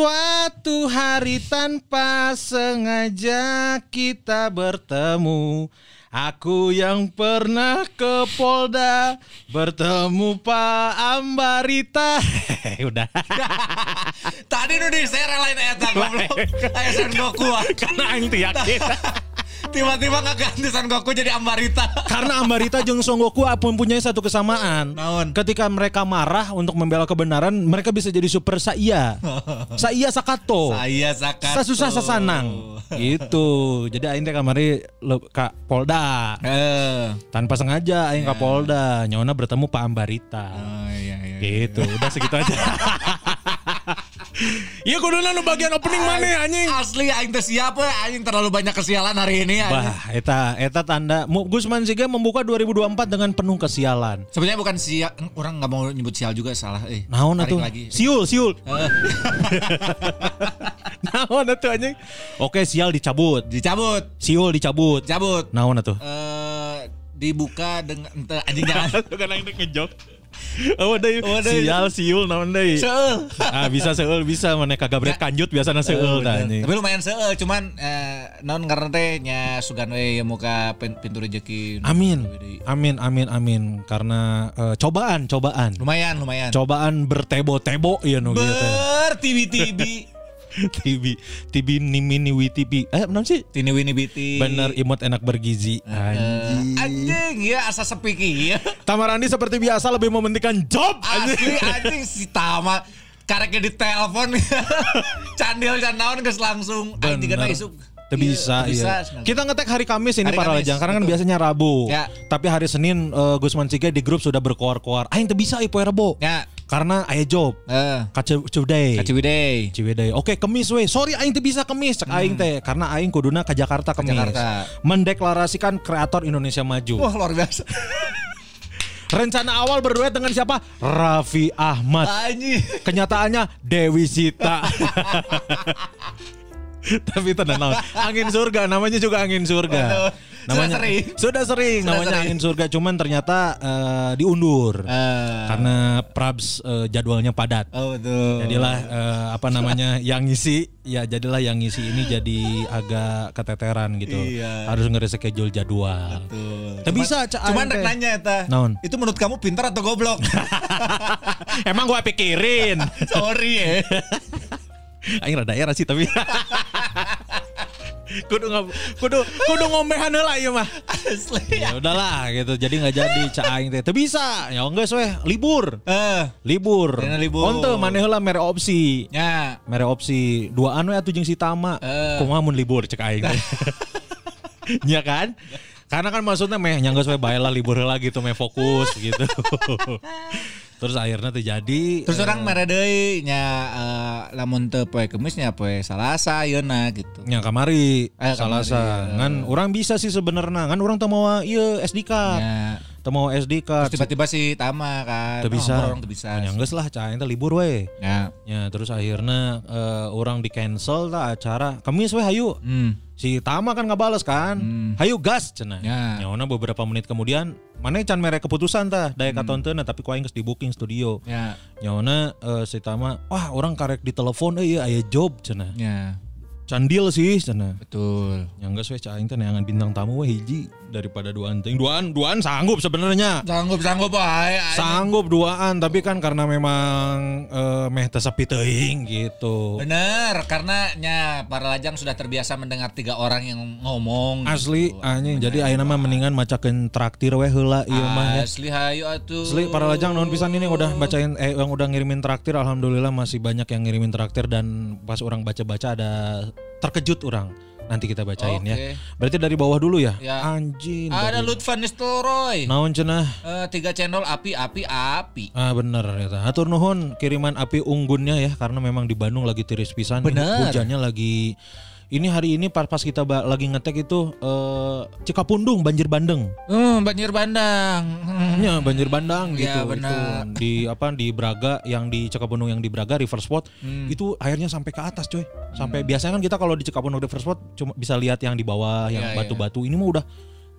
Suatu hari tanpa sengaja kita bertemu. Aku yang pernah ke Polda Bertemu Pak Ambarita. Udah. Tadi nu di saya relain eta goblok. Aya Son Goku. Karena Aing teu yakin Tiba-tiba ganti Son Goku jadi Ambarita. Karena Ambarita jeung Son Goku mempunyai satu kesamaan. Naon? Ketika mereka marah untuk membela kebenaran Mereka bisa jadi super Saiya. Saiya Sakato. Saya Sakato. Sasusah sasanang. Gitu. Jadi aing teh kamari le- ka Polda. Eh. tanpa sengaja aing ka Polda. Nyona bertemu Pak Ambarita. Oh iya iya. gitu. Udah segitu aja Iya kuduna nu bagian opening mana anjing Asli aing teh siapa? Aing terlalu banyak kesialan hari ini. anjing. Bah, eta eta tanda Gusman Siga membuka 2024 dengan penuh kesialan. Sebenarnya bukan sial, orang nggak mau nyebut sial juga salah. Eh, Naon atuh? lagi. Siul, siul. Eh, Naon atuh anjing? Oke, sial dicabut. dicabut, Siul dicabut. cabut. Naon atuh? Eh, dibuka dengan ente anjing jangan. Bukan ngejok. Oh, deui. Oh. Sial, siul naon deui? Seul. Ah, bisa seul bisa mana kagak brek kanjut biasana seul tah anjing. Tapi lumayan seul, cuman eh, non karena teh nya sugan we muka pin- pintu rezeki. Amin. Amin amin amin karena eh, cobaan cobaan. Lumayan, lumayan. Cobaan bertebo-tebo ya nu gitu. Tibi tibi nimi niwi tibi. Eh, benar sih? Tini wini biti. Bener imut enak bergizi. Eh, Anjing. anjing ya asa sepi ki ya. Tamarandi seperti biasa lebih mementingkan job. Asli anjing si Tama kareknya di telepon candil can naon geus langsung anjing kana isuk. Teu bisa, iya. bisa. Kita ngetek hari Kamis ini Hari para Kamis, karena kan betul. biasanya Rabu. Ya. Tapi hari Senin eh, Gusman Siga di grup sudah berkoar-koar. Aing teu bisa ieu poe Rebo. Ya. Karena aya job. Eh, Kacu Ciwidey. Ciwidey. Oke, kemis we. Sorry aing teu bisa kemis cek aing teh karena aing kuduna ke Jakarta kemis. Jakarta. Mendeklarasikan kreator Indonesia Maju. Wah luar biasa. Rencana awal berduet dengan siapa? Raffi Ahmad. Anjing. Kenyataannya Dewi Sita. Tapi tenang naon. Angin surga namanya juga angin surga. Sudah Namanya sering. Sudah sering Sudah namanya sering. angin surga cuman ternyata eh, diundur. Eh, Karena Prabs eh, jadwalnya padat. oh betul. Jadilah eh, apa namanya yang ngisi ya jadilah yang ngisi ini jadi agak keteteran gitu. Iya. Harus nge-reschedule jadwal. Betul. Tapi bisa, Cuman rek nanya eta. Naon? Itu menurut kamu pintar atau goblok? Emang gua pikirin. Sorry ya. Aing rada era sih tapi kudu nggak kudu kudu ngombehan heula ieu mah. Asli. Ya udahlah gitu. Jadi nggak jadi cak aing teh. Teu bisa. Ya geus we libur. Eh, Libur. Dina libur. Onte maneh heula mere opsi. ya. Mere opsi duaan we atuh jeung si Tama. Eh. Kumaha mun libur cek aing teh. Nya kan? Karena kan maksudnya meh nyanggeus we bae lah libur heula gitu meh fokus gitu. Terus akhirnya terjadi Terus orang mere deui nya eh, lamun teu poe Kemis nya poe Salasa yeuna gitu. Ya kamari Eh, salah kamari, sa. ya. Ngan orang bisa sih sebenarnya. Ngan orang teu mau ieu SD card. Ya. Teu mau SD card. Terus tiba-tiba si Tama kan. Teu bisa. Oh, orang teu bisa. Ya geus lah cah teh libur we. Ya. Ya terus akhirnya eh, orang di cancel lah acara. Kamis we hayu. Hmm. Si Tama kan nggak balas kan. Hmm. Hayu gas cenah. Ya. Nyaona beberapa menit kemudian mana can mere keputusan tah daya katonteuna tapi ku aing geus di booking studio. Ya. Nyaona eh, si Tama wah orang karek di telepon euy aya job cenah. Ya. Candil sih cenah. Betul. yang geus we cah aing teh neangan bintang tamu we hiji daripada duaan teuing. Duaan duaan sanggup sebenarnya. Sanggup sanggup anjing. Sanggup duaan tapi kan karena memang eh, meh teu sepi teuing gitu. Bener, karena nya para lajang sudah terbiasa mendengar tiga orang yang ngomong. Asli gitu. anjing jadi ayeuna mah mendingan macakeun traktir we heula ieu mah ya. Asli hayu atuh. Asli para lajang non pisan ini udah bacain eh yang udah ngirimin traktir alhamdulillah masih banyak yang ngirimin traktir dan pas orang baca-baca ada terkejut orang nanti kita bacain ya. Oke. Berarti dari bawah dulu ya. Ya. Anjing. Ada Lutfan Nistelrooy. Naon cenah? Eh, tiga channel api api api. Ah bener ya. Hatur nuhun kiriman api unggunnya ya karena memang di Bandung lagi tiris pisan. Bener. Hujannya lagi ini hari ini pas pas kita lagi ngetek itu eh Cikapundung banjir bandeng. Hmm, banjir bandang. Hmm. Ya banjir bandang gitu. Iya, benar. Itu di apa di Braga yang di Cikapundung yang di Braga River Spot Hmm. itu airnya sampai ke atas coy. Sampai biasanya kan kita kalau di Cikapundung River Spot cuma bisa lihat yang di bawah yang Iya, batu-batu. Ini mah udah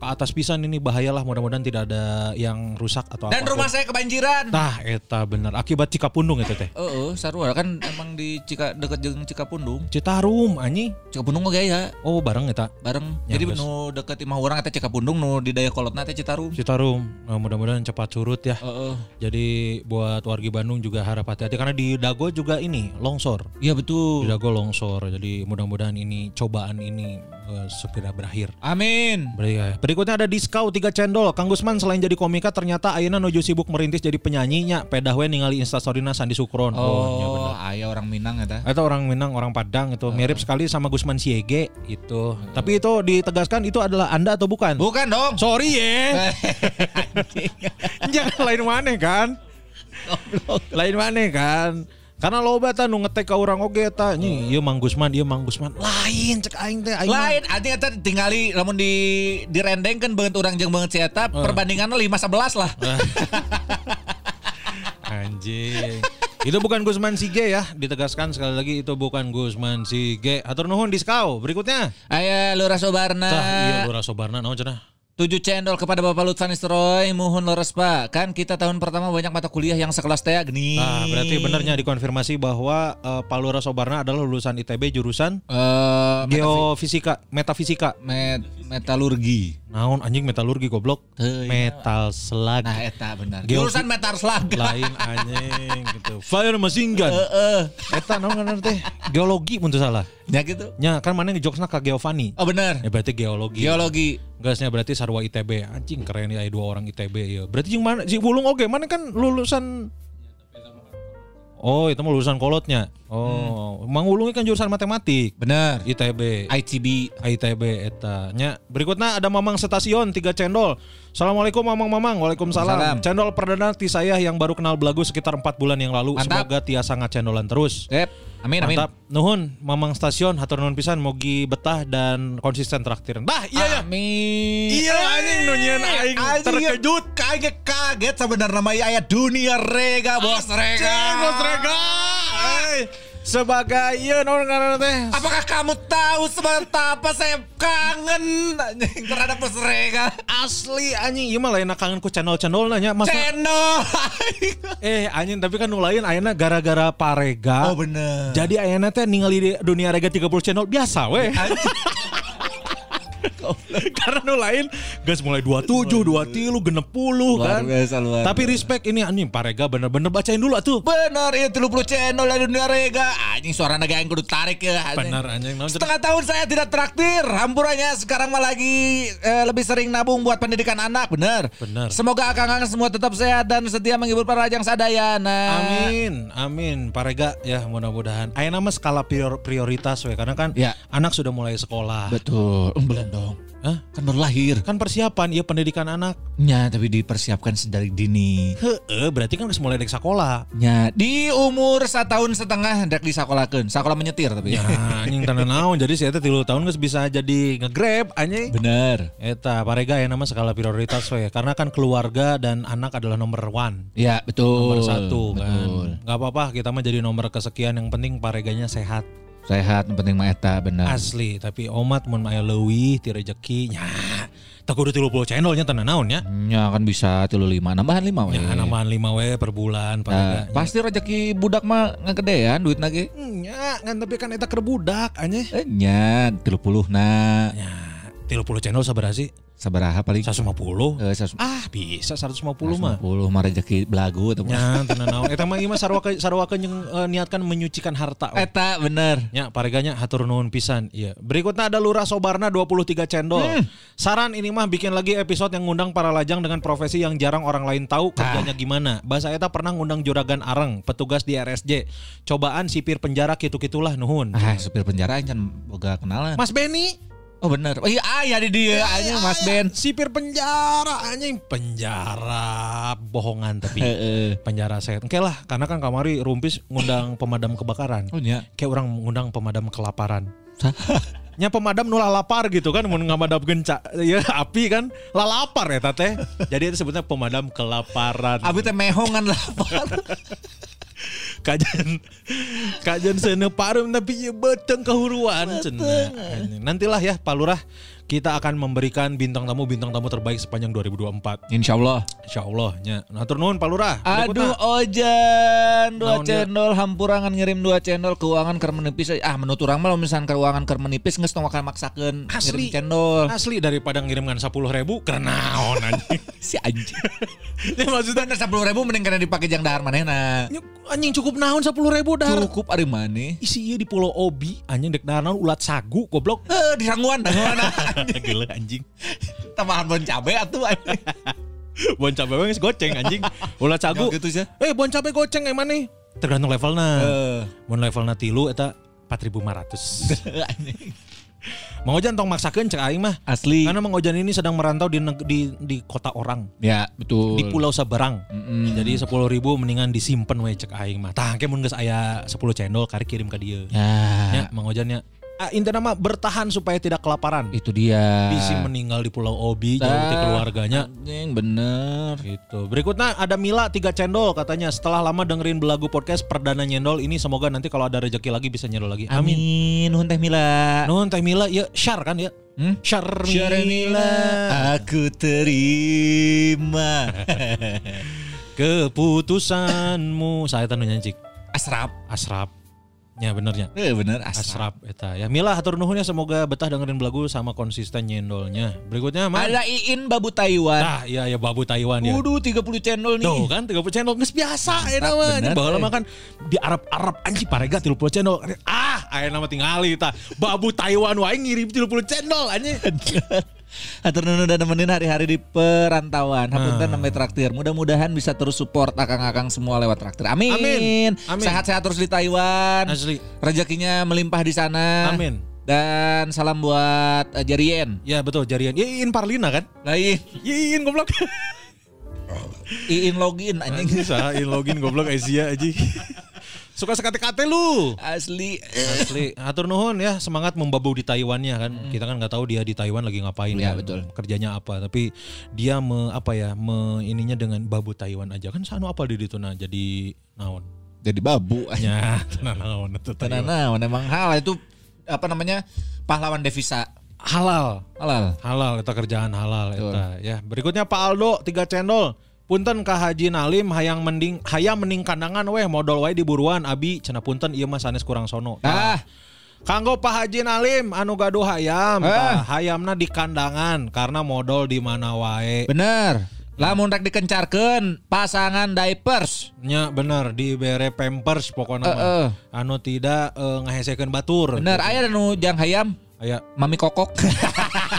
ke atas pisan ini bahayalah mudah-mudahan tidak ada yang rusak atau Dan apa pun. rumah saya kebanjiran. Tah eta bener akibat Cikapundung itu teh. Oh, oh sarua kan emang di Cika deket jeung Cikapundung. Citarum anjing. Cikapundung oge ya, Oh bareng eta. bareng. Ya, Jadi nu deket imah urang eta Cikapundung nu di daya kolotna teh Citarum. Citarum. Nah, mudah-mudahan cepat surut ya. Heeh. Jadi buat wargi Bandung juga harap hati-hati karena di Dago juga ini longsor. Iya Di betul. Dago longsor. Jadi mudah-mudahan ini cobaan ini eh, segera berakhir. Amin. Ber- Berikutnya ada Diskau 3 cendol. Kang Gusman selain jadi komika ternyata Ayeuna nuju sibuk merintis jadi penyanyinya. Pedah we ningali instastoryna Sandi Sukron. bener. Oh, aya orang Minang eta. Atau orang Minang, orang Padang itu mirip sekali sama Gusman Siege itu. Tapi itu ditegaskan itu adalah Anda atau bukan? Bukan dong. Sorry ya. Jangan lain mana kan? lain mana kan? Karena loba ta nu ngetek ka urang oge eta nya ieu Mang Gusman, ieu Mang Gusman. Lain cek aing teh aing. Lain anjing eta tingali lamun di direndengkeun beungeut urang jeung beungeut si eta perbandinganna 5 11 lah. Anjing. itu bukan Gusman Sige ya, ditegaskan sekali lagi itu bukan Gusman Sige. Atur nuhun diskau. Berikutnya. Aya Lurah Sobarna. Tah, iya Lura Sobarna naon cenah? 7 cendol kepada Bapak Lutfan Istroy, mohon lores Pak. Kan kita tahun pertama banyak mata kuliah yang sekelas teh gini. Nah, berarti benernya dikonfirmasi bahwa eh, Pak Lura Sobarna adalah lulusan ITB jurusan Eh, geofisika, metafisika. met metalurgi. Naon anjing metalurgi goblok. Iya. Metal slag. Nah, eta benar. Jurusan metal slag. Lain anjing gitu. Fire machine gun. Heeh. Eta naon kan teh? Geologi mun salah. Ya gitu. Nya kan mana ngejokesna ka Geovani. Oh benar. Ya berarti geologi. Geologi. Gasnya berarti sarwa ITB. Anjing keren ya dua orang ITB ya. Berarti jeung mana si Bulung oge mana kan lulusan Oh, itu mah lulusan kolotnya. Oh, Mang Ulung kan jurusan matematik. Benar. ITB. ITB. ITB eta nya berikutnya ada Mamang Stasiun tiga cendol Assalamualaikum Mamang Mamang Waalaikumsalam Waalaikumsalam. Cendol perdana ti saya yang baru kenal belagu sekitar 4 bulan yang lalu Mantap. Semoga tiasa ngacendolan terus Sip. Amin amin. Mantap Nuhun Mamang Stasiun Hatur nuhun pisan Mogi betah dan konsisten traktir Bah iya ya Amin. Iya, anjing, nu nyieun aing terkejut. Kaget kaget sebenarnya mah aya dunia rega bos rega. Bos Rega Eh, Sebagai naon ngaranna teh Apakah kamu tahu seberapa saya kangen anjing, terhadap rega? Asli anjing Iya mah lain kangen ku channel-channel nanya Mas Channel. Eh anjing tapi kan nu lain ayeuna gara-gara parega oh bener. Jadi ayeuna teh ningali di dunia rega 30 channel biasa weh. Karena nu lain gas mulai 27, 23, genep puluh kan. biasa, luar Tapi respect ini anjing parega bener-bener bacain dulu atuh. Bener ya 30 channel dari dunia rega. Anjing suara naga yang kudu tarik ya. anjing. Bener anjing. Setengah tahun saya tidak traktir. Hampurannya sekarang mah lagi eh, lebih sering nabung buat pendidikan anak, bener. Bener. Semoga akang-akang semua tetap sehat dan setia menghibur para rajang sadayana. Amin, amin. Parega ya mudah-mudahan. Ayeuna mah skala prior- prioritas we karena kan Ya. anak sudah mulai sekolah. Betul. Um, belum dong. Hah? Kan baru lahir. Kan persiapan ya pendidikan anak. Ya, tapi dipersiapkan sedari dini. Heeh, berarti kan geus mulai dek sekolah. Ya, di umur setahun setengah dek disakolahkeun. Sakola menyetir tapi. Ya, anjing tanda naon. Jadi saya 3 tahun geus bisa jadi nge-grab anjing. Bener. Eta parega ya nama skala prioritas we karena kan keluarga dan anak adalah nomor one Ya, betul. nomor satu kan Betul. nggak apa-apa kita mah jadi nomor kesekian yang penting pareganya sehat Sehat, penting mah eta bener. asli tapi omat mun aya leuwih ti rezeki nya tak kudu 30 channelnya tanda naon ya Ya kan bisa tilu lima, nambahan lima we. ya nambahan 5 we per bulan Nah, pasti rezeki budak mah ngegedean duit lagi. nya kan tapi kan eta keur budak anye Eh, nya tilu puluh na. Ya 30 channel sabaraha sih Sabaraha paling? 150 Eh, seratus- ah bisa 150 mah 150 mah rezeki belagu atau Ya, tenan naon. Eta mah ieu mah sarwa ke sarwa ke yang eh, niatkan menyucikan harta. we. Eta bener. Ya, pareganya hatur nuhun pisan. Iya. Berikutnya ada Lurah Sobarna 23 cendol. Saran ini mah bikin lagi episode yang ngundang para lajang dengan profesi yang jarang orang lain tahu kerjanya gimana. Bahasa eta pernah ngundang juragan areng, petugas di RSJ. Cobaan sipir penjara kitu-kitulah nuhun. Ah, supir penjara kan boga kenalan. Mas Benny Oh bener. Oh iya, ah, ya di dia aja Mas Ben. Sipir penjara anjing. Penjara bohongan tapi. Penjara saya. Oke lah karena kan kamari rumpis ngundang pemadam kebakaran. Oh iya. kayak orang ngundang pemadam kelaparan. Nya pemadam nulah lapar gitu kan mau ngamadam genca ya api kan. Lah lapar ya teh jadi itu sebutnya pemadam kelaparan. Abi teh mehongan lapar. kajian kajian sana parum tapi ya beteng kehuruan cenah. nantilah ya Pak Lurah kita akan memberikan bintang tamu bintang tamu terbaik sepanjang 2024 Insya Allah. Insya Allah nya. Natur nuhun Pak Lurah. Aduh Ojan. Dua Naon dia? channel hampurangan ngirim dua channel keuangan keur menipis. Ah menurut orang mah misalkan keuangan keur menipis geus tong akan maksakeun Asli. ngirim channel asli daripada ngirimkan 10 ribu karena naon anjing. Si anjing. Ya maksudnya sepuluh ribu mending karena dipakai jang dahar manehna anjing cukup naon 10 ribu dah cukup ari maneh. Isi iya di pulau Obi anjing dek naon ulat sagu goblok. Eh, di rangguan gila anjing. Tambahan bon cabe atuh anjing. bon cabe we geus goceng anjing. Ulat sagu. Ya, gitu sih. eh bon cabe goceng emang nih? Tergantung levelna. Eh. bon levelna tilu eta 4500 Mang Ojan tong maksakeun cek aing mah. Asli. karena Mang Ojan ini sedang merantau di di di kota orang. Ya, betul. di pulau Sabarang Mm-mm. jadi 10 ribu mendingan disimpan we cek aing mah. Tah mun geus aya 10 cendol kari kirim ke dia Ya, ya Mang Ojan ya intinya mah bertahan supaya tidak kelaparan itu dia. Bisi meninggal di Pulau Obi jauh dari keluarganya Anjing bener. gitu. Berikutnya ada Mila tiga cendol katanya setelah lama dengerin belagu podcast perdana nyendol ini semoga nanti kalau ada rezeki lagi bisa nyendol lagi. Amin. Amin. Nuhun teh Mila. Nuhun Teh Mila ya share kan ya. Hmm? Share Syara Mila. Aku terima. Keputusanmu saya tanu nyanyi Asrap. Asrap. Ya benernya. Eh bener asrap. Asrap eta ya. Mila hatur nuhun ya semoga betah dengerin belagu sama konsisten nyendolnya. Berikutnya mah. Ada Iin Babu Taiwan. Nah, iya ya babu Taiwan ya. Waduh 30 channel nih. Tuh kan 30 channel geus biasa ya nama. bener, Baheula mah kan di Arab-Arab anjing parega 30 channel. Ah, aya nama tingali ta. Babu Taiwan wae ngirim 30 channel anjing. Hatur nuhun udah nemenin hari-hari di perantauan. Hapunten Nah. namanya traktir. Mudah-mudahan bisa terus support akang-akang semua lewat traktir. Amin. Amin. Amin. Sehat-sehat terus di Taiwan. Asli. Rezekinya melimpah di sana. Amin. Dan salam buat uh, Jarien. Ya betul jarian. Ya Iin Parlina kan? Lain. Iin goblok. Iin login anjing. Iin login goblok Asia anjing. Suka sekate-kate lu. Asli. Asli, atur nuhun ya semangat membabu di Taiwannya kan. Kita kan nggak tahu dia di Taiwan lagi ngapain Iya, kan. betul. Kerjanya apa, tapi dia me, apa ya, me, ininya dengan babu Taiwan aja kan sanu apa di ditu nah jadi naon. Jadi babu. Ya, tenan naon itu Tenan naon emang hal itu apa namanya pahlawan devisa Halal. halal. Halal eta kerjaan halal eta ya. Berikutnya Pak Aldo tiga cendol. Punten ka Haji Nalim hayang mending hayang mending kandangan weh modal wae di buruan abi cenah punten ieu mah sanes kurang sono. Ah, Kanggo Pak Haji Nalim anu gaduh hayam, Eh. hayamna di kandangan karena modal di mana wae. bener. Lamun rek dikencarkeun pasangan diapers. Nya bener dibere pampers pokoknya mah. Heeh. Anu tidak ngahesekeun batur. Bener, aya nu jang hayam Aya mami kokok.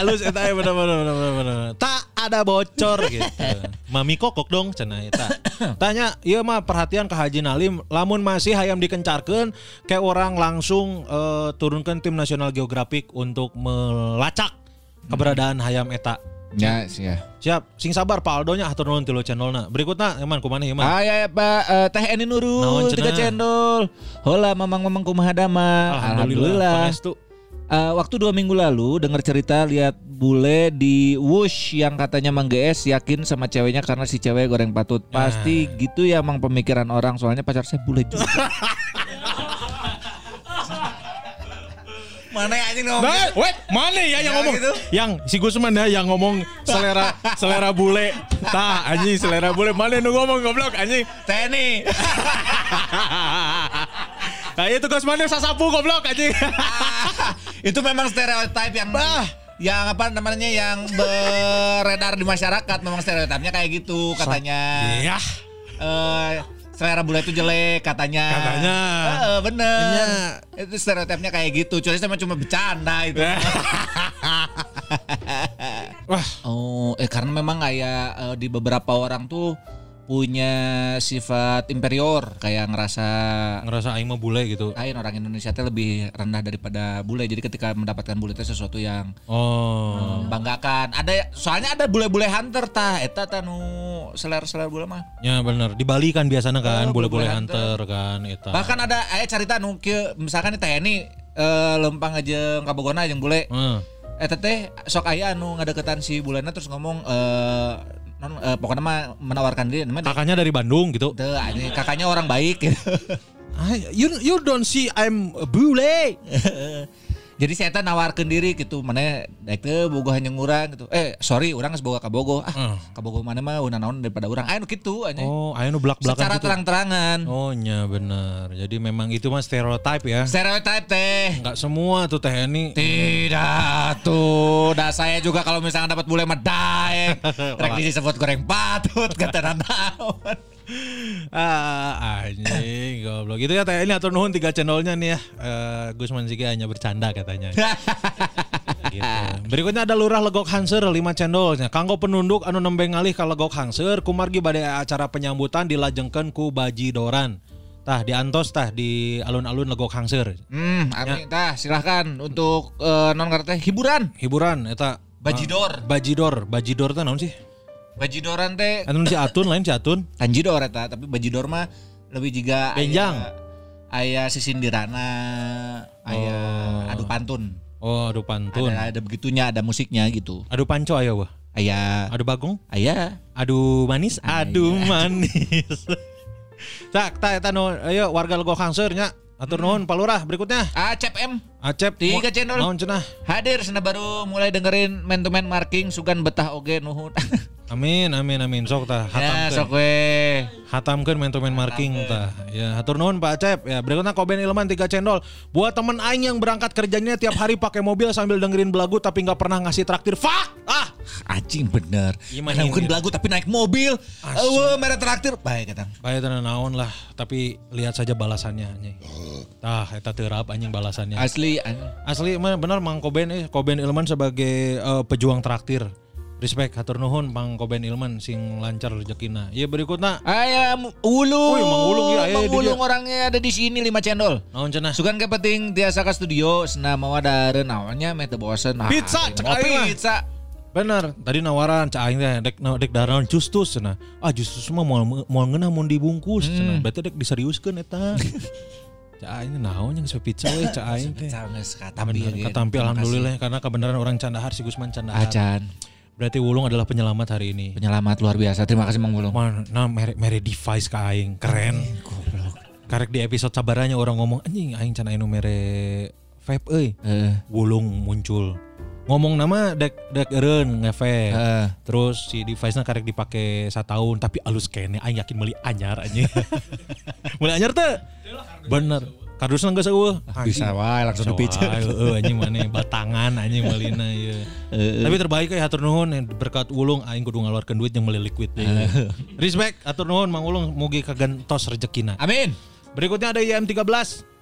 halus eta ya bener bener bener bener, bener. Tak ada bocor gitu. Mami kokok dong cenah eta. Tanya, ieu mah perhatian ke Haji Nalim, lamun masih hayam dikencarkeun kayak orang langsung eh, turunkan tim nasional geografik untuk melacak keberadaan hayam eta. ya, sih ya. Siap, sing sabar Pak Aldonya atur nuhun tilu channelna. Berikutna eman kumaneh ieu mah? Aya ya, Pak eh, Teh Eni Nurul tiga cendol. Hola mamang-mamang kumaha dama. Alhamdulillah. pangestu. Eh, waktu dua minggu lalu dengar cerita lihat bule di Wush yang katanya Mang GS yakin sama ceweknya karena si cewek goreng patut. Pasti gitu ya Mang pemikiran orang soalnya pacar saya bule juga. Mana anjing ngomong Nah, wait, mana ya yang Ya, ngomong? gitu. Yang si Gusman ya yang ngomong selera selera bule. Tah, anjing selera bule. Mana nu ngomong goblok anjing? Teni. Nah, itu Gusman yang sasapu goblok anjing. Itu memang stereotip yang yang apa namanya yang beredar di masyarakat memang stereotipnya kayak gitu katanya. Iya. Eh, selera bule itu jelek katanya. Katanya. Eh, bener. Iya. Itu stereotipnya kayak gitu. Cuy sama cuma bercanda itu. Wah, oh, eh karena memang kayak eh, di beberapa orang tuh punya sifat inferior kayak ngerasa Ngerasa aing mah bule gitu. lain orang Indonesia teh lebih rendah daripada bule. Jadi ketika mendapatkan bule teh sesuatu yang Oh. membanggakan. Ada soalnya ada bule-bule hunter tah eta tah nu seler-seler bule mah. Ya bener. Di Bali kan biasanya kan Oh, bule-bule bule-bule hunter kan eta. Bahkan ada aya carita nu kieu misalkan teh ini eh, lempang aja kabogona jeung bule. Heeh. Eta teh sok aya anu ngadeketan si bulena terus ngomong eh non eh, pokoknya mah menawarkan diri namanya Kakaknya dari Bandung gitu. Teu, anjing, kakaknya orang baik gitu. I, you you don't see I'm a bule. Jadi saya teh nawarkeun diri gitu, mana daek teu boga hanya ngurang gitu. Eh, sorry, urang geus boga kabogo. Ah, Eh. kabogo mana mah udah naon daripada urang. Aya nu kitu anjing. Oh, ayo nu belak-belakan Secara gitu. terang-terangan. Oh, nya bener. Jadi memang itu mah stereotype ya. Stereotype teh. Enggak semua tuh teh ini. Tidak tuh, dah saya juga kalau misalnya dapat bule mah daek. Rek disebut goreng patut kata naon. Ah, anjing, goblok. Gitu ya teh ini atur nuhun tiga channelnya nih ya. Eh, Gusman Sige hanya bercanda katanya. gitu. Berikutnya ada Lurah Legok Hanser 5 cendolnya. Kanggo penunduk anu nembeng ngalih ka Legok Hanser kumargi bade acara penyambutan dilajengkeun ku Baji Doran. Tah di Antos tah di alun-alun Legok Hanser. Hmm, amin. Tah, silahkan untuk eh, non ngerti hiburan. Hiburan eta Bajidor. Bajidor, Bajidor teh naon sih? Bajidoran teh Anu si Atun lain si Atun. Tanjidor eta, tapi bajidor mah lebih juga Benjang. Aya sisindirana, aya Oh. adu pantun. Oh, aduh pantun. Ada ada begitunya, ada musiknya gitu. Aduh panco ayo wah. Aya Aduh bagong. aya Aduh manis, aduh manis. tak, tak eta nu ayo warga Legok Hangser nya. Atur nuhun Palurah berikutnya. Acep M Acep Tiga channel. Naon cenah? hadir sana baru mulai dengerin man to man marking sugan betah oge nuhun. Amin amin amin sok tah ya hatamkeun. sok we. Hatamkeun main to main marking tah. Ya hatur nuhun Pak Acep. Ya berikutnya Koben Ilman 3 cendol. Buat temen aing yang berangkat kerjanya tiap hari pakai mobil sambil dengerin belagu tapi nggak pernah ngasih traktir. Fuck! Ah, Anjing bener. Gimana Mana mungkin belagu tapi naik mobil. Eueuh merah traktir. Baik kata. Baik tenan naon lah, tapi lihat saja balasannya anjing. Tah eta teurap anjing balasannya. Asli an- Asli mah benar Mang Koben eh Koben Ilman sebagai eh, pejuang traktir. Respect hatur nuhun Mang Koben Ilman sing lancar rezekina. Iya berikutnya Ayam ulung. Wih, Mang Ulung, ya, Mang aya di Ulung orangnya ada di sini 5 cendol. naon cenah? Sugan ke penting tiasa ke studio Sena mau ada naonnya mete bosen nah, Pizza, cek pizza Bener, tadi nawaran cak aing teh dek dek daraon justus cenah. Ah justus mah moal moal ngeunah mun dibungkus cenah. Berarti dek diseriuskeun eta. cak aing yang geus pizza we cak aing teh. Pizza geus katampi Bener, ya, alhamdulillah karena kebenaran orang Candahar si Gusman. Candahar. Acan Berarti Wulung adalah penyelamat hari ini. penyelamat luar biasa terima kasih Mang Ulung Man, nah mere, mere device ka aing keren. Karek di episode sabaranya orang ngomong anjing aing can anu mere vape euy. Wulung muncul. Ngomong nama dek dek eureun ngevape. eh. Terus si device-nya karek dipake setahun tapi alus kene aing yakin meuli anyar anjing. meuli anyar teh. Bener. Kardusna geus eueuh. bisa wae langsung dipijat Heeh anjing mana batangan anjing meulina ieu. Tapi terbaik ya hatur nuhun yang berkat Ulung aing kudu ngaluarkeun duit yang meuli liquid deui. Respect hatur nuhun Mang Ulung mugi kagantos rezekina. amin Berikutnya ada IM13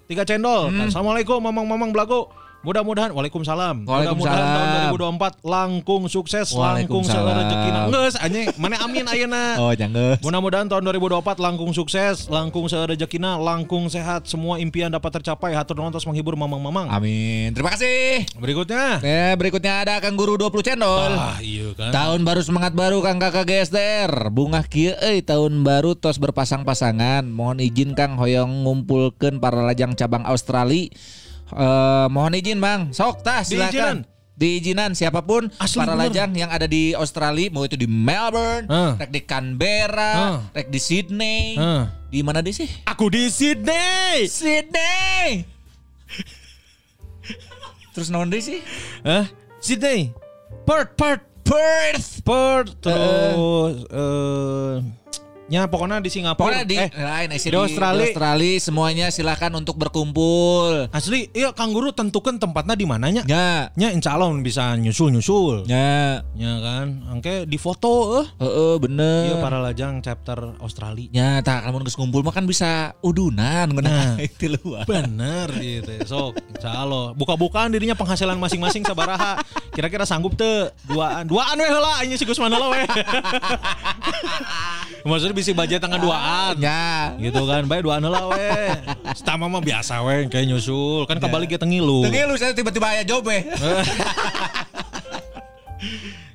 tiga cendol. Hmm. Assalamualaikum mamang-mamang belagu. Mudah-mudahan Waalaikumsalam. Mudah-mudahan tahun 2024 langkung sukses, langkung seeur rezekina. Geus anjing, mana amin ayeuna. oh jangan Mudah-mudahan tahun 2024 langkung sukses, langkung seeur rezekina, langkung sehat, semua impian dapat tercapai. Hatur nuhun tos menghibur mamang-mamang. amin terima kasih Berikutnya. ya berikutnya ada Kang Guru 20 cendol Ah, iya kan. Tahun baru semangat baru Kang Kakak GSDR Bungah kieu euy tahun baru tos berpasang-pasangan Mohon izin Kang hoyong ngumpulkeun para lajang cabang Australia Eh, Mohon izin Bang Sok tah Diizinan. silakan Diizinan siapa pun Asli para bener. lajang yang ada di Australia mau itu di Melbourne, Ah. rek di Canberra, Ah. rek di Sydney. Ah. Di mana deh sih? Aku di Sydney. Sydney. Terus naon deh sih? Hah? Sydney. Perth, Perth, Perth. Perth terus eh nya pokoknya di Singapura. Pokoknya di eh, lain di di, Australia. di Australia semuanya silakan untuk berkumpul. asli iya Kang Guru tentukan tempatnya di mananya. Ya, Nya insya Allah bisa nyusul-nyusul. ya, Ya kan. Angke di foto eh. heeh bener. Iya para lajang chapter Australia. Ya, tak kalau geus kumpul mah kan bisa udunan Nah. ngeunah itu luar. Bener gitu. Sok, insya Allah. Buka-bukaan dirinya penghasilan masing-masing sabaraha. Kira-kira sanggup tuh duaan. Duaan weh lah. Ini si Gusman lah weh. Maksudnya bisa budget tanggal duaan. Ya. Gitu kan, baik duaan lah we. Setama mah biasa we kayak nyusul. Kan kebalik kita ngilu. Tengi lu saya tiba-tiba aya job eh.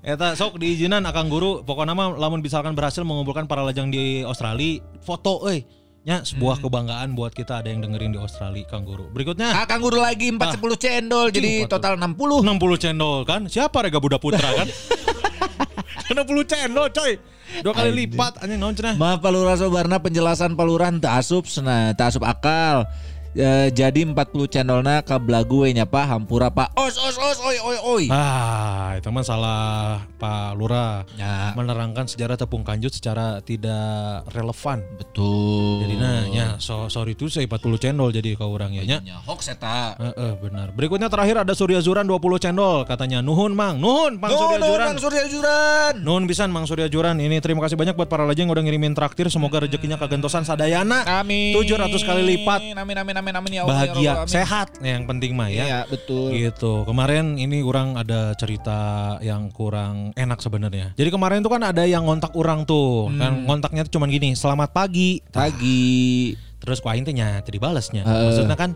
Eta sok diizinan akang guru pokoknya mah lamun misalkan berhasil mengumpulkan para lajang di Australia foto euy nya sebuah kebanggaan buat kita ada yang dengerin di Australia Kang Guru. Berikutnya Ah, Kang Guru lagi 4 10 cendol jadi Empat total 60. 60 cendol kan? Siapa Rega Buddha Putra kan? 60 cendol coy. Dua kali lipat anjing naon cenah. Maaf Palura Sobarna penjelasan Paluran tak asup sena tak asup akal. E, jadi 40 cendolna ka belagu nya Pak hampura Pak. Os os os oi oi oi. Ah, itu mah salah Pak Lurah. Ya, Menerangkan sejarah tepung kanjut secara tidak relevan. betul. Jadi nah, ya so, sorry tuh saya 40 cendol jadi kau orang ya nya. nya hoax eta. Heeh, benar. Berikutnya terakhir ada Surya Zuran 20 cendol katanya. Nuhun Mang, nuhun Mang Surya Nuhun, Zuran. Mang Surya Juran. Nuhun pisan Mang Surya Juran. Ini terima kasih banyak buat para lajeng yang udah ngirimin traktir. Semoga rezekinya kagentosan sadayana. Amin. 700 kali lipat. Amin amin amin amin ya Allah. ya Bahagia, alamin. sehat yang penting mah ya. Iya, betul. Gitu. Kemarin ini orang ada cerita yang kurang enak sebenarnya. Jadi kemarin tuh kan ada yang ngontak orang tuh. Hmm. Kan ngontaknya tuh cuman gini, "Selamat pagi." Pagi. Terus ku aing teh nya tadi balesnya. Heeh. Maksudnya kan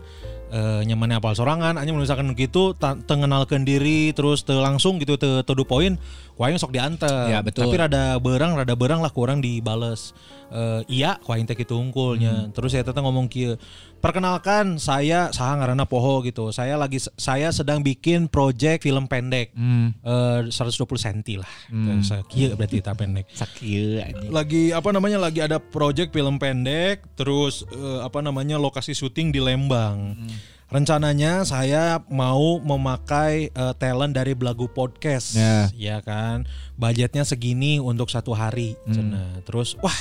eh, nyamannya apal sorangan, hanya misalkan gitu, tengenalkeun diri, terus te langsung gitu, te tuduh poin, ku aing sok diantar. Ya, betul. Tapi rada berang, rada berang lah kurang dibales. Eh, iya, ku aing teh kitu unggulnya. Hmm. Terus saya teteh ngomong kieu. Perkenalkan, saya saha ngaranna Poho gitu. Saya lagi saya sedang bikin project film pendek. Hmm. Eh 120 cm lah. Terus, Kieu berarti tak pendek anjing. lagi apa namanya lagi ada project film pendek terus eh, apa namanya lokasi syuting di Lembang. Rencananya saya mau memakai eh, talent dari Belagu Podcast, Ya. ya kan. Budgetnya segini untuk satu hari, cenah. Terus wah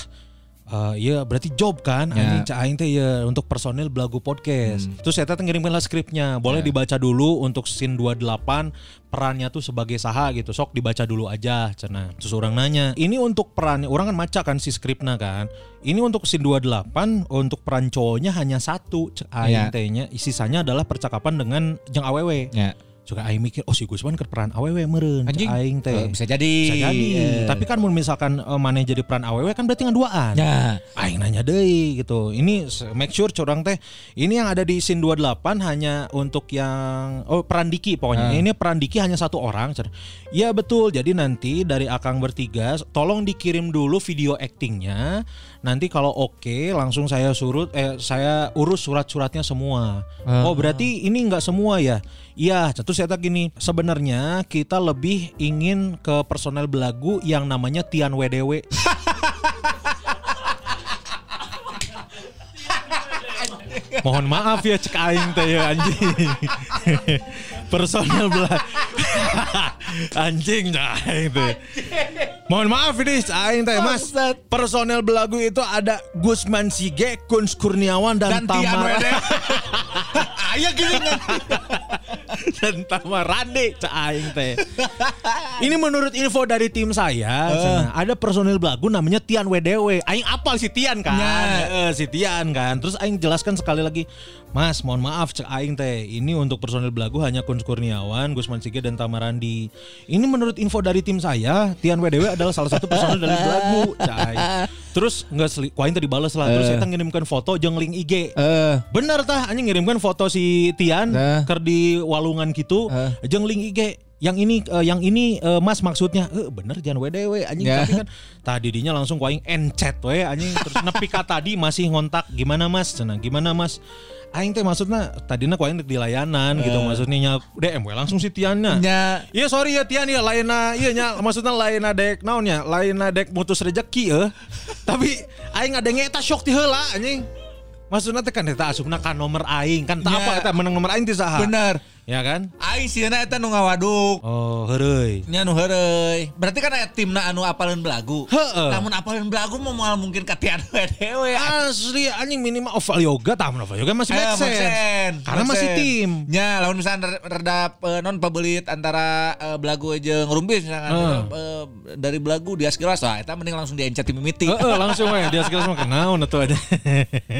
eh, iya berarti job kan Ya. anjing aing teh ya untuk personil Belagu Podcast. Terus saya teh ngirimkan lah skripnya. Boleh dibaca dulu untuk scene 28 perannya tuh sebagai saha gitu. Sok dibaca dulu aja cenah. Terus orang nanya, "Ini untuk peran orang kan maca kan si skripnya kan. Ini untuk scene 28 untuk peran cowoknya hanya satu cek aing Ya. tehnya. Sisanya adalah percakapan dengan jeng awewe." Ya. Juga aing mikir, "Oh si Gusman ke peran awewe meureun." cek Anjing. aing teh. Eh, bisa jadi. Bisa jadi. Eh. Tapi kan misalkan eh, maneh jadi peran awewe kan berarti ngaduaan. Ya. Aing nanya deui gitu. Ini make sure curang teh ini yang ada di scene 28 hanya untuk yang oh peran Diki pokoknya. Ah. Ini peran Diki hanya satu orang. Cer. Ya betul. Jadi nanti dari Akang bertiga tolong dikirim dulu video actingnya. Nanti kalau oke langsung saya surut eh saya urus surat-suratnya semua. Ah. Oh berarti ini nggak semua ya? Iya, terus saya tak gini, sebenarnya kita lebih ingin ke personel belagu yang namanya Tian WDW. Mohon maaf ya cek aing teh ya anjing. Personel belah. anjing aing teh. Mohon maaf ini aing teh Mas. Personel belagu itu ada Gusman Sige, Kunz Kurniawan dan, Dan Tian Tamara. Aya gini dan Tamarande cek aing teh. Ini menurut info dari tim saya, cenah, ada personil belagu namanya Tian WDW. Aing apal si Tian kan? Ya. Heeh, si Tian kan. Terus aing jelaskan sekali lagi, Mas, mohon maaf cek aing teh. Ini untuk personil belagu hanya Kunz Kurniawan, Gusman Sige dan Tamarandi. Ini menurut info dari tim saya, Tian WDW adalah salah satu personil dari belagu, cek aing. Terus enggak seli, ku aing tadi bales lah. Terus saya ngirimkan foto jeung link IG. Eh. Bener tah anjing ngirimkan foto si Tian Nah. ker di walungan gitu Eh. jeung link IG yang ini eh, yang ini eh, Mas maksudnya eh bener jangan WDW anjing Ya. tapi kan tadi dinya langsung ku aing encet we anjing terus nepi ka tadi masih ngontak gimana Mas cenah gimana Mas aing teh maksudnya tadina ku aing di layanan gitu maksudnya nya DM we langsung si Tiannya Nya. Iya sorry ya Tian ya lainna iya nya maksudnya lainna dek naonnya lainna dek mutus rezeki ya. Tapi aing ada eta syok ti heula anjing. Maksudnya teh kan eta asupna kan nomor aing kan tak Nya. apa eta menang nomor aing ti saha. Bener. Ya kan? Aing sieuna eta nu ngawaduk. Oh, heureuy. Nya nu heureuy. Berarti kan aya timna anu apaleun belagu. Heeh. Namun apaleun belagu mau moal mungkin katian wedewe. Asli anjing minimal oval yoga tah mun oval yoga masih make sense. Karena masih tim. Ya, lawan misalnya reda eh, non pabelit antara eh, belagu jeung rumbis misalkan eh, dari belagu dia sekilas wah eta mending langsung diencet di mimiti. Heeh, langsung we dia sekilas mah kenaon atuh aja.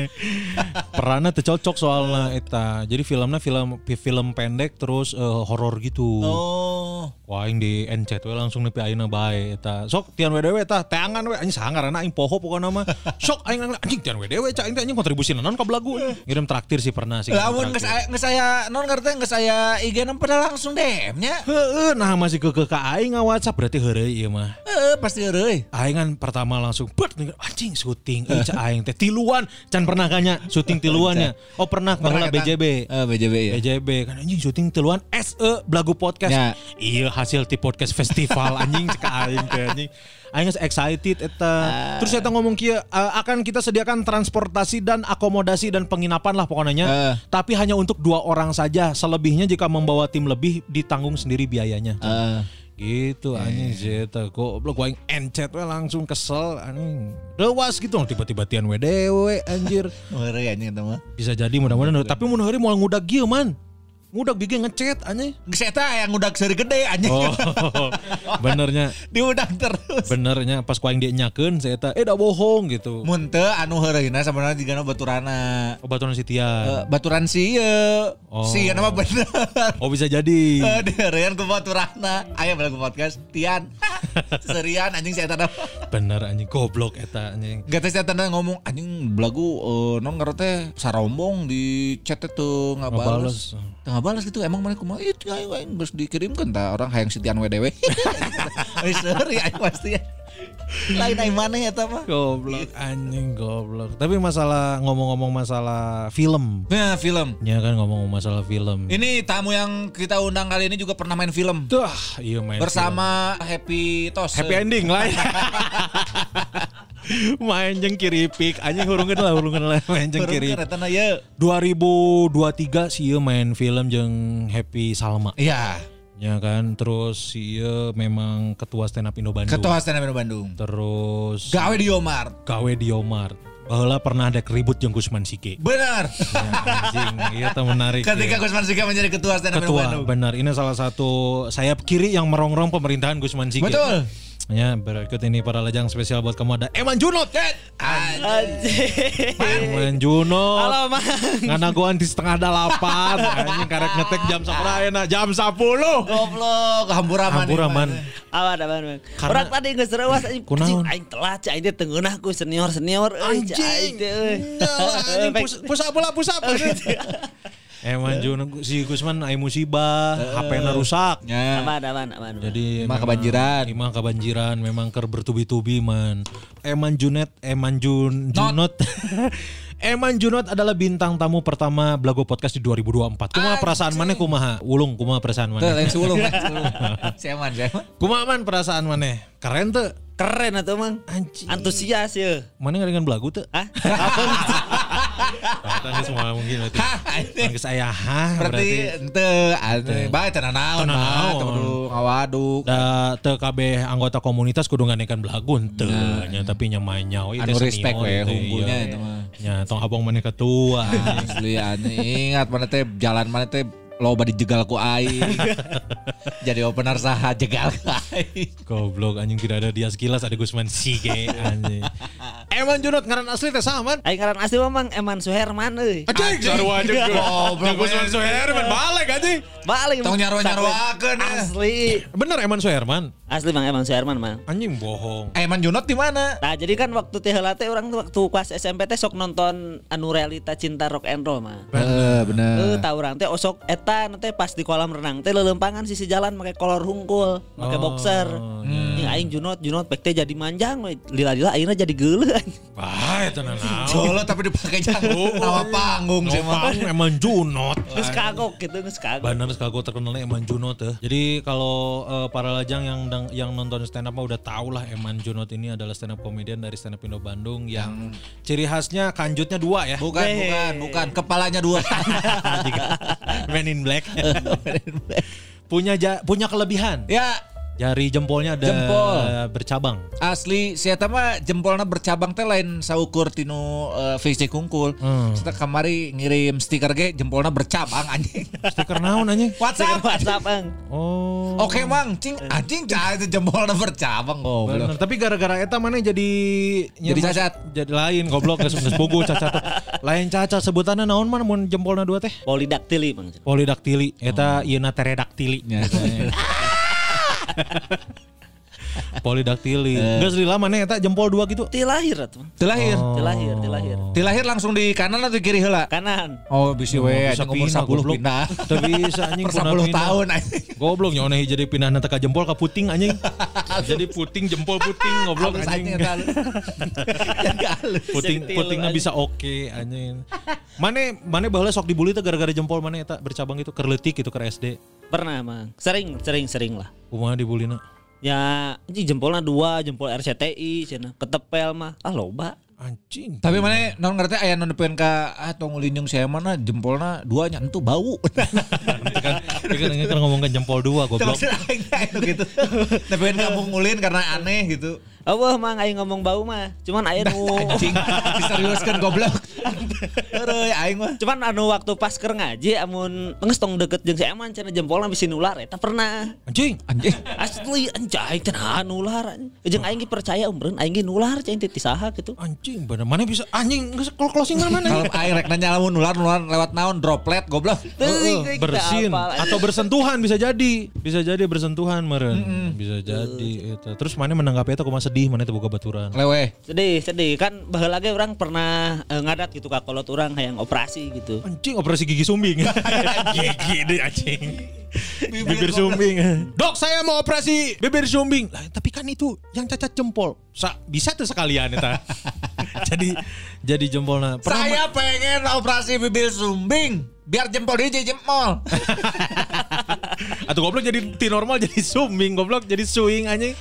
Perannya teu cocok soalnya eta. Jadi filmnya film film pendek pendek terus eh, horor gitu. Oh. Wah aing di encet we langsung nepi ayeuna bae eta. Sok tian WDW tah teangan we anjing sangarana aing poho pokona mah. Sok aing anjing tian WDW cak aing anjing kontribusi naon ka belagu. Ngirim traktir sih pernah sih. Lamun geus geus saya non ngerti geus saya IG na langsung DM nya. Heeh, nah masih ke ke ka aing WhatsApp berarti heureuy ieu mah. Heeh, pasti euy. Aing kan pertama langsung bet anjing syuting eh cak aing teh tiluan can pernah kanya syuting tiluannya. Oh pernah baheula BJB. BJB ya. BJB kan anjing syuting tiluan SE Belagu Podcast. Ya. Iya hasil ti podcast festival anjing teh anjing. Aing excited eta. Terus eta ngomong kieu eh, akan kita sediakan transportasi dan akomodasi dan penginapan lah pokoknya. Eh. Tapi hanya untuk dua orang saja. Selebihnya jika membawa tim lebih ditanggung sendiri biayanya. Eh. Gitu anjing sih eta goblok gua aing encet we langsung kesel anjing. Dewas gitu tiba-tiba tian WDW anjir. Euy anjing eta mah. Bisa jadi mudah-mudahan tapi mun hari mau ngudag gieu man. Ngudag bigi ngechat anjing. Geus eta yang udah seri gede anjing. Oh, benernya, Diudang terus. benernya pas kuaing dia nyakeun saya eta eh dah bohong gitu. Mun teu anu heureuna sebenarnya jigana baturana. Obatan si Eh, Tian. baturan si ieu. Oh. Si nama bener. Oh bisa jadi. Eh, heureun ku baturana. Aya belagu podcast Tian. Serian anjing saya tanda. Bener anjing goblok eta anjing. Gak teh saya tanda ngomong anjing belagu eh, non teh sarombong di chat tuh nggak balas. Tengah balas gitu emang mana kumaha itu ayo aing geus dikirimkeun tah orang hayang sitian WDW. Wis seri aing pasti. Lain aing maneh eta mah. Goblok anjing goblok. Tapi masalah ngomong-ngomong masalah film. Nah, film. Ya kan ngomong masalah film. Ini tamu yang kita undang kali ini juga pernah main film. Tuh, iya main Bersama Happy Tos. film. happy ending lah. main jeng kiripik anjing hurungeun lah hurungeun lah main jeng kiripik. Eta na ye. 2023 sih main film jeung Happy Salma. Iya. Ya kan, terus ieu memang ketua stand up Indo Bandung. Ketua stand up Bandung. Terus Gawe di Omar. gawe di Omar. Baheula pernah ada ribut jeung Gusman Sike. Benar. Ya, anjing, iya teh menarik. Ketika ya. Gusman Sika menjadi ketua stand up ketua, Bandung. benar. Ini salah satu sayap kiri yang merongrong pemerintahan Gusman Sike. Betul. Ya, berikut ini para lajang spesial buat kamu ada Eman Junot. Anjing. Eman Junot. Halo, Mang. Nganagoan di setengah delapan. Anjing karek ngetek jam sabaraha enak? Jam 10. Goblok. Hampuraman. Awan, awan, Mang. Karena- Orang tadi geus reuas anjing. Kunaon? Aing telat cai dia tengeunah ku aing teh euy. Anjing pus- pusap bola pusap. Eman Junot si Gusman aya musibah, HP-na rusak. Ya. Aman, aman, aman. aman. Jadi Imah memang- kebanjiran. Imah kebanjiran memang ker bertubi-tubi man. Eman Junet, Eman Jun Junot. Eman Junot adalah bintang tamu pertama Blago Podcast di 2024. Kumaha perasaan maneh kumaha? Ulung kumaha perasaan Tuh, maneh? yang sebelum. Siaman, siaman. Kumaha man perasaan maneh? Keren tuh. Keren atuh, Mang. Anjing. Antusias ya. Mana dengan belagu tuh? Hah? Tangis semua mungkin berarti. Tangis ayah hah Berarti ente ane bae tenan naon Tenan mah kudu ngawaduk. da teu kabeh anggota komunitas kudu nganekan belagu henteu nya tapi nya main nyawa ieu Anu respect we teh, hukumnya iya. itu mah. nya tong abang maneh ketua. Asli ane ingat mana teh jalan mana teh loba dijegal ku aing. Jadi opener saha jegal ku aing. Goblok anjing tidak ada dia sekilas ada Gusman Sige anjing. Eman Junot ngaran asli teh sama. Aing ngaran asli mah, Mang Eman Suherman euy. Anjing sarua aja Goblok, Gusman. Suherman balik anjing. Balik. Tong nyarwa-nyarwakeun, ya. Asli. Bener Eman Suherman. Asli Mang Eman Suherman, Mang. Anjing bohong. Eman Junot di mana? Nah jadi kan waktu teh heula teh orang tuh waktu pas SMP teh sok nonton anu realita cinta rock and roll mah. Heeh, bener. Eh tahu orang teh osok eta nanti pas di kolam renang teh lelempangan sisi jalan pakai kolor hungkul, pakai Oh, boxer. iya. Ini aing junot junot pek teh jadi manjang we. lila-lila akhirnya jadi geuleuh. Wah, itu naon. Solo tapi dipakai jangan nama panggung sih mah. Nopang Eman Junot. Geus kagok gitu geus kagok. Bener kagok terkenalnya Eman Junot tuh. Jadi kalau eh, para lajang yang yang nonton stand up mah udah tau lah Eman Junot ini adalah stand up comedian dari stand up Indo Bandung yang ciri khasnya kanjutnya dua ya. Bukan, Weh. bukan, bukan. Kepalanya dua. Men in Black. punya ja- punya kelebihan. ya, Jari jempolnya ada Jempol. bercabang. Asli si eta mah jempolna bercabang teh lain saukur tinu uh, fisik kungkul. Hmm. Kita kamari ngirim stiker ge jempolna bercabang anjing. Stiker naon anjing? Stiker WhatsApp. WhatsApp ang. Oh. Oke mang, cing anjing cah itu jempolna bercabang Bener. goblok. Tapi gara-gara eta mana jadi Jadi cacat. Jadi lain goblok geus geus bogo cacat. Lain cacat sebutannya naon mah mun jempolna dua teh? Polidaktili bang. Polidaktili eta ieuna teredaktili. Ya. Polidaktili. Geus lila mana eta jempol dua gitu. Ti lahir atuh. Teu lahir. Ti lahir, ti lahir. Ti lahir langsung di kanan atau di kiri heula? Kanan. Oh, bisi we bisa umur pindah, 10 goblok. pindah. Teu bisa anjing Per kunaon 10 pindah. tahun anjing. Goblok nyonehi jadi pindah nanti ka jempol ka puting anjing. jadi puting jempol puting goblok anjing. Puting putingnya bisa oke anjing. Mane mane baheula sok dibully teh gara-gara jempol mana eta bercabang itu kerletik itu ke SD. Pernah mang. Sering, sering, sering lah. Kumaha dibullyna? Ya, ini jempolnya dua, jempol RCTI, cina ketepel mah, ah loba. Anjing. Tapi mana non ngerti aya non nepen ka ah tong ulin jeung saya mana jempolna duanya entu bau. Itu kan kan ini kan ngomongkan jempol dua goblok. Anu gitu. Nepen kampung ulin karena aneh gitu. Allah mang aing ngomong bau mah. Cuman aya nu Anjing diseriuskeun goblok. Heureuy aing mah. Cuman anu waktu pas keur ngaji amun geus tong deket jeung si Eman cenah jempolna bisi nular eta pernah. Anjing. Anjing. Asli anjay cenah nular. Jeung aing ge percaya umreun aing ge nular cai teh saha gitu. Anjing bener mana bisa anjing geus closing mana mana? Kalau aing rek nanya lamun nular nular lewat naon droplet goblok. Bersin atau bersentuhan bisa jadi bisa jadi bersentuhan meren bisa jadi itu terus mana menanggapi itu kumaha sedih mana itu buka baturan. Lewe. Sedih, sedih. Kan baheula ge urang pernah eh, ngadat gitu ka kolot urang hayang operasi gitu. anjing operasi gigi sumbing. Gigi deh anjing. Bibir sumbing. Dok saya mau operasi bibir sumbing. Lah, tapi kan itu yang cacat jempol. Sa bisa tuh sekalian eta jadi jadi jempolnya pernah Saya pengen operasi bibir sumbing biar jempol dia jadi jempol. atau goblok jadi ti normal jadi sumbing goblok jadi swing anjing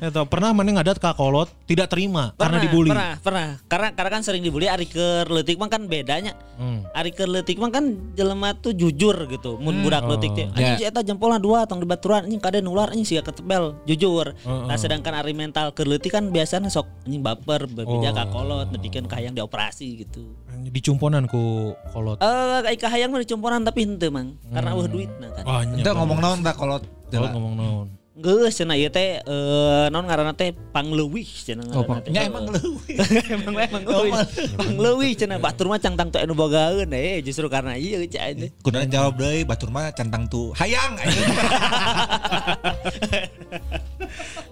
Eta, pernah mana ngadat ka kolot tidak terima karena Pernah, dibully Pernah, pernah. Karena karena kan sering dibully ari keur leutik mah kan bedanya. Hmm. Ari keur leutik mah kan jelema tuh jujur gitu. Mun budak leutik teh. Anjing eta jempolna dua tong di baturan anjing kade nular anjing siga ketebel, jujur. Nah sedangkan ari mental keur leutik kan biasanya sok anjing baper, berbeda ka kolot, nepikeun ka hayang dioperasi gitu. dicumponan ku kolot Eh ai ka hayang mah dicomporan tapi henteu mang. Karena eueuh duitna kan. Wah, Ente ngomong naon tak kolot. kolot ngomong naon Geus cenah ieu teh eh naon ngaranna teh pangleuwih cenah Oh, ngaranna teh. nya emang leuwih. emang emang leuwih. Pangleuwih cenah batur mah cangtang teh anu bogaeun eh justru karena ieu cai teh. Kudu jawab deui batur mah centang tuh hayang anjing.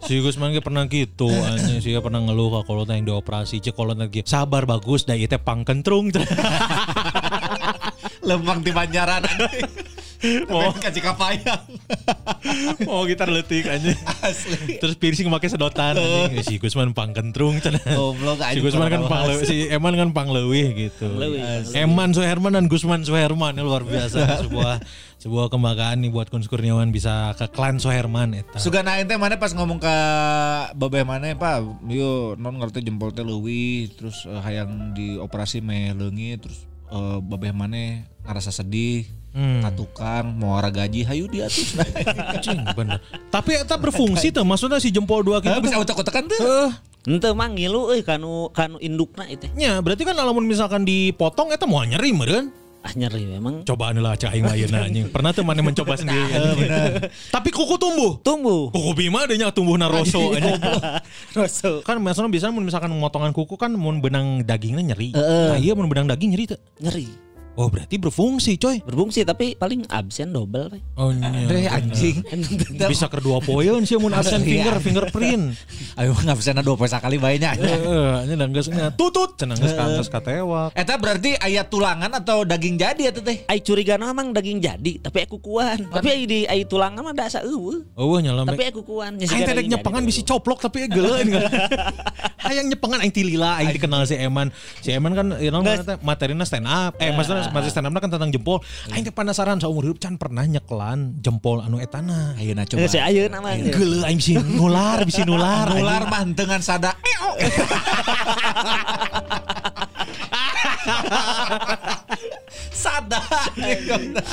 Si Gusman ge pernah gitu anjing sih pernah ngeluh ka kolot yang dioperasi cek kolot lagi sabar bagus da ieu teh pangkentrung Lempang di Banjaran. Oh. kasih kapayang. oh gitar letik anjing Asli. terus piercing make sedotan anjing si Gusman pangkentrung cenah Goblok si. Gusman kan kalau pangleuwih bahas. si Eman kan pangleuwih gitu Pangleuwih. Eman Suherman dan Gusman Suherman luar biasa sebuah sebuah kebanggaan nih buat Kun Kurniawan bisa ke klan Suherman eta Sugana ente mana pas ngomong ke babeh mana pak, yo non ngerti jempol teh leuwih terus eh, hayang dioperasi meh leungi terus eh, babeh mana ngerasa sedih Hmm. ka tukang mau ora gaji hayu dia tuh Anjing bener. Tapi eta berfungsi tuh maksudnya si jempol dua gitu. bisa utak-utakan tuh Eh, Henteu mah ngilu euy kanu kanu indukna itu. nya berarti kan alamun misalkan dipotong eta mau nyeri meureun. Ah nyeri memang. Coba lah cak aing ayeuna anjing. Pernah tuh mana mencoba sendiri anjing. Tapi kuku tumbuh. Tumbuh. Kuku bima adanya tumbuh naroso anjing. Rosso. Kan biasanya bisa misalkan motongan kuku kan mun benang dagingnya nyeri. Nah iya mun benang daging nyeri tuh. Nyeri. Oh berarti berfungsi coy. Berfungsi tapi paling absen double we. Oh deh iya. anjing Bisa kedua poin sih mun absen finger fingerprint. ayo nggak bisa dua poin sekali bayinya Heeh, ini danggesnya tutut cenah geus ka geus katewak. Eta berarti ayat tulangan atau daging jadi atau teh Ai curiga emang daging jadi tapi aku kukuan. Tapi ai di ai tulangan mah da asa eueuh. Oh nyala Tapi aku kukuan. Aing teh dek nyepengan bisi coplok tapi geuleun Hayang nyepengan aing tilila aing dikenal si Eman. Si Eman kan ya materina stand up. Eh maksudnya materi stand up kan tentang jempol. Aing teh penasaran saumur hidup can pernah nyeklan jempol anu etana. ayeuna coba Geus ayeuna mah. Geuleuh aing bisi nular, bisi nular. nular mah dengan sada sada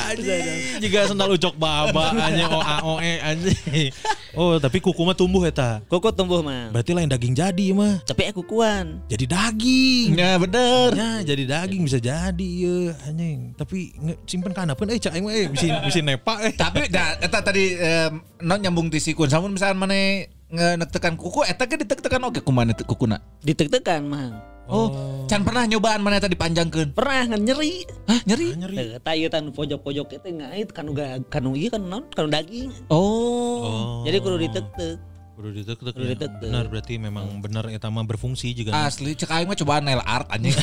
Anjing, juga sendal ucok baba anjing o a o e anjing. Oh, tapi kuku mah tumbuh eta. Kuku tumbuh mang. Berarti lain daging jadi mah. Tapi eh kukuan. Jadi daging. Ya bener. Ya, jadi daging bisa jadi ya anjing. Tapi nge- simpen kana pun eh cak aing mah eh bisa bisa nepa eh. Tapi da, eta tadi non nyambung ti sikun. Samun misalkan mana ngetektekan kuku, eta ge ditektekan oke kumaha teu kukuna. Ditek-tekan mang. Oh, can pernah nyobaan mana tadi panjangkeun. Pernah ngan nyeri. Hah, nyeri? Nyeri. Teu ta ieu tan pojok-pojok itu ngait kanu ga kanu ieu kan non kanu daging. Oh. Jadi kudu ditek-tek. Kudu ditek-tek. Kudu ya. ditek-tek. Benar berarti memang benar eta mah berfungsi juga. Asli cek aing mah cobaan nail art anjing.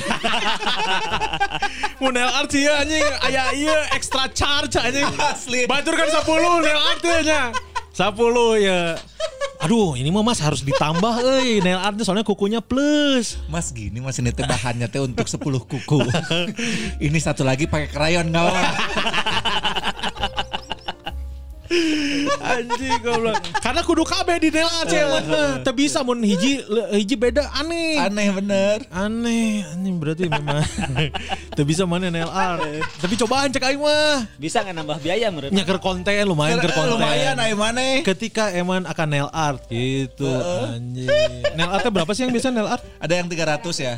Mau nail art sih ya anjing aya ieu extra charge anjing. Asli. Batur kan 10 nail art nya. 10 ya. Aduh, ini mah Mas harus ditambah euy nail art soalnya kukunya plus. Mas gini mas ini teh bahannya teh untuk 10 kuku. ini satu lagi pakai krayon kawan. Anjing goblok. Karena kudu kabeh di art emang mah. Teu bisa mun hiji hiji beda aneh. Aneh bener. Aneh, anjing berarti memang teu bisa mana nail art. Tapi cobaan cek aing mah. Bisa nggak nambah biaya menurut? Nyaker konten lumayan ker konten. Lumayan ayo mana? Ketika eman akan nail art gitu anjing. Nail artnya berapa sih yang biasa nail art? Ada yang 300 ya.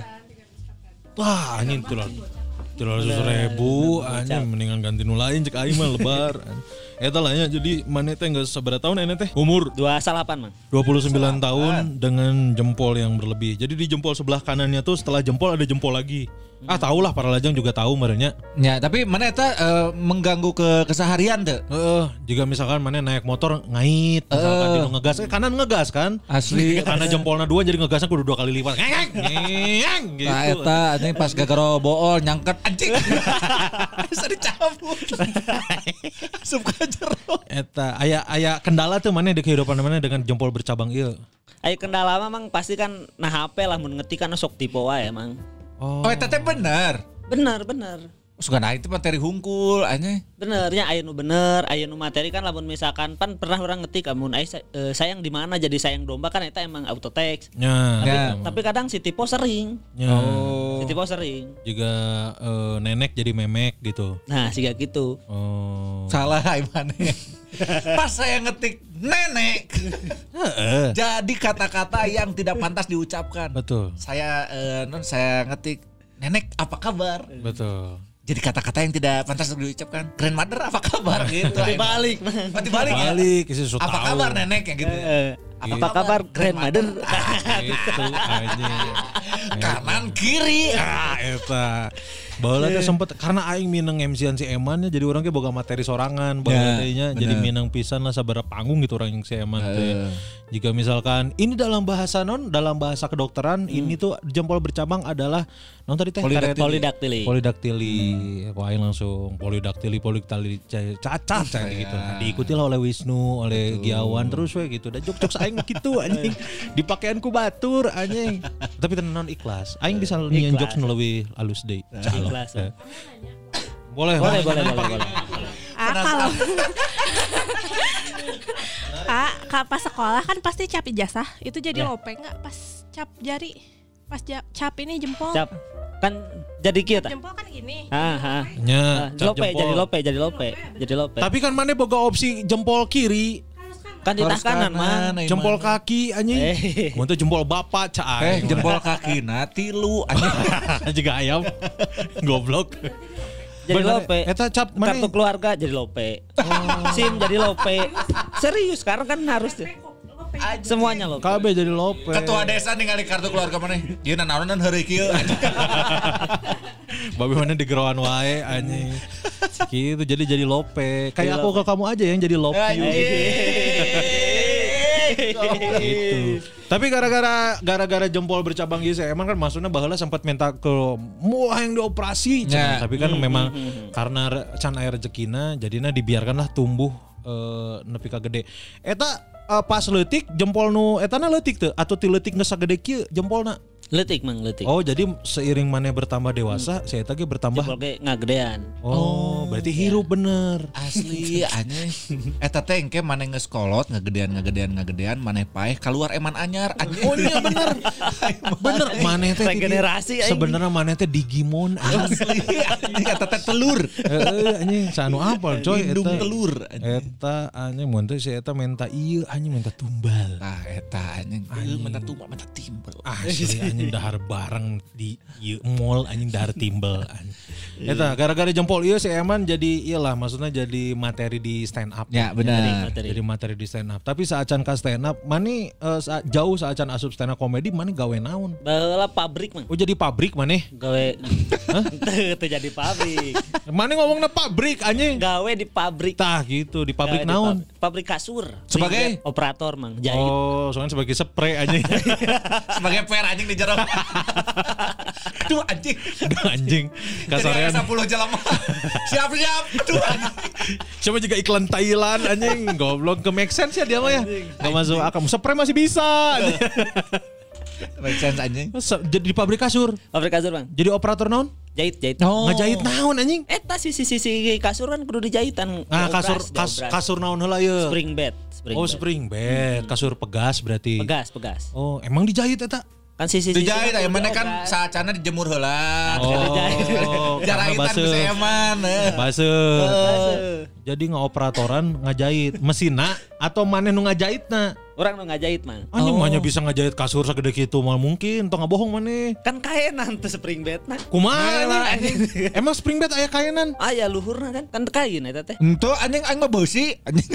Wah anjing tuh Tuh ratus ribu anjing mendingan ganti nu lain cek aing mah lebar. Eta lah ya jadi mana teh geus sabaraha tahun ene teh? Umur Dua salapan mang. 29 tahun dengan jempol yang berlebih. Jadi di jempol sebelah kanannya tuh setelah jempol ada jempol lagi. Ah tahulah para lajang juga tahu merenya. Ya, tapi mana eta eh, mengganggu ke keseharian deh. Heeh, jika misalkan mana naik motor ngait, misalkan di nu ngegas, eh, kanan ngegas kan? Asli. Karena jempolnya dua jadi ngegasnya kudu dua kali lipat. Ngeng, ngeng, gitu. Nah, eta ini pas gagaro bool nyangket anjing. Bisa dicabut. Suka jeruk. Eta aya aya kendala tuh mana di kehidupan mana dengan jempol bercabang iya. Ayo kendala mah mang pasti kan nah HP lah mun ngetik kan sok tipe wae emang. Oh. Oh, eta teh bener. Bener bener. Suka naik itu materi hungkul anjing. Benernya aya nu bener, aya nu materi kan lamun misalkan pan pernah orang ngetik amun aya sa- eh, sayang di mana jadi sayang domba kan eta emang auto text. Nya. Ya. Tapi kadang si tipe sering. Nya. Si tipe sering. Juga eh, nenek jadi memek gitu. Nah, sih gitu. Oh. Salah mana. Pas saya ngetik nenek. Heeh. jadi kata-kata yang tidak pantas diucapkan. Betul. Saya eh, non saya ngetik nenek apa kabar? Betul. Jadi kata-kata yang tidak pantas diucapkan. Grandmother apa kabar gitu. Tapi balik. Mati balik ya. Balik Apa tahu. kabar nenek ya gitu. Eh, apa kabar grandmother? Itu anjing. Kanan kiri. Ah, eta. Baheula teh sempet karena aing mineng MC-an si Eman nya jadi orang boga materi sorangan baheula Ya, teh nya jadi mineng pisan lah sabaraha panggung gitu orang yang si Eman teh. Jika misalkan ini dalam bahasa non dalam bahasa kedokteran ini tuh jempol bercabang adalah non tadi teh Polidaktili. Polidaktili. polidaktili. Wah, aing langsung polidaktili polidaktili ca- cacat cacat gitu. Nah, diikuti lah oleh Wisnu, oleh Giawan terus we gitu. Dan jok-jok aing gitu anjing. Dipakaianku batur anjing. Tapi tenan ikhlas. Aing bisa nyian jokes nu leuwih halus deui. Calok. Ikhlas, ya. Eh. Boleh, Boleh, boleh, boleh, boleh. Ah, kalau Ah, ka- pas sekolah kan pasti cap ijazah. Itu jadi Ya. lope nggak pas cap jari. Pas ja- cap ini jempol. Cap. Kan jadi kita. Jempol kan gini. Ah, ah. Nya, Ah, cap lope jempol. jadi lope jadi lope jadi lope. Tapi kan mana boga opsi jempol kiri, kan di tas kanan mah. ay, jempol mana. kaki anjing. Eh. Mun teh jempol bapak cah Eh jempol kaki na tilu anjing. juga ayam. Goblok. Jadi Bener, lope. Eta cap mana? Kartu keluarga jadi lope. SIM jadi lope. Serius sekarang kan harus tuh. Semuanya lope. KB jadi lope. Ketua desa ningali kartu keluarga mana? Dia nanaonan heureuy kieu anjing. Babi mana di gerowan wae anjing. Gitu jadi jadi lope. Kayak aku ke kamu aja yang jadi lope. gitu. Tapi gara-gara gara-gara jempol bercabang gitu saya emang kan maksudnya baheula sempat minta ke muah yang dioperasi. Ya. tapi kan memang karena re- can air rezekina jadinya dibiarkanlah tumbuh eh, nepi ka gede. Eta eh, pas leutik jempol nu etana leutik teu atau ti leutik geus sagede kieu jempolna? Letik mang letik. Oh, jadi seiring mana bertambah dewasa, saya tadi bertambah. Jempol ge ngagedean. Oh, berarti hirup bener. Asli aneh. Eta teh engke maneh geus kolot ngagedean ngagedean ngagedean maneh paeh keluar eman anyar anjing. Oh iya bener. bener, maneh teh Regenerasi, aing. Sebenarnya maneh teh Digimon. Asli anjing eta teh telur. Heeh, anjing sanu apa coy Lindung eta. telur. anjing. Eta anjing mun teh si eta minta ieu anjing minta tumbal. Ah eta anjing. Ieu minta tumbal minta timbel. Asli anjing dahar bareng di mall anjing dahar timbel anjing. Eta gara-gara jempol ieu si Eman jadi iyalah maksudnya jadi materi di stand up. Ya benar. Materi. Jadi materi di stand up. Tapi saacan ka stand up, mani eh, sa- jauh saacan asup stand up komedi, mani gawe naon? Baheula pabrik mang. Oh jadi pabrik maneh? Gawe teu jadi pabrik. Mani ngomongnya pabrik anjing. Gawe di pabrik. Tah gitu di pabrik Gawe di naon? pab- Pabrik kasur. Sebagai? Operator mang. Jahit. Oh, soalnya sebagai spray anjing. Sebagai per anjing di jero. Aduh anjing. Aduh, anjing. Kasarean. Jadi 10 jelema. Siap siap. Aduh anjing. Coba juga iklan Thailand anjing. Goblok ke make sense ya dia mah ya. Gak masuk akal. Spray masih bisa. Make sense anjing. Jadi di pabrik kasur. Pabrik kasur mang. Jadi operator naon? Jahit jahit. Oh. Ngajahit naon anjing? Eta sisi sisi kasur kan kudu dijahitan. Ah kasur kas, kasur naon heula ye? spring bed. Spring Oh bed. spring bed, kasur pegas berarti. Pegas pegas. Oh, emang dijahit eta? Kan sisi sisi. Dijahit aya mana kan saacana dijemur heula. Oh, geus baseuh. eman. eh. Baseuh. Jadi ngoperatoran ngajahit mesinna atau maneh nu ngajahitna? Orang nu ngajahit mang. Anjing mahnya bisa ngajahit kasur segede kitu mal mungkin, tong ngabohong maneh. Kan kaenan tuh spring bed nah. Kumaha? Emang spring bed aya kaenan? Aya luhurna kan kan kain eta teh. Ento anjing aing mah beusi anjing.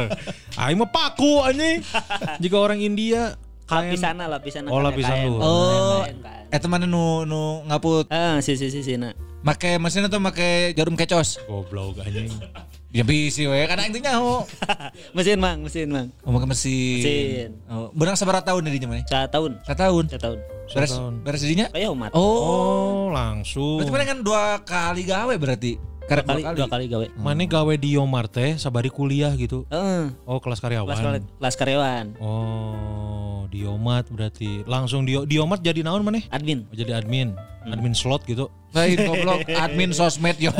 Aing mah paku anjing. Jika orang India kain Lapisana lapisana. Oh, kan lapisan luhur. Oh, eta mana nu nu ngaput Ah, sisi sisi na. make mesin atau make jarum kecos? goblok anjing. Ya bisi we kan aing teh nyaho. mesin mang, mesin mang. Oh, make mesin. Mesin. Oh, beurang sabaraha tahun di dinya mah? Sa tahun. Satahun. Sa tahun. Beres Satahun. beres di dinya? Kayak umat. Oh. Oh, langsung. Berarti mana kan dua kali gawe berarti? dua Karek kali, dua kali gawe. Mana gawe di Yomar teh sabari kuliah gitu. Heeh. Oh, kelas karyawan. kelas kelas karyawan. Oh, di Yomat berarti. Langsung di di Yomat jadi naon maneh? Admin. Oh, jadi admin. Admin slot gitu. Lain goblok admin sosmed yo.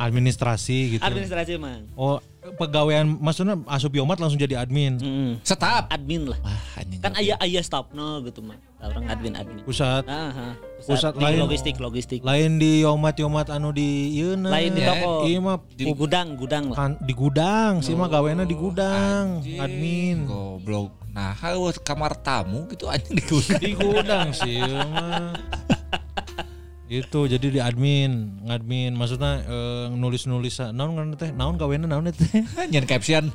Administrasi gitu. Administrasi mang. Oh, pegawaian maksudnya asup Yomat langsung jadi admin. Heeh. Setap. Admin lah. Wah, anjing. Kan aya aya staffna gitu mah. Orang admin admin. Pusat Ah, ah. Pusat di lain. logistik logistik. lain di Yomat Yomat anu di ieu Lain di Ya, toko. Iya mah Di gudang gudang lah. kan- di gudang sih mah gawena di gudang admin Goblok. Nah, haus kamar tamu gitu anjing di gudang. di gudang sih mah itu jadi di admin ngadmin maksudnya eh, nulis nulis naon ngaran teh naon gawena naon teh Nyen caption.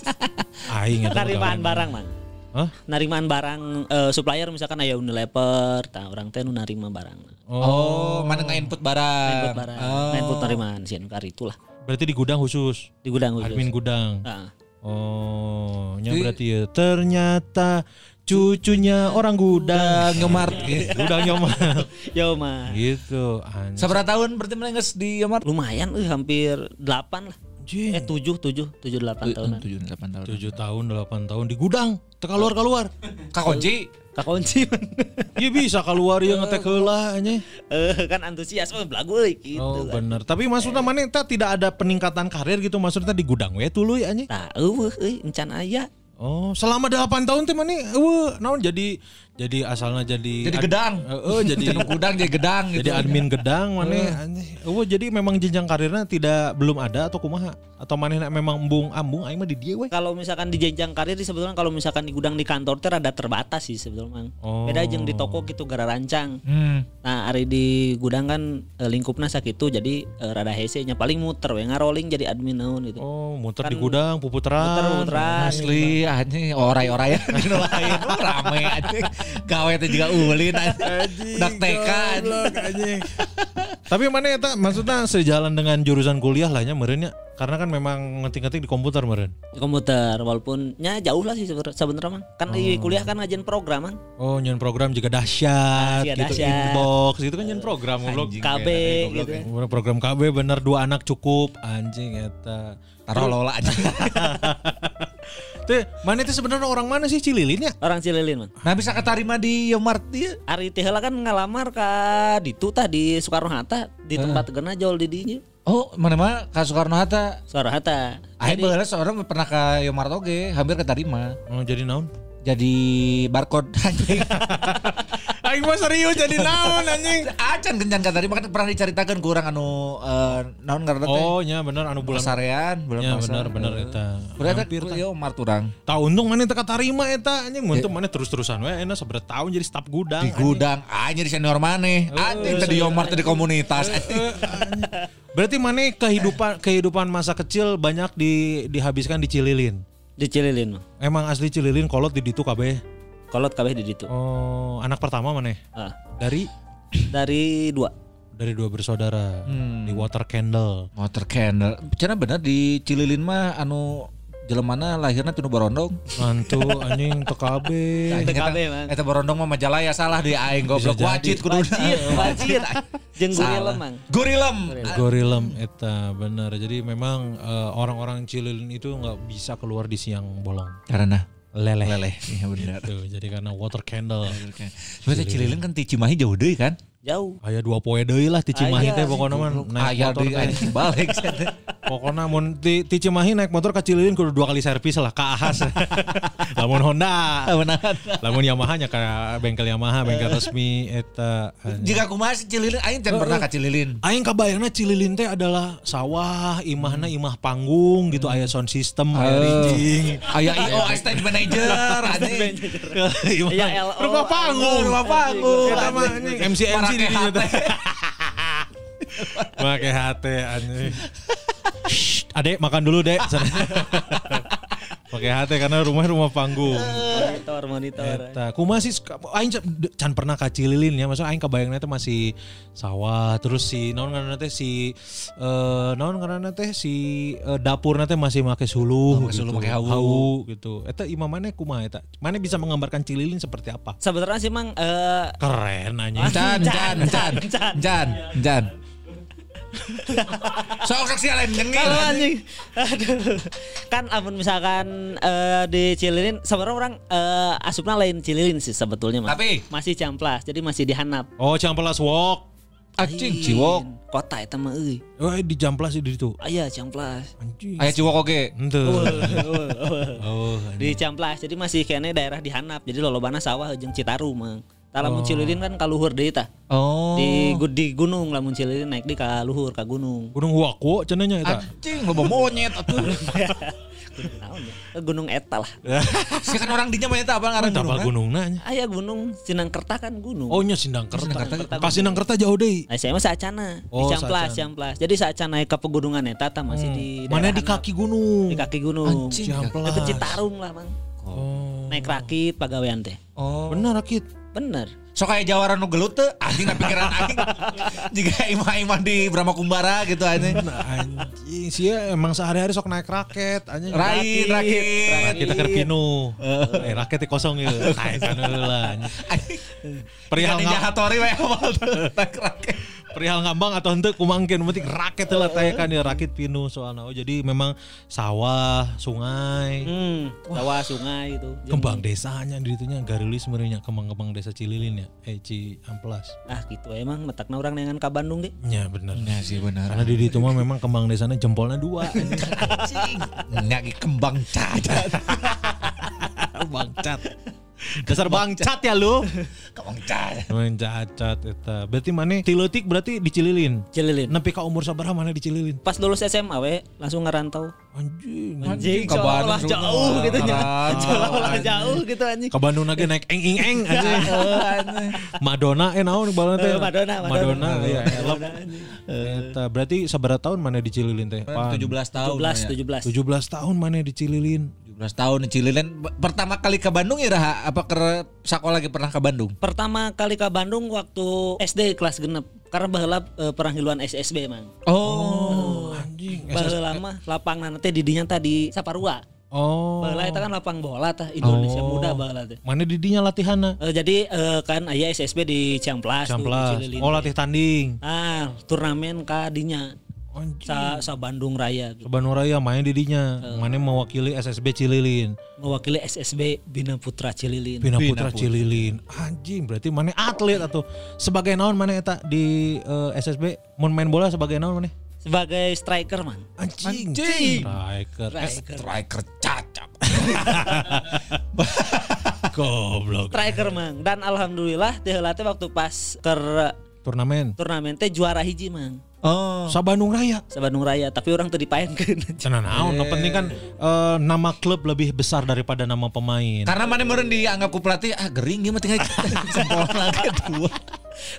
aing Narimaan gawena. barang mang. Hah? Narimaan barang eh, supplier misalkan aya Unilever, tah orang teh nu narima barang. Oh, mana nge-input barang. Input barang. Oh. Input narimaan sih kari itulah. berarti di gudang khusus Di gudang khusus. admin gudang Ah. oh nya berarti ya ternyata cucunya orang gudang Nyomart. gudang nyomar Yo mah. gitu anjing. Sabaraha tahun berarti geus di Yomart? Lumayan eh hampir 8 lah. Anjing. Eh 7 7 7 8 tahunan. 7 8 tahun. tujuh tahun delapan tahun di gudang teu keluar. Kakunci man. iya bisa keluar ya ngetek heula nya Eh kan antusias mah belagu euy gitu. oh kan. bener tapi maksudnya mana eta tidak ada peningkatan karir gitu maksudnya di gudang we tuluy anya Tah eueuh euy encan aya. Oh selama delapan tahun teh mana eueuh naon jadi jadi asalnya jadi Jadi ad- gedang. Heeh, jadi Jadi gudang jadi gedang gitu. jadi admin gedang mana oh jadi memang jenjang karirnya tidak belum ada atau kumaha atau mana memang embung ambung aing mah di dia we Kalau misalkan di jenjang karir sebetulnya kalau misalkan di gudang di kantor teh rada terbatas sih sebetulnya. Oh. Beda jeung di toko gitu gara rancang. Hmm. Nah, hari di gudang kan eh, lingkupna sakitu jadi eh, rada hese nya paling muter we ngarolling jadi admin naon gitu. oh muter Kan di gudang puputeran Muter-muteran. Asli anjing oray-orayan di lain rame anjing. Gawe teh juga ulin anjing. Udah TK anjing. Tapi mana ya maksudnya sejalan dengan jurusan kuliah lah nya meureun nya. Karena kan memang ngetik-ngetik di komputer meureun. Di komputer walaupun nya jauh lah sih sebenarnya mang. Kan di kuliah kan ngajen program mang. Oh, nyen program juga dahsyat Ah, iya, gitu dahsyat. inbox gitu kan nyen program goblok. Anjing, KB kayak gitu. Bener, Program KB bener dua anak cukup anjing eta. Taruh lola anjing. Teh, mana itu sebenarnya orang mana sih Cililin ya? Orang Cililin, Mang. Nah bisa ketarima di Yomart dia. Ari teh heula kan ngalamar ka ditu tah di Soekarno Hatta di tempat gena jol di dinya. Oh mana mah Kak Soekarno Hatta. Soekarno Hatta. Aing baheula seorang pernah ke Yomart oge, hampir ketarima. Oh, jadi naon? Jadi barcode anjing. Aing mah serius jadi naon anjing. Acan kencan kan pernah diceritakan ke urang anu eh, naon ngaranna teh? Oh, nya bener anu bulan. Pasarean, bulan Ya pasar. bener bener eta. Berarti Hampir tah. Yomart urang. Tahu untung mana teka tarima eta anjing mun teu mana terus-terusan we enak seberat tahun jadi staf gudang. Di gudang aja di senior maneh. Anjing tadi Yomart di komunitas. Berarti mana kehidupan kehidupan masa kecil banyak di dihabiskan di Cililin. Di Cililin. Mang. Emang asli Cililin kolot di ditu kabeh. Kolot kabeh di ditu. Oh, anak pertama mana? Ah, Dari dari dua. dari dua bersaudara Hmm. di Water Candle. Motor candle. Cenah bener di Cililin mah anu jelemana lahirna tinu Borondong. Mantu anjing teu kabeh. Teu kabeh, Mang. Eta Borondong mah Majalaya salah di aing goblok wajit kudu. Wajib, wajib. Jeung gurilem, Mang. Gurilem. Gorilem eta bener. Jadi memang eh, orang-orang Cililin itu nggak bisa keluar di siang bolong. Karena Leleh. leleh. Iya bener. Tuh, jadi karena water candle. Sebenarnya Cililin kan ti Cimahi jauh deui kan? Jauh. Aya dua poe deui lah ti Cimahi Aya, teh pokona mah naik Aya motor deui teh. anjing balik. Pokoknya mun ti, ti Cimahi naik motor ke Cililin kudu dua kali servis lah ka Ahas. Lamun Honda. Lamun Yamaha nya ka bengkel Yamaha, bengkel resmi eta. Jika aku masih Cililin aing can pernah ka Cililin. Aing kabayangna Cililin teh adalah sawah, imahna imah panggung gitu, aya sound system, aya ringing. Aya IO stage manager anjing. Imah- LO, Rumah panggung, rumah panggung. Eta mah anjing MC MC Hate. teh. Pakai hati anjing. Adek makan dulu, Dek. Pakai hati karena rumah rumah panggung. Monitor, monitor. Eta, kumaha sih aing can- pernah ka Cililin ya, maksudnya aing kebayangna teh masih sawah, terus si naon ngaranna teh si eh naon ngaranna teh si eh, dapurna teh masih make suluh, Oh, make suluh, make hawu. gitu. Eta imam mana kumaha eta? Mana bisa menggambarkan Cililin seperti apa? Sebenarnya sih Mang eh Keren anjing. Can, can, can, Can. can, can. Sok saksi lain nyengil. Kalau anjing. Aduh. Kan amun misalkan eh, di Cililin sebenarnya orang eh, asupna lain Cililin sih sebetulnya Mang. Tapi? masih Camplas, jadi masih di Hanap. Oh, Ciamplas Walk. Anjing ciwok. Kota eta mah euy. Oh, di Jamplas di situ. Aya Camplas. Anjing. Aya ciwok oge. Ente. Oh, di Camplas jadi masih kayaknya daerah di Hanap jadi lolobana sawah jeung Citarum mang tah Oh. lamun Cililin kan ka luhur deui tah Oh. di gu- di gunung lamun Cililin naik di ka luhur ka gunung Gunung Waku cenanya eta. Anjing loba monyet atuh. Gunung naon ya? Eh, gunung eta lah Sih kan orang dinya mah eta apa ngaran Apa gunung. kan? gunung nanya? aya gunung Sinangkerta kan gunung Oh, nya Sindang Kerta. Sindangkerta. Ka Sindang Kerta jauh deui. Nah, saya mah saacana Oh, di Camplas. Camplas. Jadi saacana naik ke pegunungan eta tah masih di Mana di kaki gunung. di kaki gunung. Anjing. Itu Citarum lah, Mang. Oh. Naik rakit pagawean teh. Oh. Benar Rakit. Bener. Sok kayak jawaran nu gelut teh anjing na pikiran aing. Jika imah-imah di Brahma Kumbara gitu anjing. Anjing sia emang sehari-hari sok naik raket anjing. Rakit, rakit. Rakit kita pinu. Eh raket kosong ya. Naik kan heula. anjing. Perihal Hattori we awal teh naik raket. Perihal ngambang atau henteu kumangkeun penting raket heula teh kan ya rakit pinu soalna. Oh jadi memang sawah, sungai, Hmm, sawah sungai itu. Kembang desanya di itunya garilis sebenarnya kembang-kembang desa Cililin ya. Eh Ci Amplas. Ah gitu emang metakna orang dengan ka Bandung deh. Ya bener. Ya sih benar. Karena di itu mah memang kembang desanya jempolnya dua. Nyaki kembang cacat. bangcat. Dasar bangcat ya lu. Kembang cacat. Main cacat eta. Berarti mana tiletik berarti dicililin. Cililin. Nepi ka umur sabaraha mana dicililin? Pas lulus SMA we langsung ngerantau. Anjing. Anjing, ke Bandung jauh gitu nya. Anjing. jauh gitu anjing. Ke Bandung lagi naik eng ing eng anjing. Madonna eh naon balon teh? Eh, Madonna, Madonna. Madonna ya elok. Eta berarti sabaraha tahun mana dicililin teh? Pan. 17 tahun. 17 17. 17 tahun mana dicililin? 17 tahun di Cililin. Pertama kali ke Bandung ya Raha? Apa ke sekolah lagi pernah ke Bandung? Pertama kali ke Bandung waktu SD kelas genep karena baheula eh, peranghiluan SSB mang. Oh. Anjing. Baheula mah lapangan teh di dinya tadi Saparua. Oh. Baheula eta kan lapang bola tah Indonesia Oh. muda baheula teh. Mana di dinya latihanna? Eh, jadi eh, kan aya SSB di Ciamplas tuh, di Camplas. Cililin Oh latih tanding. Ah, turnamen ka dinya. Sa, sa Bandung Raya gitu. Bandung Raya main didinya. Mana mewakili SSB Cililin. mewakili SSB Bina Putra Cililin Bina Putra Cililin. Anjing, berarti mana atlet atau sebagai naon mana eta di eh, SSB mun main bola sebagai naon mana? sebagai striker man Anjing. Anjing. Striker. Eh, striker Striker cacap. goblok. striker mang dan alhamdulillah teh heula teh waktu pas ke Turnamen. turnamen teh juara hiji mang Oh. Sa Bandung Raya. sa Bandung Raya tapi orang teu dipaenkeun Cenah naon, nu penting kan eh, nama klub lebih besar daripada nama pemain. Karena mana meureun dianggap ku pelatih ah gering ieu mah tinggal lagi dua.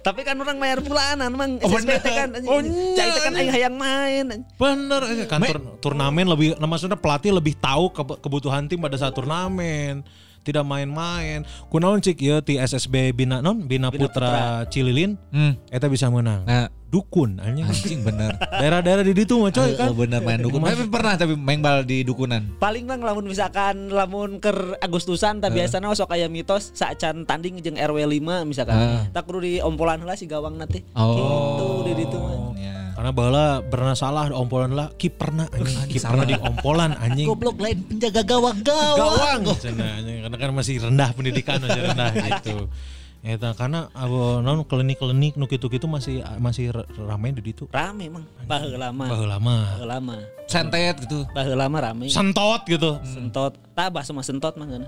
tapi kan orang mayar bulanan mang Oh, teh kan Oh, cai teh kan aing hayang main Bener, eh, kan tur- turnamen lebih, nah, maksudnya pelatih lebih tahu ke- kebutuhan tim pada saat turnamen. Tidak main-main. Kunaon cik ya ti SSB Bina non Bina, Putra, Cililin, Hmm. eta bisa menang. Nah, Dukun anjing. anjing bener. Daerah-daerah di ditu mah coy kan. Oh, bener main dukun. Tapi pernah tapi main bal di dukunan. paling bang lamun misalkan lamun ker Agustusan tak biasana sok aya mitos saacan tanding jeung RW 5 misalkan Ah. tak kudu di ompolan heula si gawang nanti Oh. gitu di ditu mah Ya. Karena bala pernah salah ompolan lah kiperna anjing. Kiperna di ompolan anjing. Goblok lain penjaga gawang Gawang. Anjing. Karena kan masih rendah pendidikan masih rendah gitu. Eta karena abo non klinik-klinik nu kitu-kitu masih masih r- ramai di ditu. rame emang baheula mah Baheula mah. baheula mah Sentet gitu. baheula mah rame Sentot gitu. sentot tak bahasa mah sentot mah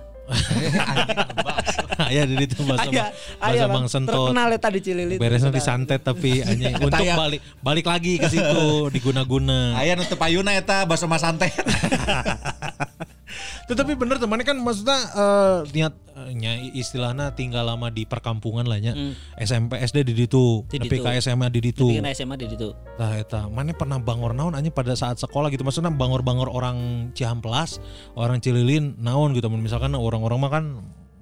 Aya di ditu bahasa aya bahasa aya Bang Sentot. terkenal eta di Cililin Beresnya disantet tapi anjing untuk balik balik lagi ke situ diguna-guna. Aya nu teu payuna eta baso mah santet. Tetapi bener temannya kan maksudnya eh, niat eh, nya istilahnya tinggal lama di perkampungan lah nya. SMP SD di ditu, Di tapi ke SMA di ditu. bikin SMA di ditu Tah eta, mana pernah bangor naon anjing pada saat sekolah gitu. Maksudnya bangor-bangor orang Cihamplas, orang Cililin naon gitu. Misalkan orang-orang mah kan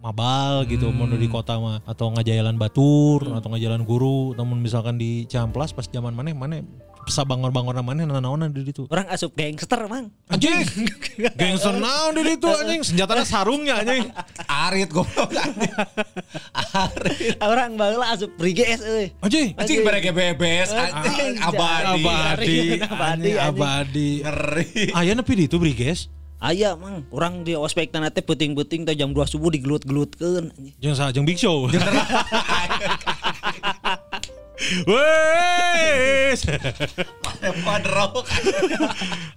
mabal gitu mau di kota mah atau ngajalan batur atau ngajalan guru namun misalkan di Cihamplas pas zaman mana mana bisa bangor-bangor namanya naon di ditu orang asup gangster mang. Anjing! Gangster naon di ditu anjing? Senjatanya sarungnya anjing. Arit goblok anjing. Arit. orang baheula asup briges euy anjing Anjing. Bareng bebes anjing abadi. abadi Abadi, anjing. anjing. abadi. Ngeri. aya nepi di itu briges Aya mang, orang di ospek tanah teh puting-puting teh jam 2 subuh digelut-gelutkeun. jeung sa jeung Big Show Wes.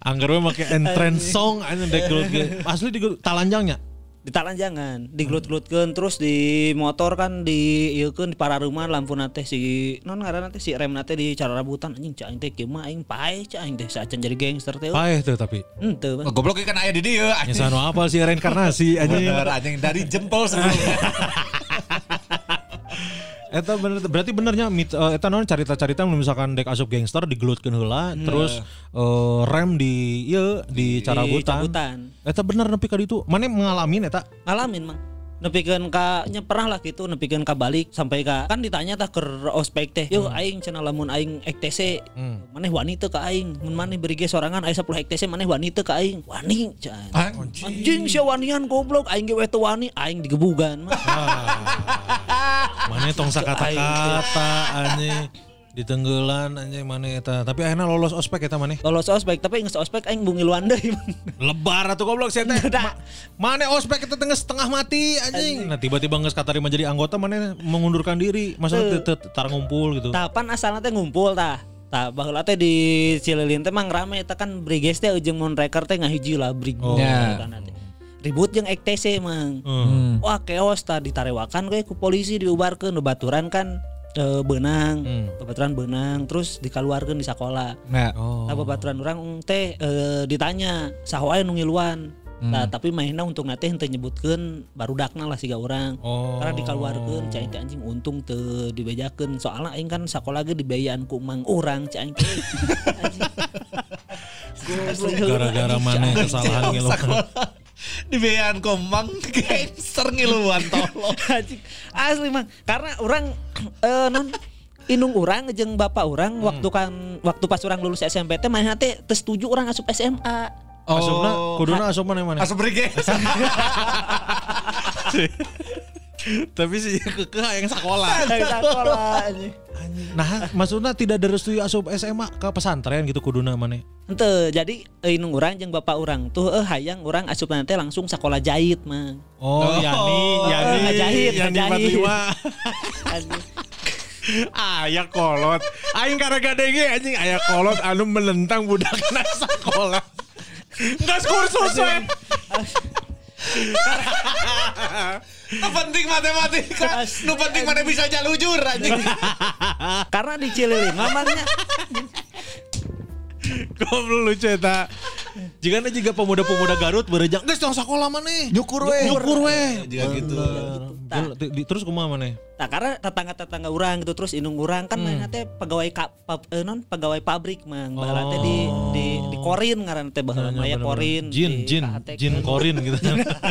Angger we make entrance song anjing dek. Asli di talanjangnya. Di talanjangan, digelut-gelutkeun terus di motor kan di ieukeun di para rumah lampu nate si non ngaranna teh si rem nate di cara rabutan anjing aing teh kieu mah aing pae cak aing teh saacan jadi gangster teh. Paeh tuh tapi. Henteu Oh. Goblok kan aya di dieu anjing. Nyesano apa sih reinkarnasi anjing. Anjing dari jempol sebelumnya. Eta bener berarti benernya mit, eh, eta non carita-carita mun misalkan dek asup gangster digelutkeun heula terus eh, rem di ieu di cara Di butan. cabutan. Eta bener nepi ka ditu. Mana ngalamin eta? Ngalamin mang. Nepikeun ka nya pernah lah gitu nepikeun ka balik sampai ka kan ditanya tah ke ospek teh. Yo aing cenah lamun aing EKTC Hmm. maneh wani teu ka aing. Mun maneh beri ge sorangan aya 10 EKTC maneh wani teu ka aing. Wani can. Anjing sia wanian goblok aing ge we teu wani aing digebugan mah. Mana tong sakata-kata anjing ditenggelan anjing mana eta. Tapi akhirnya lolos ospek eta mana? Lolos ospek tapi geus ospek aing bungi luan deui. Lebar atuh goblok teh. Ma- Mana ospek itu tengah setengah mati anjing. Nah tiba-tiba geus katarima jadi anggota mana mengundurkan diri. Masa tar ngumpul gitu. Tapan asalna teh ngumpul tah. Tah baheula teh di Cililin teh mang rame eta kan briges teh ujung mon reker teh ngahiji lah brig Oh. Ya. Ribut jeung EKTC mang. Hmm. Wah keos tah ditarewakan kayak ku polisi diubarkeun baturan kan eh, benang, Hmm. babaturan benang terus dikaluarkeun di sekolah. Nah, Oh. Nah, babaturan orang teh eh, ditanya saha wae nu ngiluan. Nah, tapi mainnya untuk nate henteu nyebutkeun barudakna lah siga orang. Oh. Karena dikeluarkan cai teh anjing untung teu dibejakeun soalnya aing kan sakola ge dibayaan ku mang urang cai aing teh. Anjing. Gara-gara mana kesalahan ngiluan. Di bean komang gangster ngiluan tolong. Anjing. Asli mang karena orang eh non indung orang jeung bapak orang waktu kan waktu pas orang lulus SMP teh mana teh teu setuju orang asup SMA. Asupna Oh. kuduna asup mana mana. Asup brigade. Tapi sih kekeh yang sekolah. Dari sekolah anjing. Nah, maksudnya tidak direstui asup SMA ke pesantren gitu kuduna mana? Ente, jadi eh, inung urang jeung bapak urang tuh eh hayang urang asup nanti langsung sekolah jahit mah. Oh, Yani, Yani, ngajahit, Yani ngajahit. 45. Aya kolot. Aing karena gadenge anjing aya kolot anu menentang budak sekolah. Enggak kursus we. Nu penting matematika. Nu penting mana bisa jalujur anjing. Karena di Cililin mamanya Goblok lucu eta. Jika ada juga pemuda-pemuda Garut berejak, geus tong sekolah maneh. Nyukur we. Nyukur we. Juga gitu. Terus kumaha maneh? Nah karena tetangga-tetangga orang gitu terus indung orang kan hmm. teh pegawai ka, pa, eh, non pegawai pabrik mang baheula teh di di di korin ngaran teh baheula mah ya korin Jin, di jin, jin korin gitu.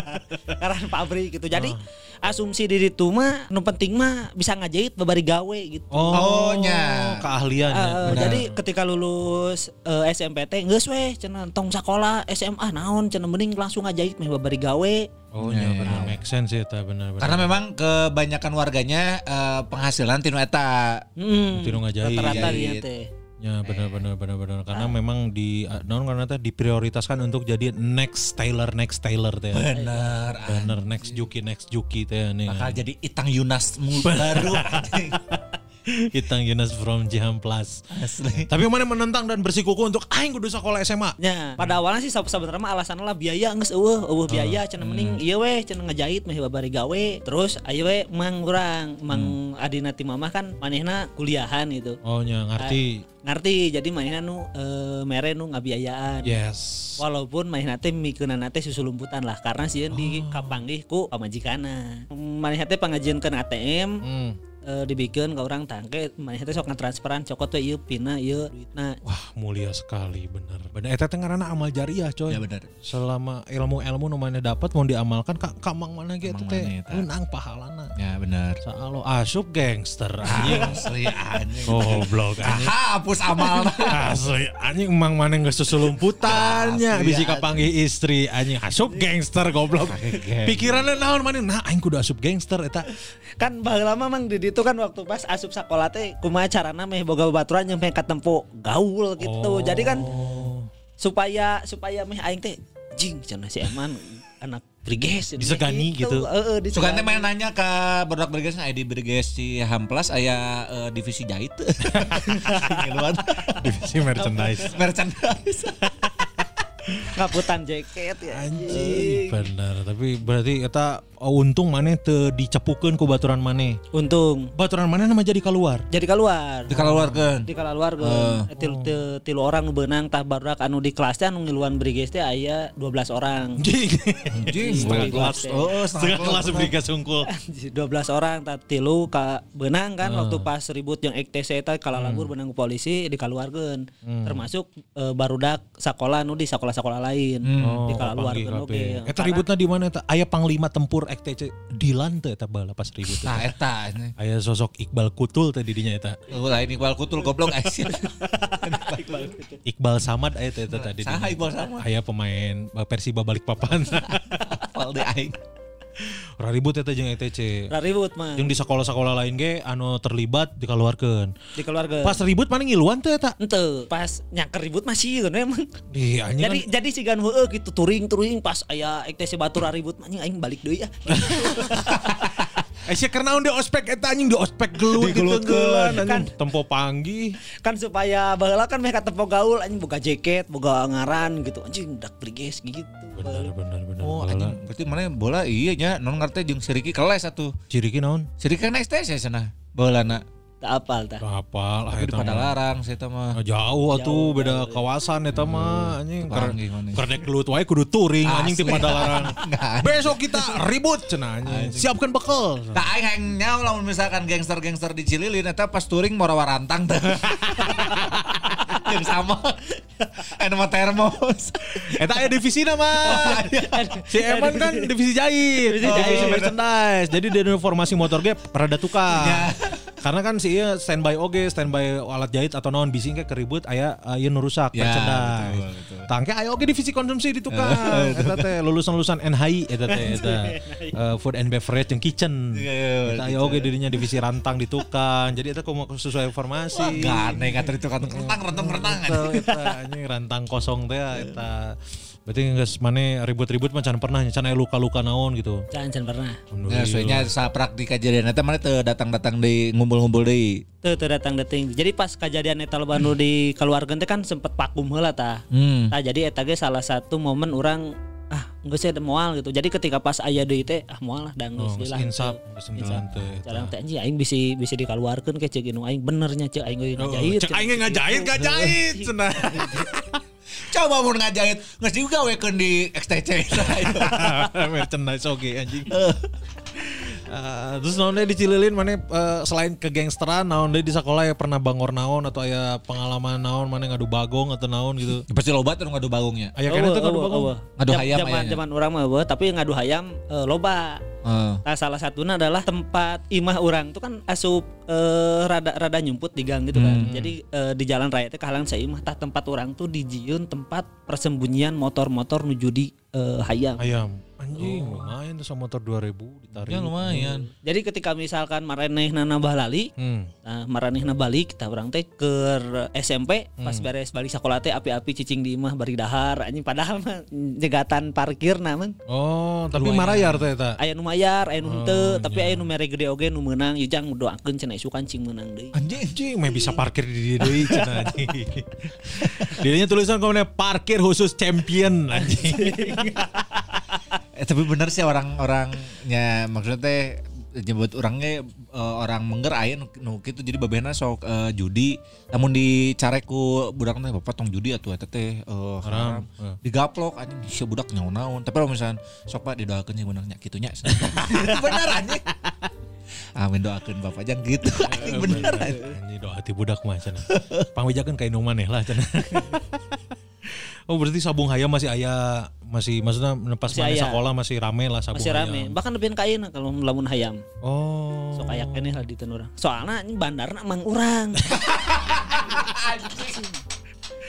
ngaran pabrik gitu jadi asumsi di ditu mah nu penting mah bisa ngajahit babari gawe gitu Oh, Oh, nya. keahlian. Eh, Benar. jadi ketika lulus eh, SMP teh geus weh cenah tong sakola SMA naon cenah mending langsung ngajahit meh babari gawe Oh, ya benar make sense ya eta benar benar. Karena memang kebanyakan warganya eh, penghasilan tinu eta. Hmm, Tinu ngajahit. rata-rata teh Ya benar benar benar benar karena memang di non karena teh diprioritaskan untuk jadi next Taylor next Taylor teh. Bener. Bener next Juki next Juki teh nih. Bakal jadi Itang Yunas baru. Itang Yunus from Jam Plus. Asli. Tapi mana menentang dan bersikuku untuk aing kudu sekolah SMA. Ya, pada awalnya sih sebenarnya mah alasan lah biaya geus eueuh, eueuh biaya cenah mending ieu weh cenah ngajahit meh babari gawe. Terus ayo we mang urang, mang adina ti mamah kan manehna kuliahan gitu. Oh nya ngerti. Ngerti, jadi manehna nu eh, mere nu ngabiayaan. Yes. Walaupun manehna teh mikeunana teh susulumputan lah karena sieun di kapanggih ku pamajikana. Manehna teh pangajiankeun ATM Hmm. Eh, dibikin ke orang tangke manehna teh sok ngatransferan cokot we ieu pina ieu duitna. Wah mulia sekali bener. Bener. Eta teh ngaranna amal jariah coy. Ya bener. Selama ilmu-ilmu nu mana dapat mau diamalkan ka kamang mana gitu teh mana menang pahalana. Ya bener. Saalo asup gangster anjing. Asli anjing. Goblok anjing. Ah, hapus amal. Asli anjing emang mana geus susulumputannya bisi anjing. kapanggih istri anjing asup gangster goblok. Pikirannya naon mana nah aing kudu asup gangster eta. kan baheula mah mang di ditu kan waktu pas asup sakola teh kumaha carana meh boga babaturan yang pengen katempo gaul gitu. Jadi kan supaya supaya meh aing teh jing cenah si Eman anak briges Disegani gitu. Heeh, Suka disegani. teh main nanya ke Berdak Berges aya di Berges si Hamplas aya eh, divisi jahit. Divisi merchandise. Merchandise. ngaputan jaket ya Anjing. Bener, tapi berarti eta oh, untung maneh teu dicepukeun ku baturan maneh. Untung Baturan maneh nama jadi keluar. jadi keluar. Di keluar tilu, tilu, tilu orang nu beunang tah barudak anu di kelas teh anu ngiluan briges teh aya 12 orang. Anjing. Anjing, Setengah kelas. Oh, Setengah kelas beri sungkul. 12 orang tak tilu ka benang kan waktu pas ribut yang EKTC eta kala labur benang ku polisi dikaluarkeun termasuk eh, barudak sakola nu di sekolah-sekolah lain Oh, dikaluarkeun panggil oke kabeh. Eta ributna di mana eta? Aya panglima tempur EKTC Dilan teh eta bala pas ribut. Nah, eta. Aya sosok Iqbal Kutul teh didinya eta. Oh, lain Iqbal Kutul goblok aisyah. Iqbal Samad aya teh eta tadi. Saha Iqbal Samad? Aya pemain Persiba Balikpapan. Hafal deh aing. Ora ribut eta jeung ETC. Ra ribut mah Jeung di sekolah-sekolah lain ge anu terlibat dikeluarkeun. dikeluarkeun Pas ribut mana ngiluan teh eta? Ente pas nyaker ribut masih kan emang Di anjing jadi kan jadi si gan heueuh gitu turing pas aya EKTC batur ribut anjing aing balik deui ya Eh sih karena di ospek eta anjing di ospek gelut gitu Kan. kan. Tempo panggih. kan supaya baheula kan mereka tepo gaul anjing boga jaket boga ngaran gitu anjing dak briges gitu Bener bener bener. Oh, anjing. Berarti mana bola iya nya non ngerti jeung si Riki keles atuh. Ciriki naon? Si Riki kan STC sana. Bola tak apal tah Kapal ah Tapi di eta mah. Padalarang saya mah. Ah, Jauh atuh beda kawasan eta mah anjing. Kepanggih mana. Kerdek gelut wae kudu touring anjing Asli. Padalarang. Besok kita ribut cenah anjing. Siapkan bekal. Tak aing hayang nyaw lamun misalkan gangster-gangster di Cililin eta pas touring mau rawarantang teh. Yang sama. Anu mah termos. Eta aya divisi nama. si Eman kan divisi jahit. Divisi jahit. Divisi merchandise. Jadi di formasi motor ge perada tukang. Karena kan si ieu standby oge, standby alat jahit atau naon bising ke keribut aya aya nu rusak Ya, merchandise. Tangke ayo oke divisi konsumsi di tukang. Eta teh lulusan-lulusan NHI eta teh eta eh, food and beverage yang kitchen. Iya, Eta ayo oke dirinya divisi rantang di tukang. Jadi eta sesuai informasi. Gane ngatur itu kan rentang rentang rentang. Eta anjing rantang kosong teh eta. Berarti geus mane ribut-ribut mah can pernah can luka-luka naon gitu. Jangan jangan pernah. Ya, soalnya saprak di kejadian eta mana teu datang-datang di ngumpul-ngumpul deui. Tuh, tuh datang dating. Jadi pas kejadian eta loba nu di keluarga teh kan sempet vakum heula tah. Hmm. Tah jadi eta ge salah satu momen orang ah geus ada moal gitu. Jadi ketika pas aya deui teh ah moal lah da Oh, geus geus lah. insap, geus enggelan teh. eta. Jarang teh anjing aing bisa bisa dikeluarkeun ke ceuk inu aing benernya ceuk aing Oh, ngajahit. Cek aing ngajahit ngajahit cenah. Coba mun ngajahit geus digawekeun di XTC. merchandise oke anjing. Ah, terus naon deh di Cililin mana eh, selain ke gangsteran naon deh di sekolah ya pernah bangor naon atau aya pengalaman naon mana ngadu bagong atau naon gitu. Pasti loba tuh ngadu bagongnya. Aya kena tuh ngadu bagong. Ngadu hayam Zaman zaman urang mah tapi ngadu hayam eh, loba. Heeh. Nah, salah satunya adalah tempat imah orang itu kan asup eh, rada rada nyumput di gang gitu kan. Jadi eh, di jalan raya itu kahalang saya imah tah tempat orang tuh dijieun tempat persembunyian motor-motor nuju di eh, hayam. Ayam. Anjing lumayan tuh sama motor 2000 ditarik. Ya lumayan. Jadi ketika misalkan maranehna nambah lali, Hmm. nah maranehna balik kita orang teh ke SMP pas beres balik sekolah teh api-api cicing di imah bari dahar anjing padahal mah jegatan parkir namang Oh, tapi marayar teh eta. aya nu mayar aya nu henteu tapi aya nu mere gede oge nu meunang ieu jang doakeun cenah isu kancing meunang deui Anjing, anjing, mah bisa parkir di dia deui cenah anjing. Dirinya tulisan komennya parkir khusus champion anjing. Eh, tapi bener sih orang-orangnya maksudnya teh nyebut orangnya eh, orang mengger aya nu, nu kitu jadi babena sok eh, judi namun dicarek ku budak teh bapak tong judi atuh eta teh eh, haram Heeh. digaplok anjing si budak nyaun-naun tapi kalau misalnya sok pak didoakeun jeung menangnya kitunya bener anjing amin doakeun bapak jangan gitu anjing bener anjing. Ini doa hati budak mah cenah. Pangwijakeun ka indung maneh lah cenah. Oh berarti sabung hayam masih aya masih maksudnya pas Masih mana sekolah masih rame lah sabung masih rame hayam. bahkan lebih kain kalau lamun hayam Oh. sok ayak keneh lah di urang soalnya ini bandarna emang urang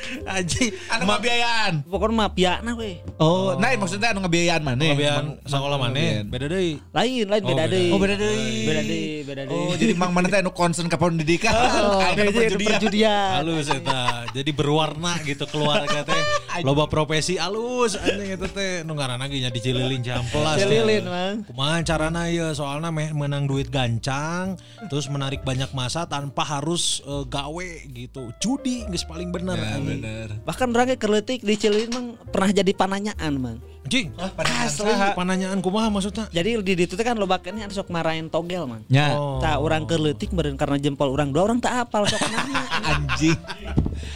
Anjing. anu ngabiayaan pokoknya mah piana we oh nah maksudnya anu ngabiayaan mana Kebian sekolah mana? Beda deui. lain lain Oh, beda deui Oh, beda deui. beda deui beda deui Oh, jadi mang mana teh anu concern ka pendidikan. Oh, Anu perjudian Halus eta. Jadi berwarna gitu keluarga teh. Loba profesi alus anjing eta teh nu ngaranna ge nya di Cililin Ciamplas. teh. Cililin, Mang. Kumaha carana ieu soalna meh menang duit gancang terus menarik banyak masa tanpa harus eh, gawe gitu. Judi geus paling bener Ya, anjing. bener. bahkan orangnya kerletik di Cililin mang pernah jadi pananyaan mang Anjing. Asli. Pananyaan kumaha maksudnya? jadi di ditu teh kan lo bakanya sok marahin togel mang Nya, Oh. tak orang kerletik meren karena jempol orang dua orang tak apal sok nanya anjing.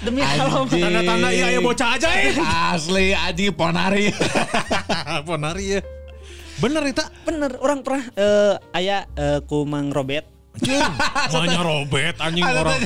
Demi Allah. Tanda-tanda iya aya bocah aja eh. Asli anjing ponari. Ponari ya. Bener eta. bener orang pernah eh aya eh, ku mang Robet Anjing. Namanya Robert anjing orang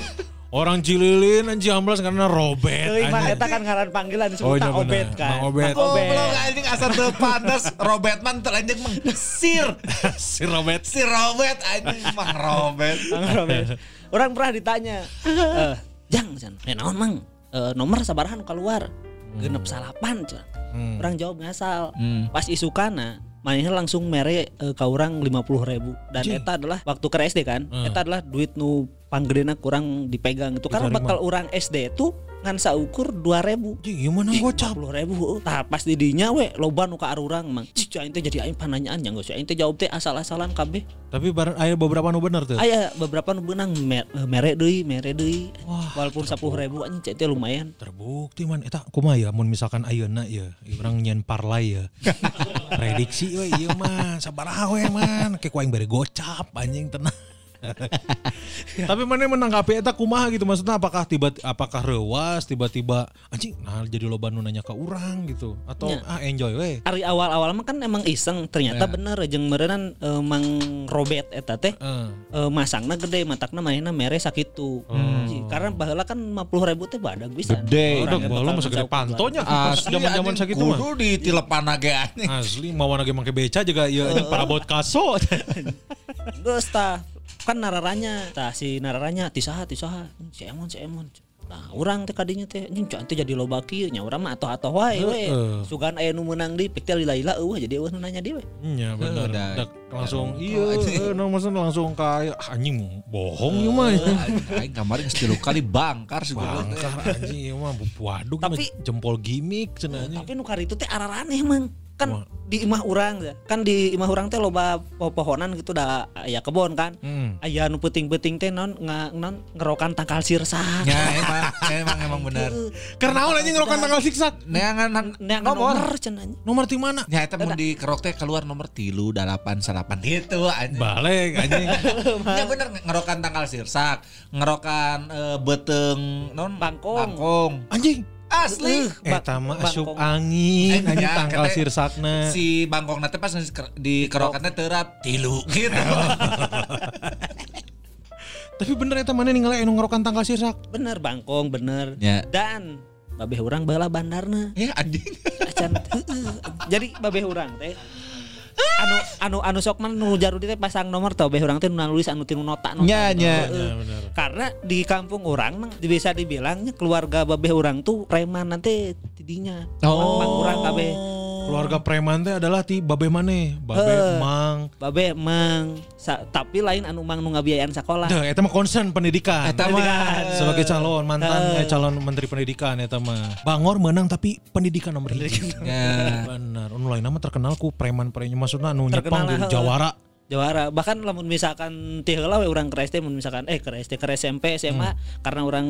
orang Cililin anjing amblas karena. Euy mang anjing. eta kan ngaran panggilan Oh, disebut iya tak Obet bener. kan Mang Obet. Mang Oh, Obet belum anjing asal teu pantes Robert man teu anjing mang sir. si Robert. Si Robert anjing mang Robert. Mang Robet orang pernah ditanya eh jang can eh naon mang? Eh, nomor sabaraha nu keluar genep salapan can Hmm. orang jawab ngasal. Hmm. pas isukana manehna langsung mere eh, ka urang 50 ribu. Dan eta adalah waktu ke SD kan Hmm. eta adalah duit nu panggedena kurang dipegang itu karena bakal orang SD itu ngan saukur 2000 Anjing gimana gocap? 50 ribu Tah pas di dinya we loba nu ka arurang mang. Cik aing teh jadi aing pananyaan nya geus aing teh jawab teh asal-asalan kabeh. Tapi barang aya beberapa nu bener tuh. aya beberapa nu beunang mer- eh, mere deui mere deui. Walaupun 10 ribu anjing cek teh lumayan. Terbukti man. Eta kumaha ya mun misalkan ayeuna ya urang nyen parlay ya. Prediksi we ieu mah. Sabaraha we man. Kayak ku aing bere gocap anjing tenang. Tapi mana menanggapi eta kumaha gitu maksudnya apakah tiba apakah rewas tiba-tiba anjing nah jadi loba nu nanya ke urang gitu atau Ya. ah enjoy we. Ari awal-awal mah kan emang iseng ternyata Ya. bener jeung meureunnan eh, mang Robet eta teh Eh. eh, masangna gede matakna mainna mere sakitu Ji, karena baheula kan 50 ribu teh badag bisa Gede. Udah baheula mah segede pantonya pas Asli zaman-zaman sakitu mah. Kudu ditilepan ge anjing. Asli mau lagi make beca juga ya anjing parabot kaso. Geus tah kan nararanya tah si nararanya tisaha tisaha si emon si emon Nah, orang teh kadinya teh anjing cak teh jadi loba kieu nya urang mah atoh-atoh wae we. Heeh. Sugan aya nu meunang di piktel lila-lila eueuh jadi eueuh nu nanya dia we. Iya benar. Udah. Dak, langsung iya, eh, no, maksudnya langsung kayak ah, anjing bohong ya mah. Aing kemarin sepuluh kali bangkar sih gua. Bangkar anjing ieu mah waduh Tapi- jempol gimmick cenah anjing. Tapi nu kari itu teh araraneh mang. Kan Wah. di imah urang ya. Kan di imah urang teh loba pohonan gitu da aya kebon kan. Hmm. Aya nu peuting-peuting teh non nga, non ngerokan tangkal sirsak. Ya emang emang emang bener. Karena naon anjing ngerokan tanggal siksak. Neangan nomor. cenah. Nomor di mana? Ya eta mun di kerok teh keluar nomor tilu delapan salapan gitu anjing. Balik anjing. Ya bener ngerokan tanggal sirsak, ngerokan eh, beteng non Bangkong. Bangkong. Anjing. Asli. Ba- Eta mah bangkong. asup angin Eh, anjing ya, tanggal kata sirsakna. Si bangkong nanti pas di kerokannya terat tilu gitu. Tapi bener eta mana ninggalin anu ngerokan tanggal sirsak. Bener bangkong bener. Ya. Dan babeh urang bala bandarna. ya anjing. Jadi babeh urang teh anu anu anu sok mah nu jarudi teh pasang nomor tau babeh urang teh nu nulis anu tinu nota nota. Nya, nya. Karena di kampung orang bisa dibilangnya keluarga babeh urang tuh preman nanti tidinya. Oh. Mang urang kabeh. Keluarga preman teh adalah ti babe maneh, babe Heuh. mang. Babe mang sa- tapi lain anu mang nu ngabiayaan sekolah. Duh, eta mah concern pendidikan. Eta mah sebagai calon mantan eh, calon menteri pendidikan eta mah. Bangor menang tapi pendidikan nomor hiji. Ya. Benar. Anu lain nama terkenal ku preman-preman maksudna anu nyepang di Jawara. Jawara bahkan lamun misalkan teu heula we urang ke SD misalkan eh ke SD ke SMP SMA karena orang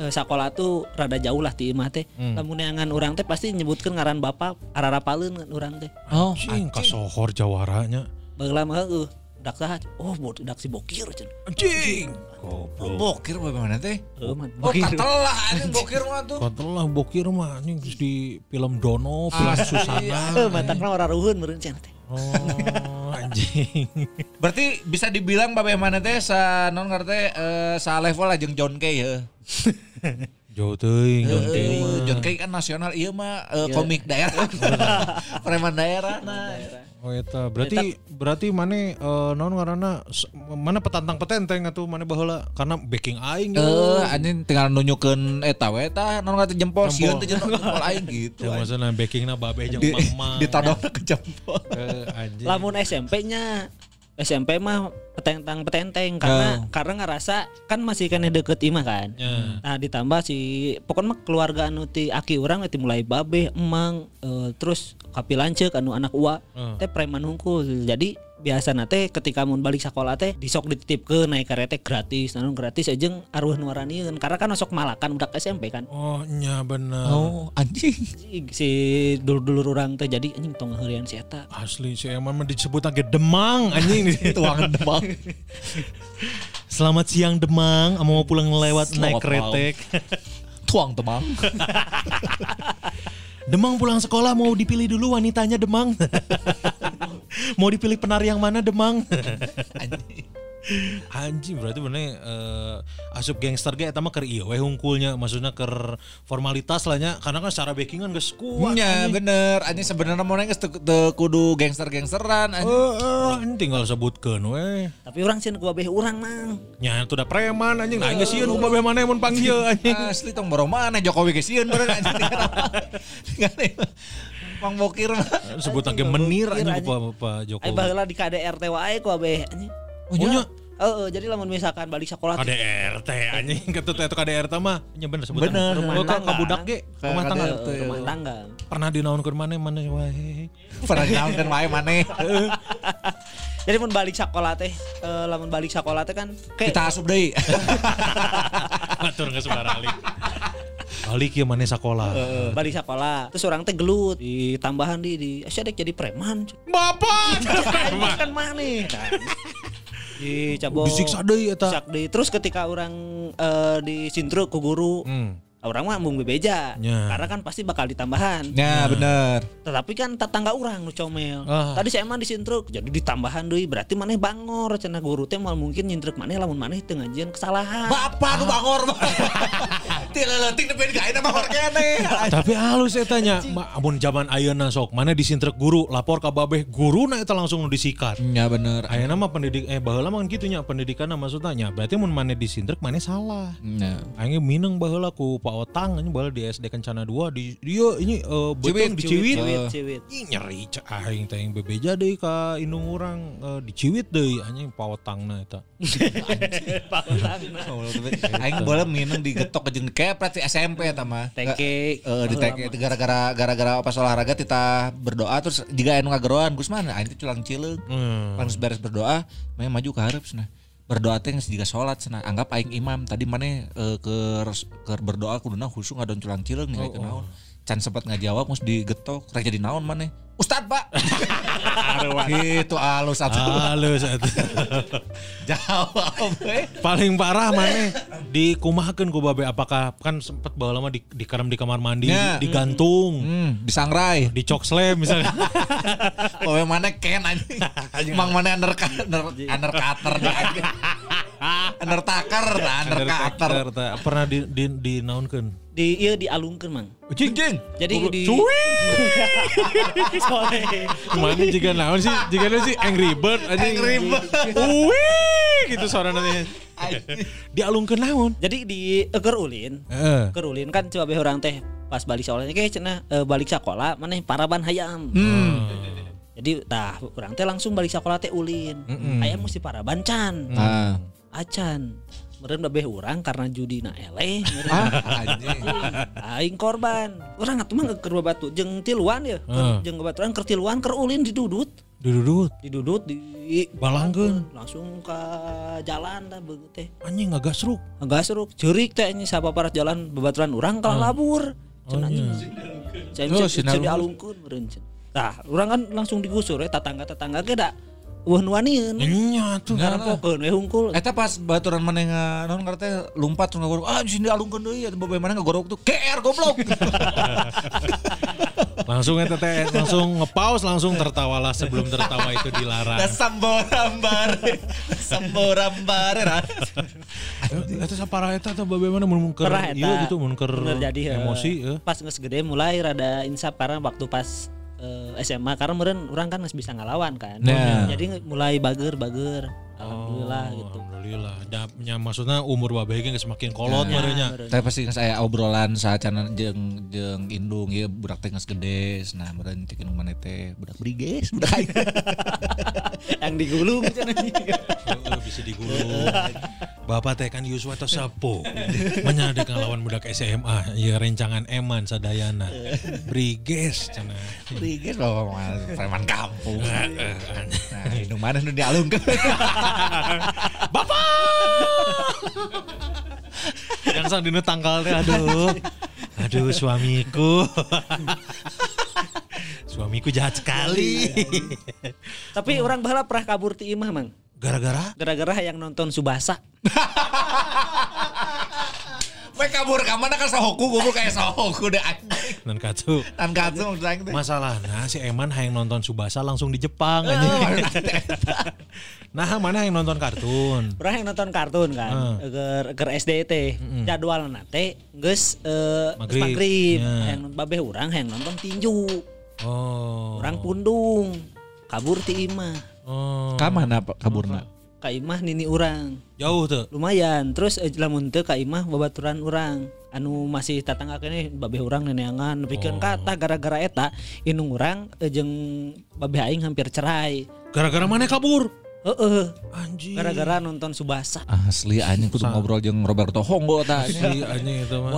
eh, sekolah tuh rada jauh lah ti imah teh. Lamun neangan urang teh pasti nyebutkeun ngaran bapak ararapaleun kan urang teh. Oh, Anjing kasohor Jawaranya. Baheula mah heueuh dak saha? Oh, bod dak si bokir cenah. Anjing. bokir bagaimana teh? Oh, katelah anjing bokir mah tuh. Katelah bokir mah anjing geus di film Dono, film Susana. Heuh matakna ora ruhun meureun cenah teh. Oh, anjing. Berarti bisa dibilang babe mana teh sa non ngerti eh, sa level lah jeung John Kay ya. Jauh teuing. John Kay mah. John Kay kan nasional iya mah eh, komik daerah. Preman daerah nah. Oh eta berarti berarti mana eh, naon ngaranna s- mana petantang petenteng atuh mana baheula karena backing aing Eh, gitu. anjing tinggal nunjukeun eta we tah non ngerti jempol sieun teh jempol aing gitu. Ya maksudnya backingna babe jeung Di mama. ditodong ke jempol. Eh, anjing. Lamun SMP-nya SMP mah petentang petenteng karena karena ngerasa kan masih kan deket imah kan. Ya. Nah ditambah si pokoknya mah keluarga anu ti aki urang ti mulai babe emang eh, terus kapi lanceuk anu anak ua Hmm. teh preman hungkul jadi biasa nate ketika mun balik sekolah teh disok dititipkeun naik karete gratis anu gratis aja aruh nuaranieun karena kan sok malakan budak SMP kan Oh, nya bener. Oh, anjing. si, si dulur-dulur orang teh jadi anjing tong heureun si eta Asli si Eman mah disebut lagi Demang anjing Tuangan demang. Selamat siang Demang, mau pulang lewat naik Selamat malam. kretek. Tuang demang. Demang pulang sekolah mau dipilih dulu wanitanya Demang. Mau dipilih penari yang mana Demang? Anjing berarti bener eh, asup gangster ge eta mah keur ieu we hungkulnya maksudnya keur formalitas lah nya karena kan secara backingan geus kuat. Nya bener, anjing sebenarnya mau geus kudu gangster-gangsteran anjing. Heeh, anjing tinggal sebutkeun we. tapi orang sih gua beh urang mang Nya itu udah preman anjing nah geus sieun ubah beh mana mun panggil anjing. Asli tong boro mana Jokowi geus sieun anjing. Mang Bokir mah. Sebut lagi menir anjing. Pak Pak Jokowi. baheula di KDRT wae ku abeh anjing Oh nya Heeh, jadi lamun misalkan balik sekolah teh, KDRT anjing ketut itu KDRT mah nya bener sebut Bener. rumah Rumah tangga tangga. budak ge rumah tangga rumah tangga. pernah dinaunkeun mana mana wae Pernah nyaunkeun wae maneh. Jadi mun balik sekolah teh, eh, lamun balik sekolah teh kan kayak Kita asup deui. Batur geus barali Balik ya mana sekolah? Balik sekolah. Terus orang teh gelut. Ditambahan di di asyik jadi preman? Bapak! Aing kan mana nah, di cabong disiksa deui eta deui. terus ketika orang eh, di sintruk ku guru Hmm. Orang mah mung bebeja Ya. karena kan pasti bakal ditambahan Ya bener. tetapi kan tetangga orang nu comel Ah. tadi saya emang disintruk jadi ditambahan deui berarti maneh bangor cenah guru teh mal mungkin nyintruk maneh lamun maneh teu ngajieun kesalahan Bapak nu bangor mah. Ti leutik nepi ka ayeuna mah kene. Tapi halus eta nya, Ma, amun zaman ayeuna sok mana disintrek guru, lapor ka babeh guruna eta langsung nu disikat. Ya bener. Ayeuna mah pendidik eh baheula mah kitu nya pendidikan maksudnya nya. Berarti mun mana disintrek mana salah. Ya. Aing mineng baheula ku Pak Otang anjing baheula di SD Kencana 2 di dia ini eh, betong di Ciwit. Ciwit, ciwit. Ih nyeri cek aing teh yang bebeja deui ka indung urang eh, di Ciwit deui anjing Pak Otangna eta. Aing boleh minum digetok jeung kepret si SMP eta mah. Teke. Eh di teke itu gara-gara gara-gara pas olahraga kita berdoa terus jika anu ngageroan Gus mana aing teh culang cileug. Hmm. Pas beres berdoa, main maju ke hareup cenah. Berdoa teh jiga salat cenah. Anggap aing imam tadi mana eh, ke ke berdoa kuduna khusyuk ngadon culang cileug nih oh, naon. Can sempat ngajawab mus digetok rek jadi naon mana? Ustad, Pak. Gitu alus atuh. Halus eta. Jawab we. Paling parah mana dikumahakeun ku babe apakah kan sempet baheula mah di, dikarem di kamar mandi, Ya. digantung, Hmm, disangrai. di cok slam misalnya. Yang mana Ken anjing. Emang mana under under under cutter dah anjing. Under taker, nah, under cutter. Teh, Pernah di di dinaunkeun. Di iya dialungkeun, Mang. Cing cing. Jadi di Soalnya Mana jika naon sih? Jika naon sih Angry Bird anjing. Angry Bird. Wih, gitu suara nanti. Dialungkeun naon? Jadi di eker ulin, Heeh. eker ulin kan coba orang teh pas balik sekolahnya kayak cenah eh, balik sekolah mana paraban hayam. Hmm. Jadi tah orang teh langsung balik sekolah teh ulin. Hayam mesti paraban can. Ah. Acan. Meureun babeh urang karena judi na eleh. Ah. Aing korban. Urang atuh mah keur batu jeung tiluan ya. Heeh. Jeung baturan keur tiluan keur ulin didudut. Dudut. Didudut di Balangkeun. langsung ke jalan dah begitu teh. Anjing. Enggak seru, cerik teh ini siapa para jalan bebaturan orang kalah labur. Cenah anjing. Cai Oh, dialungkeun meureun cenah. Tah, urang kan langsung digusur ya tetangga-tetangga ge da eueuh nu wanian. Nya tuh. Ngarampokeun we hungkul. Eta pas baturan mana nga non ngarana teh lompat terus ngagorok ah di sini alungkeun deui atuh bae mana ngagorok tuh GR goblok. Langsung eta teh langsung ngepaus langsung tertawalah sebelum tertawa itu dilarang. Da samborambar. Samborambar. Eta saparah eta mana Pernah eta. ieu gitu mun keur Bener jadi heuh. emosi ya. Pas geus gede mulai rada insaf karena waktu pas eh, SMA karena meureun urang kan geus bisa ngalawan kan. Nah. Jadi mulai bager-bager. Alhamdulillah Oh, gitu. Alhamdulillah. Da, nya maksudnya umur babe ge geus semakin kolot Ya, merenya. Tapi pasti geus aya obrolan saacana jeung jeung indung ieu budak teh geus gede. Nah, meureun cek indung maneh teh budak briges, budak. Yang digulung cenah anjing. Heeh, bisa digulung. Bapak teh kan Yuswa atau Sapo. Menyadek ngelawan budak SMA. Ya rencangan Eman sadayana. Briges cenah. Briges loh, preman kampung. Nah, indung maneh nu dialungkeun. Yang sang dinu tanggal teh aduh. Aduh suamiku. Suamiku jahat sekali. Tapi orang bahala pernah kabur ti imah, Mang. Gara-gara Gara-gara yang nonton Subasa. We kabur ka mana ka sohoku goblok kayak sohoku deh anjing. Tan katsu maksud aing teh. Masalahnya si Eman hayang nonton Subasa langsung di Jepang anjing. nah, mana yang nonton kartun? Pernah yang nonton kartun kan, ger ger SD teh. Jadwal nate geus eh, Maghrib. maghrib. Ya. Yang babeh urang hayang nonton tinju. Oh. Urang pundung. Kabur ti imah. Oh. Ka mana Pak, kaburna? Ka imah nini urang. Jauh tuh. Lumayan. Terus eh, lamun teu ka imah babaturan urang. Anu masih tatangga kene babeh urang neneangan nepikeun kata gara-gara eta indung urang eh, jeung babeh aing hampir cerai. Gara-gara mana kabur? Heeh. Anjing. Gara-gara nonton Subasa. Asli anjing kudu ngobrol jeung Roberto Honggo ta. si anjing itu mah.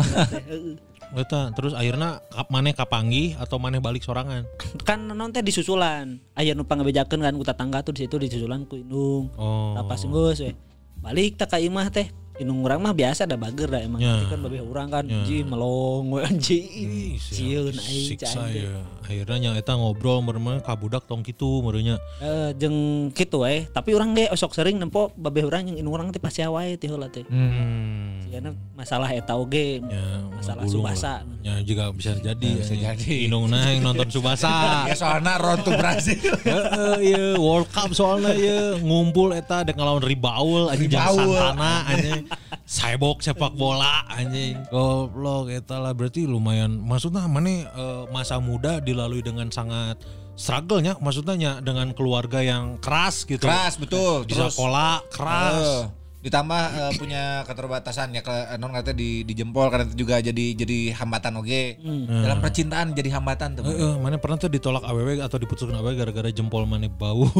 Eta terus akhirnya kap maneh kapanggih atau maneh balik sorangan. kan non teh disusulan aya nu pangabejakeun kan ku tetangga tuh di situ disusulan ku indung Oh. apa geus we balik tak ka imah teh indung urang mah biasa ada bager dah emang Ya. Tapi kan babeh urang kan Ya. ji melong Ih, sieun aing siksa cai ya. Akhirnya nya eta ngobrol merenya kabudak tong kitu merenya. eh jeung kitu we tapi urang ge osok sering nempo babeh urang yang indung urang teh pasti wae teh heula teh Hmm. Karena masalah eta oge Ya, masalah Subasa. Ya juga bisa jadi. bisa ya. jadi. Inung nah yang nonton Subasa. Ya soalnya Road to Brazil. Heeh, iya World Cup soalnya ya ngumpul eta dek ngelawan Ribaul anjing. Santana anjing. Cyborg sepak bola anjing. Goblok eta lah berarti lumayan maksudnya mana eh, masa muda dilalui dengan sangat struggle-nya maksudnya nya, dengan keluarga yang keras gitu. Keras betul. Di Terus sekolah keras. eh, ditambah eh, punya keterbatasan ya ke non katanya di di jempol karena itu juga jadi jadi hambatan oke. Dalam percintaan jadi hambatan tuh. Eh, eh, mana pernah tuh ditolak AWW atau diputuskan AWW gara-gara jempol mana bau.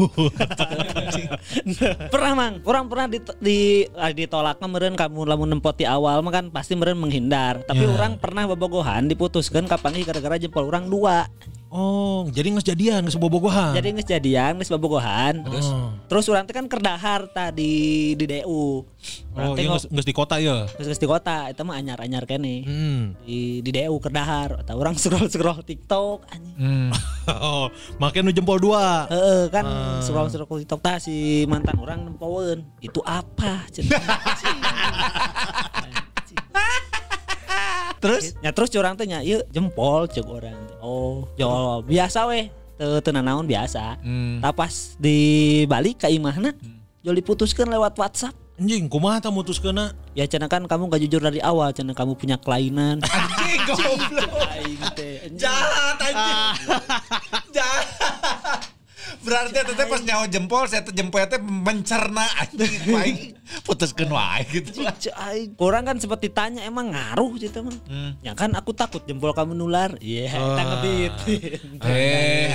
pernah mang orang pernah di, di ah, ditolak meren kamu lamun nempot di awal mah kan pasti meren menghindar tapi Ya. orang pernah bobogohan diputuskan kapan gara-gara jempol orang dua oh, jadi nggak jadian, nggak bobogohan. jadi nges jadian nges bobogohan terus Oh. terus orang teh kan kerdahar tadi di DU orang Oh, iya di kota ya. geus geus di kota itu mah anyar-anyar kene Hmm. di di DU kerdahar atau orang scroll scroll TikTok anjing Hmm. Oh, makanya nu jempol dua. Heeh kan Ah. scroll scroll TikTok tah si mantan orang nempoweun itu apa. Terus Ya terus curang teh nya ieu jempol cek orang. Oh, jawab biasa weh. Teu nanaon biasa. Hmm. Tapi pas dibalik ka imahna, jol diputuskan lewat WhatsApp. Anjing, kumaha tah mutuskeuna? Ya cenah kan kamu gak jujur dari awal, cenah kamu punya kelainan. anjing goblok. Jahat anjing. Jahat. Berarti teteh pas nyawa jempol saya teh jempol teh mencerna anjing baik putuskeun wae gitu. Orang kan sempat ditanya emang ngaruh gitu mah. Hmm. Ya kan aku takut jempol kamu nular. Iya, yeah, Ah. ngebit. Eh,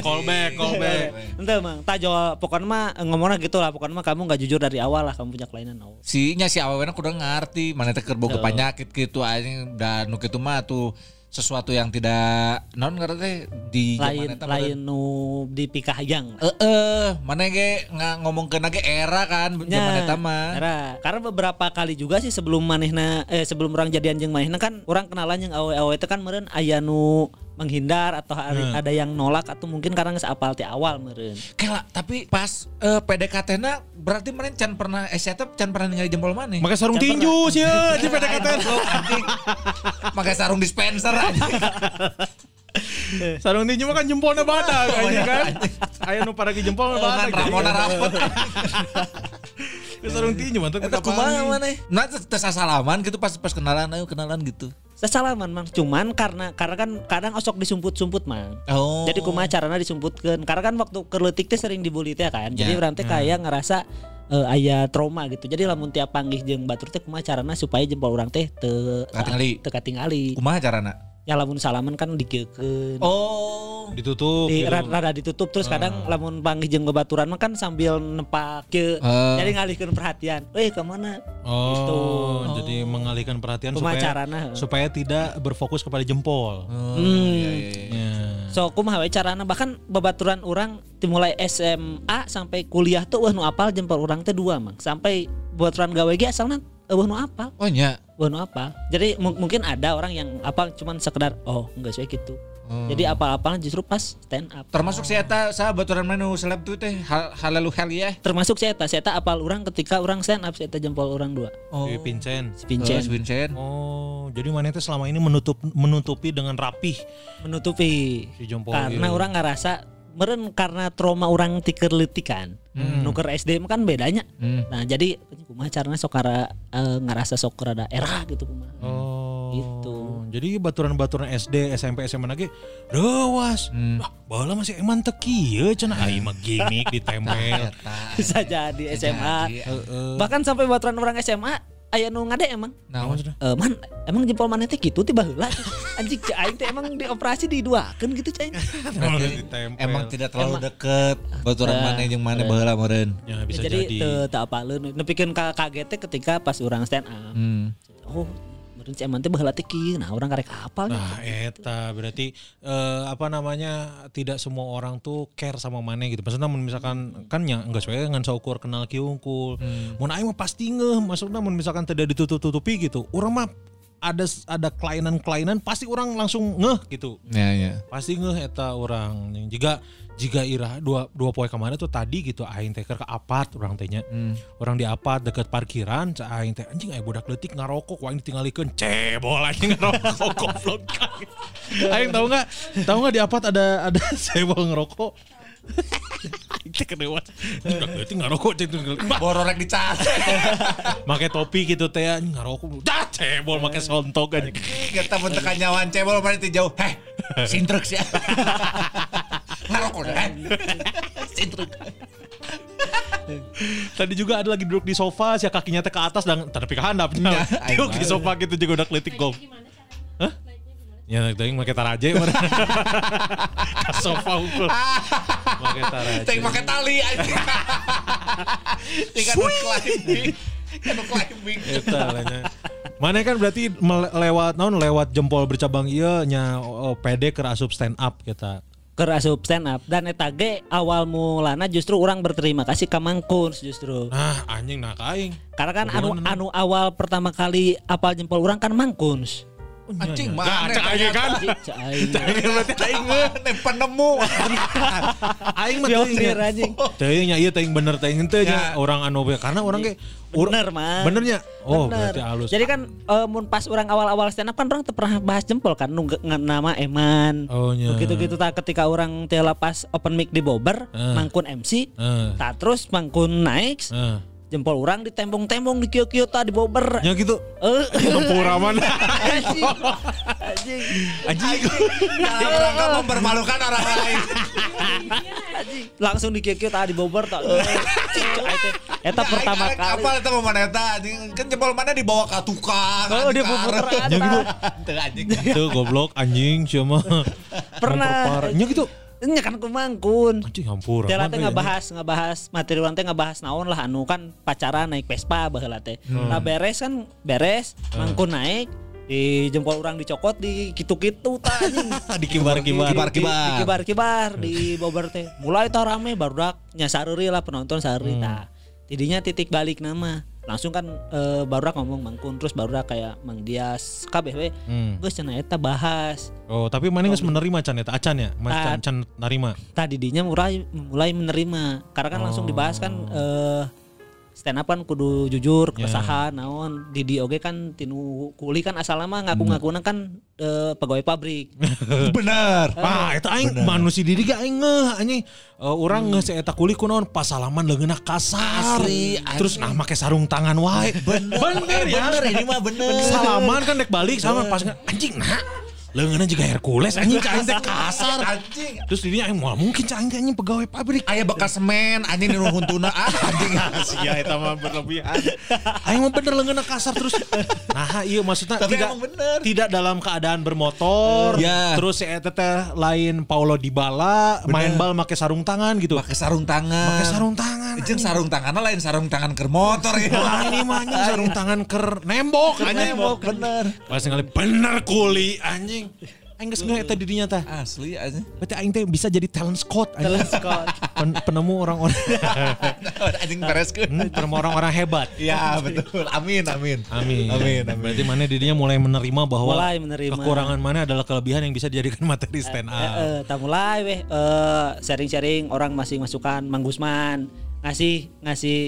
Callback, callback. Ente mang, tak jawab pokoknya mah ngomongnya gitu lah, pokoknya mah kamu gak jujur dari awal lah kamu punya kelainan. Oh. si nya si awalnya kudu ngerti mana teh keur boga Tuh. penyakit gitu anjing dan nu kitu mah tuh sesuatu yang tidak non ngerti di Lain eta lain nu dipikahjang. Eh, eh, mana ge nggak ngomong kena ge era kan zaman eta mah. Era. Karena beberapa kali juga sih sebelum manehna eh sebelum orang jadian jeung manehna kan orang kenalan yang awe-awe itu kan meureun aya nu menghindar atau hari- ada yang nolak atau mungkin karena geus apal ti awal meureun. Kela, tapi pas eh, PDKT na berarti mana can pernah eh saya teh can pernah ningali jempol mana? Pakai sarung tinju sih di PDKT. Pakai sarung dispenser sarung tinju mah kan jempolnya badak anjing kan. Aya nu paragi jempol Kan badak. Ramona rapot. Ke sarung tinju mantep Eta kumaha mana? Nah teu sasalaman gitu pas pas kenalan ayo kenalan gitu. Sesalaman mang, cuman karena karena kan kadang osok disumput-sumput mang. Oh. Jadi kumaha carana disumputkeun. Karena kan waktu kerletik teh sering dibully teh kan. Jadi Ya. urang teh kayak ngerasa eh, aya trauma gitu. Jadi lamun tiap panggih jeung batur teh kumaha carana supaya jempol urang teh teu Katingali. teu katingali. Kumaha carana? Ya lamun salaman kan dikeukeun. Oh. Ditutup. di gitu. rada, rada ditutup terus kadang lamun panggih jeung babaturan mah kan sambil nempak ke Ah. jadi ngalihkeun perhatian. Eh ke mana? Oh, Gitu. jadi mengalihkan perhatian supaya carana? supaya tidak berfokus kepada jempol. Oh, Hmm. iya, iya, iya. Ya. So kumaha we carana bahkan babaturan orang dimulai SMA sampai kuliah tuh wah nu apal jempol orang teh dua mang. Sampai babaturan gawe ge asalna wah nu apal. Oh nya. Wah nu apal. Jadi mu- mungkin ada orang yang apal cuman sekedar oh enggak sih gitu. Oh. Jadi apal-apalan justru pas stand up. Termasuk saya eta saya baturan menu seleb tuh teh hal halalu hal ya. Termasuk saya saya tak apal orang ketika orang stand up saya jempol orang dua. Oh. Si Vincent. Si Oh, Vincent. si Vincent. Oh, jadi mana itu selama ini menutup menutupi dengan rapih menutupi si jempol. karena ieu. orang ngerasa meren karena trauma orang tiker letikan nuker SD kan bedanya Hmm. nah jadi kumaha caranya sok kara, eh, ngerasa sok rada era gitu kumaha Oh. Gitu. Jadi baturan-baturan SD, SMP, SMA lagi dewas. Hmm. Baheula masih eman teu kieu cenah ai mah gimmick ditempel. bisa jadi SMA bahkan sampai baturan orang SMA aya nu ngade emang Naon? Eh, man emang jempol mana teh gitu tiba heula anjing cai aing teh emang dioperasi diduakeun gitu cai ditempel. Emang tidak terlalu deket baturan Eh, mana yang mana baheula meureun. Ya, bisa jadi jadi. teu teu apaleun nepikeun ka kaget ketika pas orang stand up Hmm. oh meureun si emang teh baheula teh nah orang karek apal nya. Nah, eta berarti eh, apa namanya tidak semua orang tuh care sama mana gitu. Maksudnya misalkan kan ya enggak sesuai dengan saukur kenal kiungkul. Mun aing mah pasti ngeh, maksudnya mun misalkan tidak ditutup-tutupi gitu. Orang mah ada ada kelainan-kelainan pasti orang langsung ngeh gitu. Ya ya. Pasti ngeh eta orang. Jika jika ira dua dua poe kemarin tuh tadi gitu aing teh ke apart orang tehnya. Orang di apart deket parkiran, aing teh anjing aya budak leutik ngarokok, wah aing ditinggalikeun cebol anjing ngarokok goblok. aing tahu nggak? Tahu nggak di apart ada ada cebol ngerokok? Cek dewas. Udah berarti ngarokok cek tuh. Bororek dicas. Make topi gitu teh anjing ngarokok. Dah cebol make sontok anjing. Kita bentekan nyawan cebol mana ti jauh. Heh, sintruk sih. Ngarokok deh. Sintruk. Tadi juga ada lagi duduk di sofa, si kakinya teh ke atas dan tapi ke handap. Ya, Duduk di sofa gitu juga udah kelitik gong. Hah? Ya, tadi make taraje mana? Ke sofa unggul. Make taraje. Cek pakai tali aja. Tinggal nu climbing. Kan climbing. Eta lah nya. Mana kan berarti lewat naon lewat jempol bercabang iya nya oh, PD ke asup stand up kita. Keur asup stand up dan eta ge awal mulana justru orang berterima kasih ka Mangkuns justru. Nah, anjing nah kaing. Karena kan anu anu awal pertama kali apal jempol orang kan Mangkuns. Anjing Nah, mana? cek aja kan. Cek aing. Berarti aing mah penemu. aing mah Pionir, anjing. Teuing nya ieu teuing bener teuing henteu nya Ya. orang anu karena orang ge Bener, Man. Benernya. Oh, Bener. berarti halus. Jadi kan eh, mun pas orang awal-awal stand up kan orang pernah bahas jempol kan nu nama Eman. Oh, nya. Begitu-gitu tak ketika orang teh pas open mic di Bobber, Eh. mangkun MC, Eh. tak terus mangkun naik, Eh. Jempol orang ditembong-tembong di kio-kio tak di Bobber. Nya gitu. Eh. Kepuraman. Anjing. Anjing. Anjing. Dalam rangka mempermalukan orang lain. Anjing. Langsung di kio-kio tak di Bobber tak. Cik, cik, eta- Eta pertama Aing- kali. Apa itu mau mana eta? Kan jempol mana dibawa ke tukang. Oh, dia anjing, puter karep. atas. Nya gitu. Anjing. Tuh goblok anjing cuma. Pernah. Nya gitu. Nya kan kumangkun. Anjing hampura. Teh teh ngebahas ngebahas materi orang teh ngebahas naon lah anu kan pacaran naik Vespa baheula teh. Nah beres kan beres mangkun naik di jempol orang dicokot di kitu-kitu anjing. di kibar-kibar. Di- di- di kibar-kibar di Bogor teh. Mulai tah rame barudak nyasareuri lah penonton saruri tah. Tidinya titik balik nama. Langsung kan eh, barudak ngomong mangkun terus barudak kayak Mang Dias kabeh we. Hmm. Geus cenah eta bahas. Oh, tapi mana geus menerima can eta acan ya? Mas Ah. can, can narima. tadi dinya mulai mulai menerima karena kan langsung dibahas kan eh stand up kan kudu jujur keresahan naon Didi oge kan tinu kuli kan asal mah ngaku-ngakuna kan eh, pegawai pabrik Bener. Ah, eta aing manusia diri ge aing ngeh anjing. Eh, urang ngeh si eta kulit kunaon pas salaman leungeunna kasar. Asli, Terus nah make sarung tangan wae. Bener. Bener ya. Bener ini mah bener. Salaman kan dek balik sama pas anjing nah. Leungeunna juga Hercules anjing cai teh kasar. Anjing. Terus dirinya aing moal mungkin cai teh anjing pegawai pabrik. Aya bekas semen anjing di ruhuntuna ah anjing. Sia eta mah berlebihan. Aing mah bener leungeunna kasar terus. Nah, iya maksudnya Tapi tidak bener. tidak dalam keadaan bermotor. Ya. Terus si eta teh lain Paulo Dybala main bal make sarung tangan gitu. Pakai sarung tangan. Pakai sarung tangan. Jeung sarung tanganna lain sarung tangan ke motor ya. Ini mah anjing sarung tangan ker nembok anjing. Nembok, bener. Pas ngali bener kuli anjing. Aing geus eta dirinya tah. Asli anjing. Berarti aing teh bisa jadi talent scout anjing. Scott Pen- penemu orang-orang anjing bereskeun. Hmm, penemu orang-orang hebat. Ya betul. Amin amin. Amin. Amin, amin. Berarti mana dirinya mulai menerima bahwa Mulai menerima. kekurangan mana adalah kelebihan yang bisa dijadikan materi stand up. Eh, eh, tak mulai weh eh, sharing-sharing orang masih masukan Mang Gusman ngasih ngasih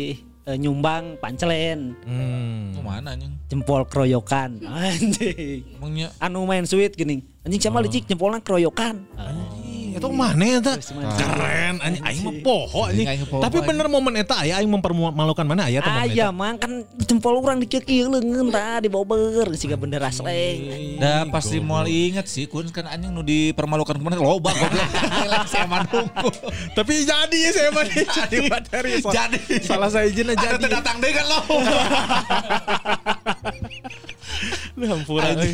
eh, nyumbang pancelen. Hmm. Ke mana anjing? jempol keroyokan anjing. Emangnya? Anu main sweet gini. Anjing siapa licik? Jempolnya keroyokan Anjing, itu mana eta? Keren, anjing aing mah poho anjing. Tapi bener momen eta aya aing mempermalukan mana aya teh momen Aya eta. mang kan jempol orang dikekir leungeun tah di bober siga bendera sleng. Da pasti mau inget sih kun kan anjing nu dipermalukan ke mana loba goblok. Saya mah nunggu. Tapi jadi saya mah jadi materi. Jadi. Salah saya izin aja Ada jadi. datang deh kan lo. Lu hampura euy.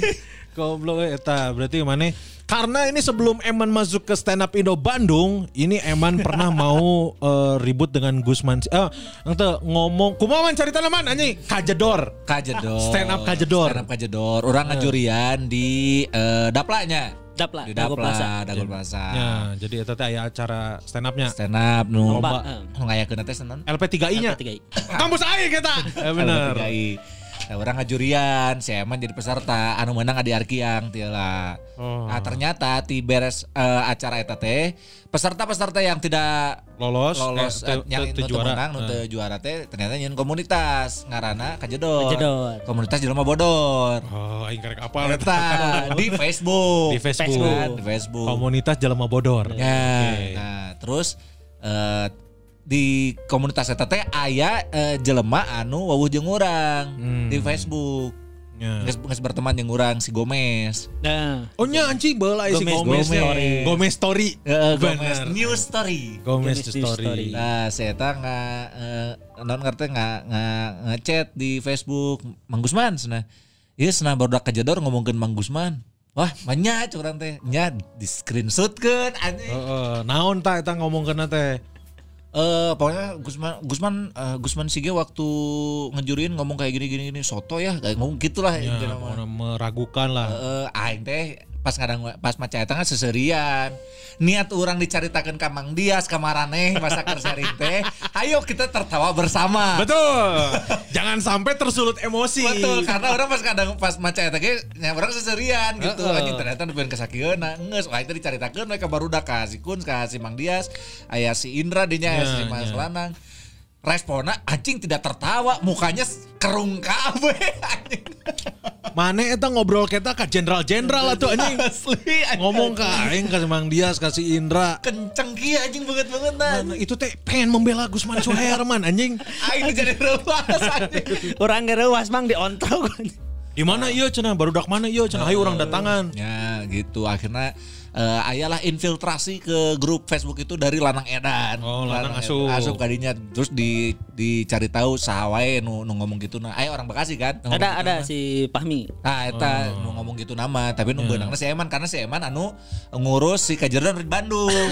Goblok eta berarti mana? Karena ini sebelum Eman masuk ke stand up Indo Bandung, ini Eman pernah mau eh, ribut dengan Gusman. Eh, ente ngomong, kumaha man cari tanaman anjing? Kajedor. Kajedor. Stand up kajedor. Stand up kajedor. Orang ngajurian di eh, Daplanya. Dapla, Di Dago Dapla, Plaza. Dago Plaza. Ya, jadi eta teh aya acara stand up-nya. Stand up nu Lomba, nu ngayakeun teh senan. LP3I-nya. LP3I. Kampus aing kita. Eh bener. LP3I. Nah, orang ngajurian, si Eman jadi peserta, anu menang adi Arkiang tiala. Oh. Nah, ternyata di beres eh, acara eta teh, peserta-peserta yang tidak Lolos, lolos eh, eh, teu- yang teu juara. menang, nu Eh. teu juara teh ternyata nyeun komunitas ngaranna Kajedor. Kajedor. Komunitas jelema bodor. Oh, aing karek apa Eta di Facebook. Di Facebook. Facebook. Kan, di Facebook. Komunitas Jelema Bodor. Ya, Oke. nah terus eh di komunitas eta teh aya eh, jelema anu wawuh jeung urang Hmm. di Facebook. Geus geus berteman jeung urang si Gomez. Nah, Oh nya anjing baheula si Gomez, Gomez, Gomez. Story. Gomez Story. Bener. Gomez News Story. Gomez the Story. Story. Nah, saya eta nggak eh, non ngerti nggak nggak ngechat di Facebook Mang Gusman cenah. Iya cenah baru kejedor ngomongkeun Mang Gusman. Wah, banyak curang teh. Nya di screenshotkeun anjing. Heeh, naon ta eta ngomongkeun teh? Eh pokoknya Gusman Gusman eh, Gusman Sige waktu ngejuriin ngomong kayak gini gini gini soto ya kayak ngomong gitulah Ya, meragukan lah. Eh, aing teh pas ngadang pas maca eta kan seserian. Niat orang dicaritakeun ka Mang Dias ka Maraneh masa keur sharing teh. Ayo kita tertawa bersama. Betul. Jangan sampai tersulut emosi. Betul, karena orang pas kadang pas maca eta ge nya orang seserian gitu. Heeh. Anjing ternyata nepen kasakieuna. Geus wah itu dicaritakeun we ka barudak ka si Kun ka si Mang Dias, aya si Indra dinya Ya, si Mas ya. Lanang. Responnya anjing tidak tertawa, mukanya kerung kabeh anjing. Mane eta ngobrol kita ka jenderal-jenderal atuh anjing. Asli anjing. Ngomong ka aing ka Mang Dias ka si Indra. kenceng kieu anjing banget banget Nah, itu teh pengen membela Gusman Suherman anjing. Aing jadi rewas anjing. orang ngerewas mang diontrok. Di mana ieu cenah barudak mana ieu cenah ayo orang datangan. Ya gitu akhirnya eh, ayalah infiltrasi ke grup Facebook itu dari Lanang Edan. Oh, Lanang Edan. asup. Asup kadinya terus di dicari tahu sahawae nu, nu ngomong gitu nah. Ayo orang Bekasi kan. Ada gitu ada nama. si Pahmi. Nah, eta Oh. nu ngomong gitu nama, tapi nu Ya. beunangna si Eman karena si Eman anu ngurus si kajeron di Bandung.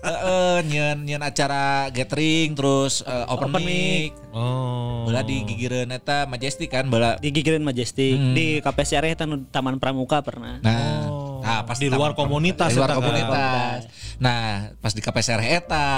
Heeh, nyeun nyeun acara gathering terus eh, open, Open mic. Oh. Bela di gigireun eta Majestic kan bela Di Gigirin Majestic, Hmm. di KPSR eta nu Taman Pramuka pernah. Nah, Oh. Nah pas Di luar komunitas di luar eta kan. komunitas. Nah, pas di KPSR eta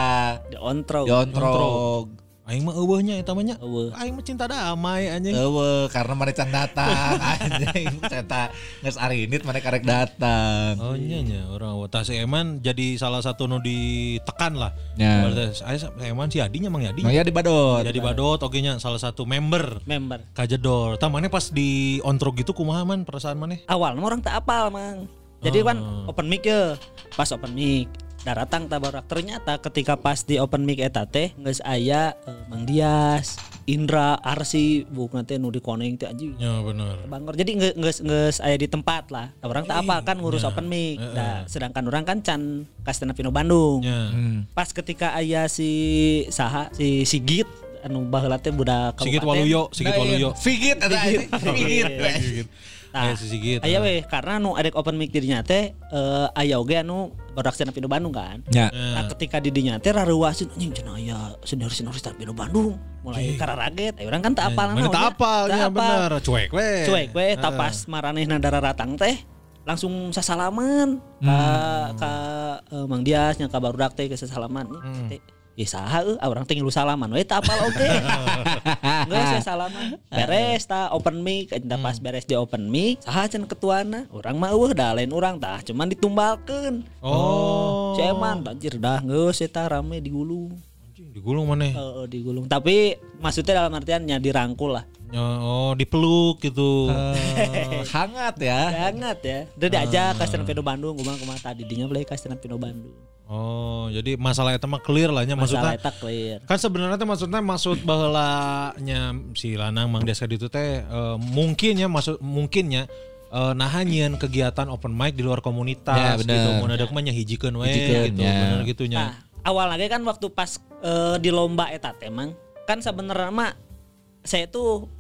Diontrok. diontrog. Aing mah eueuhnya eta mah nya. Aing mah cinta damai anjing. Eueuh, karena mana can datang anjing. Cerita geus arinit mana karek datang. Oh nya nya orang wata si Eman jadi salah satu nu ditekan lah. Ya. Si Eman si Adinya Mang Yadi. Mang ya di Badot. Jadi badot oge nya salah satu member Member. kajedor. Tah maneh pas di ontrog gitu kumaha man perasaan maneh? Awal mah orang tak apal mang. Jadi kan Oh. open mic ya. Pas open mic daratang tabarak ternyata ketika pas di open mic eta teh geus aya eh, Mang Dias, Indra, Arsi, bukan teh nu di koneng teh anjing. Ya bener. Bangor. Jadi ngeus ngeus aya di tempat lah. Tah orang tak apa kan ngurus Ya. open mic. Nah, sedangkan orang kan can ka Bandung. Ya. Hmm. Pas ketika aya si saha si Sigit anu baheula teh budak Sigit kabupaten. Waluyo, Sigit Waluyo. Figit ada anjing. Nah, Aya si Sigit. Aya weh karena nu adek open mic dirinya teh eh, aya oge anu badak stand up Pino Bandung kan. Ya. Nah, ketika di dinya teh raruasin anjing cenah aya senior-senior stand up Bandung. Mulai kararaget, aya urang kan tak apal Mana tak apal ya bener. Cuek we. Cuek we tak pas maranehna dararatang teh langsung sasalaman ka ka eh, Mang Dias nya ka barudak teh ke sasalaman. Hmm. Teh, Ya saha euy, ah, urang teh ngilu salaman we tak apal oge. Geus we salaman. Beres ta open mic, pas Hmm. beres di open mic, saha cenah ketuana? Urang mah eueuh da lain urang tah, cuman ditumbalkeun. Oh. Ceman anjir dah geus eta rame digulung. Digulung maneh. Heeh, digulung. Tapi maksudnya dalam artian nya dirangkul lah. Ya, Oh, dipeluk gitu. Eh, hangat ya. Banget ya. Udah diajak ke stand up Pino Bandung, gue bilang ke mana tadi dinya beli ke stand up Pino Bandung. Oh, jadi masalah itu mah clear lah nya Masalah maksudnya. eta clear. Kan sebenarnya teh maksudnya maksud baheulanya si Lanang Mang Deska itu teh eh, mungkin ya maksud mungkinnya eh nahanyeun kegiatan open mic di luar komunitas Ya, bener. gitu. Mun ada mah nya hijikeun we gitu. ya. Bener gitu nya. Nah, awal lagi kan waktu pas eh, di lomba eta teh mang, kan sebenarnya mah saya tuh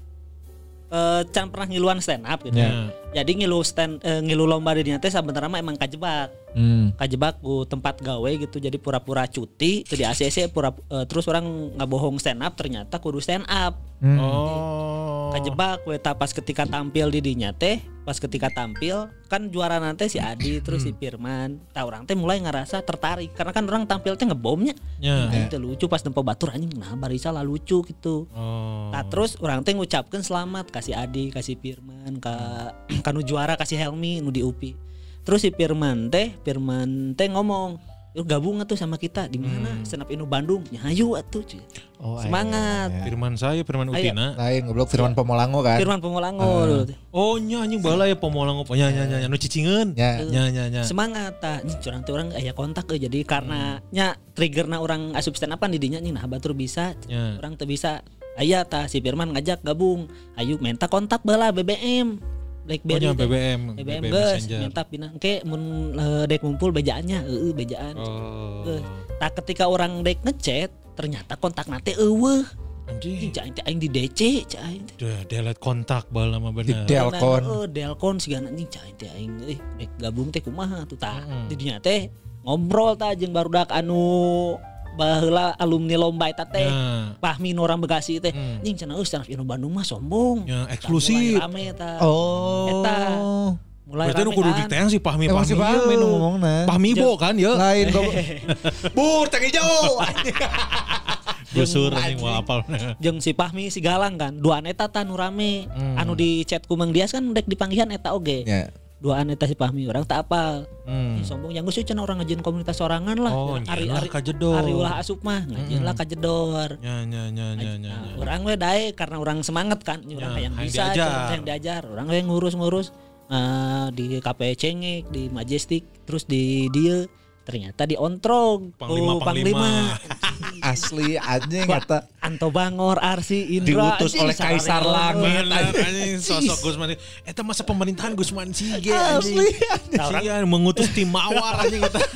eh can pernah ngiluan stand up gitu. Ya. Jadi ngilu stand eh, ngilu lomba di dinya teh sebenarnya mah emang kajebak. Hmm. kajebak ku tempat gawe gitu jadi pura-pura cuti itu di ACC pura eh, terus orang nggak bohong stand up ternyata kudu stand up Oh. kajebak we pas ketika tampil di dinya teh pas ketika tampil kan juara nanti si Adi terus si Firman tah orang teh mulai ngerasa tertarik karena kan orang tampil teh ngebomnya Ya. Anjing teh lucu pas nempo batur anjing nah barisa lah lucu gitu Oh. Nah terus orang teh ngucapkan selamat kasih Adi, kasih Firman, ka kanu juara kasih Helmi nu di UPI. Terus si Firman teh, Firman teh ngomong, Yuk gabung atuh sama kita di mana? Senap Indo Bandung. Ya ayo atuh. cuy. Oh, Semangat. Firman saya, Firman Ayo. Utina. Lain goblok Firman Pomolango kan. Firman Pomolango dulu teh. Oh nya anjing bala ya pemolang apa nya nya nya nya, nu cicingeun. Ya. Nya nya nya. Semangat ta. Nih curang teh orang aya kontak euy. Jadi karena nya triggerna orang asup stand upan di dinya nih nah batur bisa. Ya. Orang teu bisa. Aya ta si Firman ngajak gabung. Ayo minta kontak bala BBM. BlackBerry. Pokoknya teh. BBM, BBM geus Messenger. minta pinang ke mun eh, dek ngumpul bejaannya heeh bejaan. Oh. Geus. Tak ketika orang dek ngechat ternyata kontak nate eueuh. Anjing. Cai teh aing di DC cai teh. Udah delete kontak bala mah Di bener. Delcon. Oh, Delcon sigana anjing cai teh aing euy dek gabung teh kumaha tuh tah. Mm-mm. Di dinya teh ngobrol tah jeung barudak anu baheula alumni lomba eta teh. Nah, Pahmi nu orang Bekasi teh. Hmm. Anjing cenah up Indo Bandung mah sombong. ya Tah, eksklusif. mulai Rame tah. Oh. Eta. Mulai Berarti nu kudu ditayang si Pahmi Emang si Pahmi. Pahmi nu ngomongna. Pahmi Bo kan ya. Lain goblok. Bur, tang hijau. Busur anjing mau apal. jeung si Pahmi si Galang kan duaan eta tah nu rame Hmm. anu di chat ku Mang Dias kan dek dipanggihan eta oge Ya. Duaan eta si Pahmi orang tak apal Hmm. Sombong yang geus cenah orang ngajin komunitas sorangan lah Oh, ari ari kajedor. ari ulah asup mah ngajin lah kajedor Ya ya ya ya ya. Nah, orang we dae karena orang semangat kan orang Ya, yang bisa diajar. yang diajar orang we ngurus-ngurus eh, di KP Cengek di Majestic terus di dia ternyata di Ontrog Panglima, Oh, Panglima. Asli anjing kata Anto Bangor, Arsi, Indra Diutus anjing, oleh Kaisar Langit. Anjing sosok Gusman. Eta masa pemerintahan Gusman Sige Asli, anjing. Iya mengutus tim mawar anjing eta.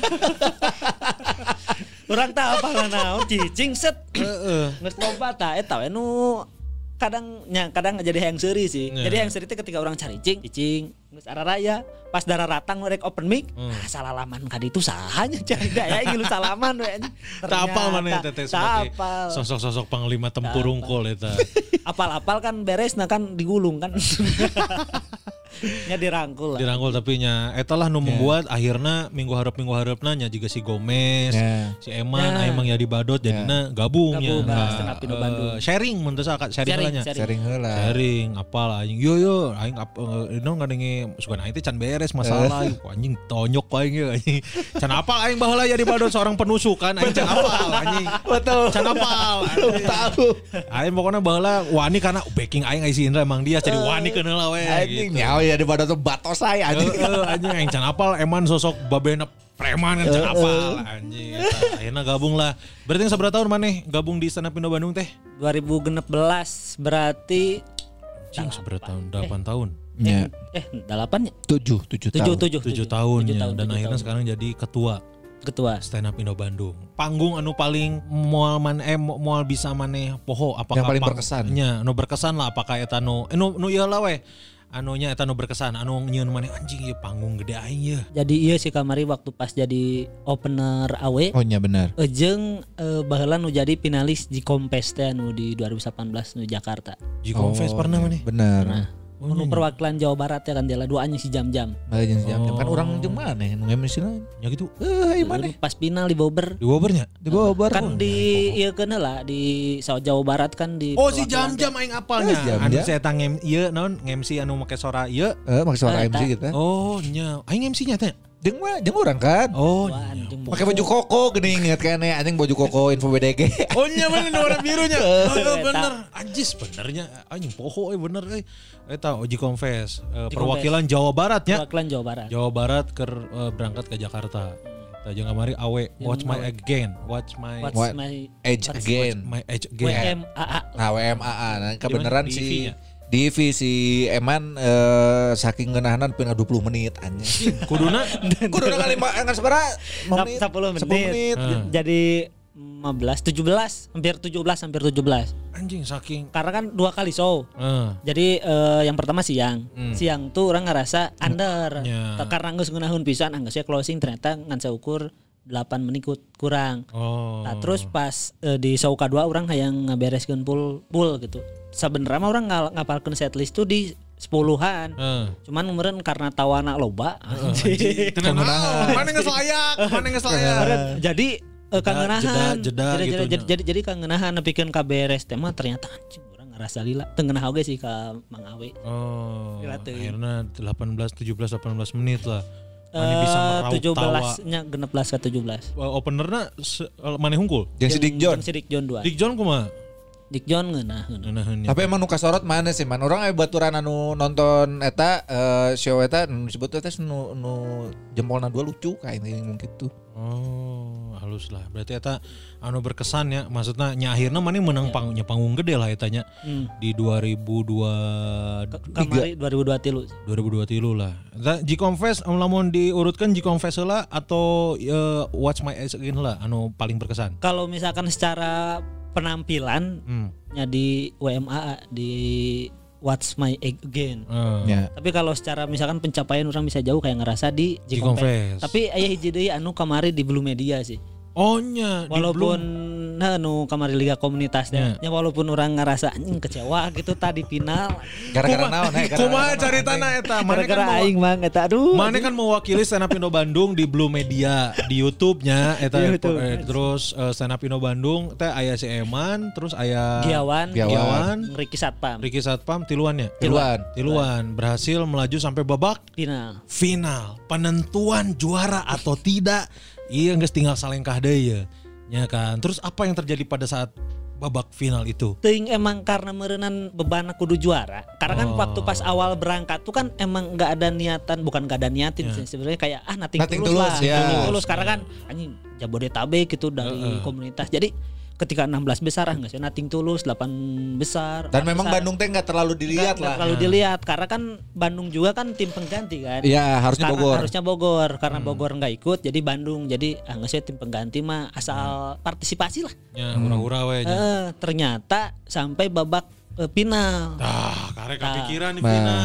Orang tak apa lah naon cicing set. Nges loba ta eta we nu kadang nya kadang jadi seuri sih. Ya. Jadi seuri teh ketika orang cari cicing, cicing geus raya pas darah ratang rek open mic, ah salalaman ka ditu sahanya cai da ya lu salaman we. Tak apal mana teteh sebagai sosok-sosok panglima tempur unggul eta. Apal-apal kan beres nah kan digulung kan. nya dirangkul lah. Dirangkul tapi nya eta lah nu membuat akhirnya minggu harap minggu harapna nya juga si Gomez, Ya. si Eman, Ya. emang ya dibadot jadinya gabung nya. Gabung, Nah, Bandung. sharing sakat sharing Sharing, lah nya. sharing. Sharing heula. Sharing apal anjing. Yo yo aing ap eh, ini ngadenge suka teh can beres masalah Yuh, anjing tonyok aing anjing. Can apal aing baheula ya dibadot seorang penusukan aing can apal anjing. Betul. Can apal. Tahu. Aing pokoknya baheula wani karena backing aing si Indra emang dia jadi wani kenal lah we. Anjing gitu. nyawa ya di tuh batos saya anjing. Eh, eh, anjing aing can apal eman sosok babena preman kan can apal anjing. Akhirnya gabung lah. Berarti yang seberapa tahun maneh gabung di stand up Indo Bandung teh? 2016 berarti Anjing seberapa tahun? 8 tahun. Ya. eh delapan ya? Tujuh, tujuh Tujuh, tahun. tujuh, tujuh tahun Tujuh ya tahun, dan tujuh akhirnya tahun. sekarang jadi ketua ketua. stand up Indo Bandung. Panggung anu paling moal man eh moal bisa maneh poho apakah Yang paling berkesan. Nya, anu berkesan lah apakah eta nu eh, nu nu ieu lah we. Anunya eta nu berkesan anu nyieun maneh anjing ieu panggung gede aing ya. Jadi iya sih kamari waktu pas jadi opener awe Oh iya benar. Ejeng eh, baheula nu jadi finalis di Kompes teh anu di 2018 nu Jakarta. Ji Confess Oh, pernah iya, maneh. Benar. Oh, Nu perwakilan Jawa Barat ya kan dia duanya si jam-jam. Bagian jam jam kan Oh. orang jeung mana nu MC lain. Ya gitu. Eh, mana? Pas final di Bogor Di Bogornya. Di Bogor. kan di iya kena lah di Jawa Barat kan di Oh si jam-jam aing apalnya. Eh, jam-jam. Anu saya tang ngem ieu naon MC anu make suara ieu. Eh, maksud suara Ah, MC gitu. Oh nya aing MC nya teh. Jeung mah, jeung orang kan. Oh. Anjing Pakai baju koko geuning inget kan ya anjing baju koko info BDG. Oh iya bener warna birunya. Oh, iya, bener. Anjis benernya anjing poho eh bener euy. Eta Oji Confess eh, Oji perwakilan Jawa Barat ya. perwakilan Jawa Barat. Jawa Barat ke eh, berangkat ke Jakarta. Kita jangan mari awe watch my again, watch my What? my Age what's again. my age again. WMAA Nah, WMAA nah kebenaran Di si IV-nya? Divi si Eman eh, saking ngenahanan pina 20 menit anjing. Kuduna Kudu kali enggak sabaraha menit. 10 menit. 10 menit. Hmm. Jadi 15, 17, hampir 17, hampir 17. anjing saking Karena kan dua kali show. eh Jadi eh, yang pertama siang. Hmm. Siang tuh orang ngerasa under. Tak- Karena geus ngeunahun pisan, anggeus closing ternyata ngan ukur 8 menit ku- kurang. oh. Nah, terus pas eh, di show kedua orang hayang ngebereskeun full full gitu. Sebenarnya mah orang ngapalkeun setlist tuh di sepuluhan. Eh. Cuman kemarin karena tawana loba. Tenan ah, mana geus layak, mana geus layak. jadi eh, kangenahan. jeda- jeda jadi, gitu jadi, jadi, jadi kangenahan nepikeun ka beres teh mah ternyata anjing orang ngerasa lila. Tengenah oge sih ka Mang Awe. Oh, akhirnya 18, 17, 18 menit lah. Mana bisa meraup tawa. 17-nya genep belas ke 17. Uh, openerna uh, mana hungkul? Yang si Dick John. Si Dick John dua. Dick John kumaha? Dick John ngeunah. ngeunah. Tapi emang nu kasorot mana sih man? Orang aya baturan anu nonton eta eh, show eta nu disebut eta nu nu jempolna dua lucu kayak ini mungkin tuh. Oh, halus lah. Berarti eta anu berkesan ya. Maksudnya nya akhirnya mana menang panggungnya panggung gede lah etanya Hmm. di 2002 Kamari 2023 2023 lah. Eta G-Confess lamun diurutkan G-Confess heula atau eh, Watch My Eyes Again lah anu paling berkesan. Kalau misalkan secara penampilan Hmm. nya di WMA di What's My Egg Again. Eh, Ya. Tapi kalau secara misalkan pencapaian orang bisa jauh kayak ngerasa di G-Confess. Tapi aya hiji deui anu kamari di Blue Media sih. Oh nya, di Walaupun nah anu kamari liga komunitasnya. Ya walaupun orang ngerasa anjing kecewa gitu tadi final. Gara-gara naon eh, Kumaha naon, caritana eta? Mana kan Gara-gara aing mang eta aduh. Mana kan mewakili stand up Indo Bandung di Blue Media di YouTube-nya eta Di YouTube. eh, terus eh, stand up Indo Bandung teh aya si Eman terus aya Giawan, Giawan. Ricky Satpam. Ricky Satpam tiluan ya? Tiluan. Tiluan berhasil melaju sampai babak Final. final penentuan juara atau tidak iya geus tinggal salengkah deui ya. Ya kan. Terus apa yang terjadi pada saat babak final itu? Ting emang karena merenan beban kudu juara. Karena kan Oh. waktu pas awal berangkat tuh kan emang nggak ada niatan, bukan nggak ada niatin sih sebenarnya kayak ah nating, Nothing tulus, lah, tulus, ya. tulus karena kan anjing Jabodetabek gitu dari komunitas. Jadi ketika 16 besar ah nggak sih nating tulus 8 besar. Dan memang besar. Bandung teh nggak terlalu dilihat nggak lah. terlalu dilihat karena kan Bandung juga kan tim pengganti kan. Iya, harusnya Karena Bogor. Hmm. Harusnya Bogor karena Bogor nggak ikut jadi Bandung jadi ah nggak sih tim pengganti mah asal partisipasi lah. Ya, hura-hura we nya. Eh, ternyata sampai babak eh, final. Ah, karek kepikiran di Nah. final.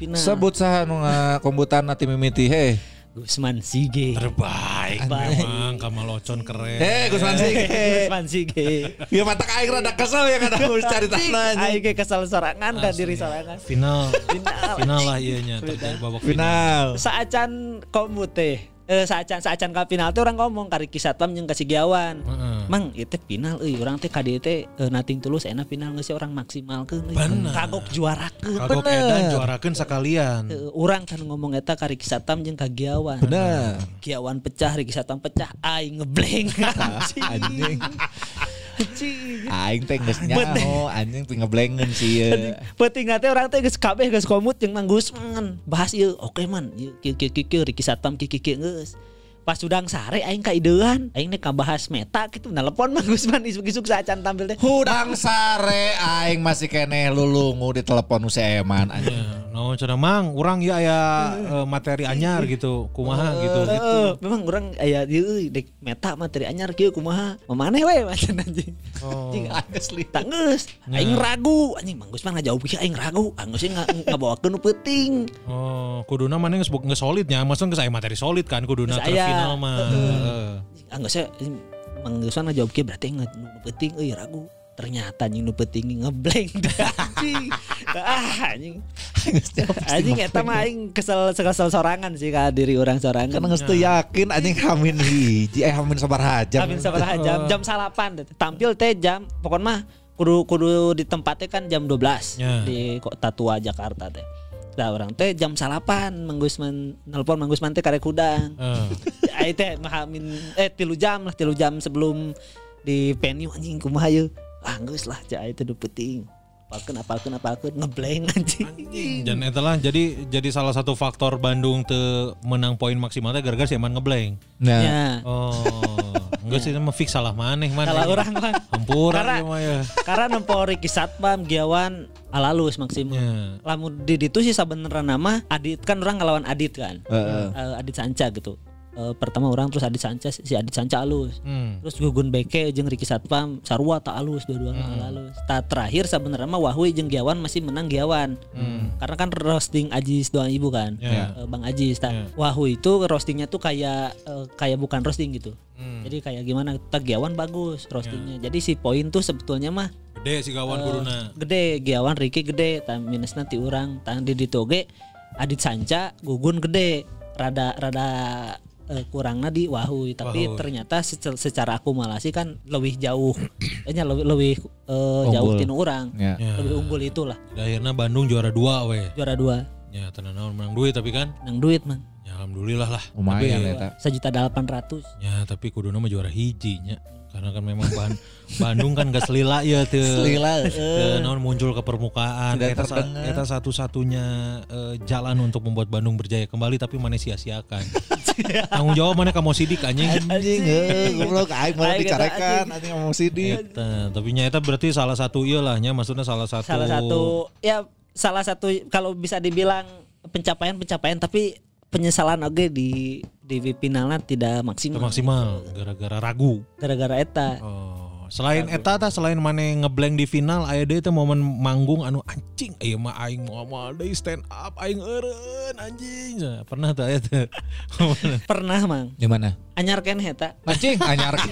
Final. Sebut saha nu ngakombutan tim mimiti heh. Gusman Sige. Terbaik memang Kamal Ocon keren. Heh, Gusman Sige. Gusman Sige. Ya mata aing rada kesel ya kada harus cari tanah. Aing ge kesal sorangan kan diri sorangan. Final. Final. Final lah iya nya terjadi babak final. Final. Saacan komu teh. Eh saacan saacan ka final teh orang ngomong ka Riki Satpam jeung ka si Giawan. Heeh. Mang itu final euy urang teh teh eh, nating tulus enak final geus orang maksimalkeun euy. Bener. Kagok juarakeun. Kagok edan juarakeun sakalian. Eh, urang kan ngomong eta ka Riki Satam jeung ka Giawan. Bener. Giawan pecah, Riki Satam pecah, aing ngebleng. Anjing. Anjing. Aing teh geus nyaho, anjing teh ngeblengen sih ya. Penting teh orang teh geus kabeh geus komut jeung Mang Gusman. Bahas ieu, oke man, ieu kieu kieu kieu Riki Satam kieu kieu geus. Pas udang sare aing ka ideuan, aing teh kabahas meta gitu nelpon Mang Gusman isuk-isuk saacan tampil teh. Hudang sare aing masih keneh lulungu di telepon nu si Eman anjing. Ya, no cenah mang, urang ya aya eh, materi anyar gitu, kumaha gitu gitu. Memang orang aya euy, dek meta materi anyar kieu kumaha. Mamaneh we macan anjing. Oh. Anjing asli. Tak geus. Aing ragu, anjing Mang Gusman ngajawab kieu aing ragu. Anggeus ngabawakeun nu penting. Oh, kuduna mana geus geus solidnya, maksudnya geus aya materi solid kan kuduna Geus mah. Heeh. Anggeus Mang Gusman ngajawab kieu berarti nu penting euy ragu. Ternyata anjing nu penting ngeblank anjing. Ah anjing. Anjing eta mah aing kesel kesel sorangan sih ka diri orang sorangan. Kan geus teu yakin anjing hamin hiji eh hamin sabar jam. Amin sabaraha jam jam salapan tampil teh jam pokoknya mah kudu kudu di tempatnya kan jam 12 Ya. di kota tua Jakarta teh. Nah orang teh jam salapan Manggusman nelpon Manggusman teh karek kudang. Ai teh mah amin eh tilu jam lah tilu jam sebelum di venue anjing kumaha yeuh. Ah geus lah cai teh penting. Apalkeun apalkeun apalkeun ngeblank anjing. Dan itulah jadi jadi salah satu faktor Bandung te menang poin maksimal teh gara-gara si Eman ngeblank. Nah, Ya. Oh, enggak sih mah fix salah maneh mana. Salah orang mah. Hampura Karena- ya. Karena nempo Riki Satpam, Giawan, alalus maksimum. Ya. Lamun di itu sih sebenarnya nama Adit kan orang ngelawan Adit kan. Heeh. Eh, Adit Sanca gitu. Eh, pertama orang terus Adit Sanca si Adit Sanca alus. Hmm. Terus Gugun Beke jeung Riki Satpam sarua tak alus dua-duanya alus. Tak terakhir sebenarnya mah Wahui jeung Giawan masih menang Giawan. Karena kan roasting Ajis doang ibu kan. Ya. Eh, Bang Ajis. Tak Ya. Wahui itu roastingnya tuh kayak eh, kayak bukan roasting gitu. Hmm. Jadi kayak gimana? Tak Giawan bagus roastingnya. Jadi si poin tuh sebetulnya mah Gede si kawan kuduna. gede Giawan Riki gede tang minus nanti orang tang di ditoge Adit Sanca gugun gede rada rada eh, kurangnya di Wahui tapi Wahui. ternyata sece- secara akumulasi kan lebih jauh kayaknya lebih lebih eh, jauh tinu orang Ya. Ya. lebih unggul itulah Dan akhirnya Bandung juara dua weh. juara dua Ya tenan naon menang duit tapi kan. Nang duit man. Ya alhamdulillah lah. Lumayan Tapi, eta. Sejuta delapan ratus. Ya tapi kudu nama juara hiji nya. Karena kan memang Ban- Bandung kan gak selila ya tuh. Selila, Teu naon muncul ke permukaan. Eta, sa- eta satu-satunya eh, jalan untuk membuat Bandung berjaya kembali tapi mana sia-siakan. Tanggung jawab mana kamu sidik anjing. Anjing, eh, goblok aing mau dicarekan, anjing ngomong sidik. Eta, tapi nya eta berarti salah satu iya lah nya maksudnya salah satu Salah satu ya salah satu kalau bisa dibilang pencapaian-pencapaian tapi penyesalan oke di di finalnya tidak maksimal. maksimal gara-gara ragu. Gara-gara eta. Oh, selain eta tah selain mana ngeblank di final aya deui teh momen manggung anu anjing ieu mah aing mau moal deui stand up aing eureun anjing. Nah, Pernah tah eta. Pernah mang. Di mana? Anyar keneh eta. Anjing anyar.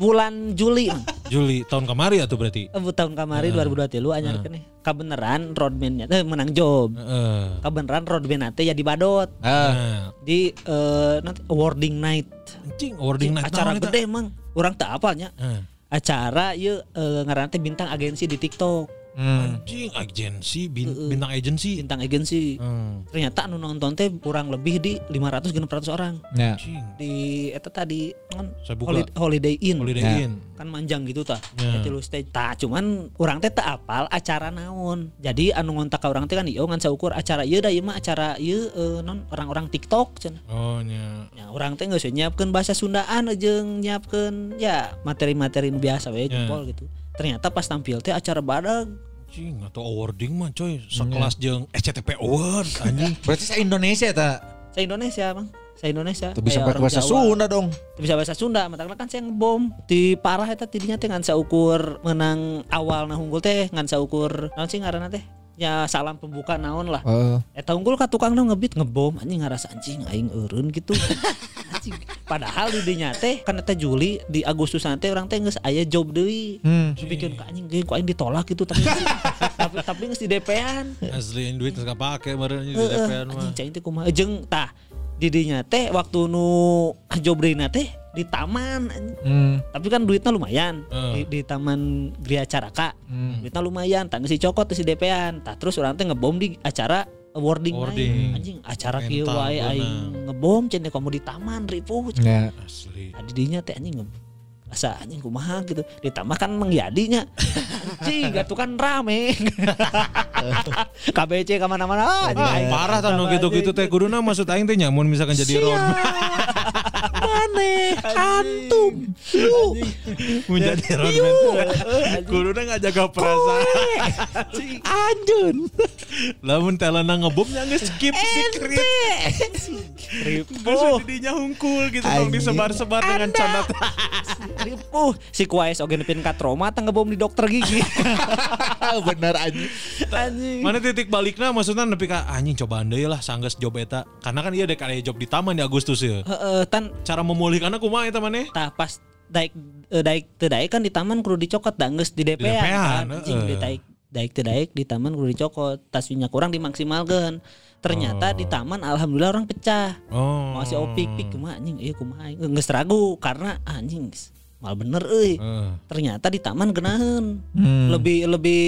Bulan Juli. Juli tahun kemari atuh berarti. Eh, tahun kamari 2023 anyar keneh. Kabeneran roadman-nya menang job. Heeh. Kabeneran roadman teh jadi badot Ah, Nah, di eh, nanti awarding night. anjing awarding night acara gede mang. Orang tak apalnya. Heeh. Acara ieu eh, ngaranna teh bintang agensi di TikTok. Hmm. Anjing agensi bin- bintang agensi. Bintang agensi. Hmm. Ternyata anu nonton teh kurang lebih di 500 600 orang. Ya. Anjing. Di eta tadi kan. Holiday, Holiday Inn. Holiday Ya. Inn. kan manjang gitu tah Ya. yeah. tilu stage tah cuman orang teh tak apal acara naon jadi anu ngontak ka orang teh kan ieu ngan saukur acara ieu da ieu mah acara ieu eh, non orang-orang TikTok cenah Oh nya. ya orang teh geus nyiapkeun bahasa Sundaan jeung nyiapkeun ya materi-materi biasa we Ya. jempol gitu ternyata pas tampil teh acara badag Anjing atau awarding mah coy sekelas jeung SCTP Award anjing. Berarti saya Indonesia ta. saya Indonesia bang saya Indonesia Tuh bisa pakai bahasa Jawa. Sunda dong. Teu bisa bahasa Sunda matakna kan saya ngebom di parah eta tidinya teh ngan saukur menang awal nah unggul teh ngan saukur naon sih ngaranna teh ya salam pembuka naon lah Oh. eta unggul ka tukang ngebit ngebom anjing ngarasa anjing aing eureun gitu anjing padahal di dinya teh kan eta Juli di Agustus teh orang teh geus aya job deui Hmm. bikin ka anjing ku aing ditolak gitu tapi tapi tapi geus di DP-an Asli yang duit nggak pakai meureun di DPR mah. anjing cai teh kumaha jeung tah didinya teh waktu nu jobrina teh di taman. Hmm. tapi kan duitnya lumayan Eh. di, di taman Gria Caraka Hmm. duitnya lumayan tangga si cokot si DP-an tah terus orang teh ngebom di acara awarding, Awarding. lain. anjing acara kieu wae aing ngebom cenah kamu di taman ripuh Ya. Asli. tadi dinya teh anjing nge- asa anjing kumaha gitu. Ditambah kan mengyadinya anjing gak tuh kan rame. KBC ke mana-mana ah, anjing, Ah, parah tah nu gitu-gitu teh kuduna maksud aing teh nyamun misalkan jadi road Maneh antum lu menjadi roadman. Kuduna nggak jaga perasaan. anjun. Lamun telana ngebomnya nge skip secret. ripuh Terus didinya hungkul gitu dong disebar-sebar dengan canda. ripuh si kuais oge nepin ka trauma tang ngebom di dokter gigi. Bener anjing. anjing. Mana titik baliknya? Maksudnya nepi ka anjing coba deui lah sanggeus job eta. Karena kan iya dek aya job di taman di Agustus ya. heeh tan. Cara memulihkannya kumaha eta maneh? tah pas daik eh, daik teu daik kan di taman kudu dicokot da geus di DP kan anjing heeh. di daik daik teu daik di taman kudu dicokot tasnya kurang dimaksimalkeun ternyata di taman alhamdulillah orang pecah Oh. masih opik pik kumaha anjing ieu kumaha aing. geus ragu karena anjing mal bener euy Heeh. ternyata di taman genaheun Hmm. lebih lebih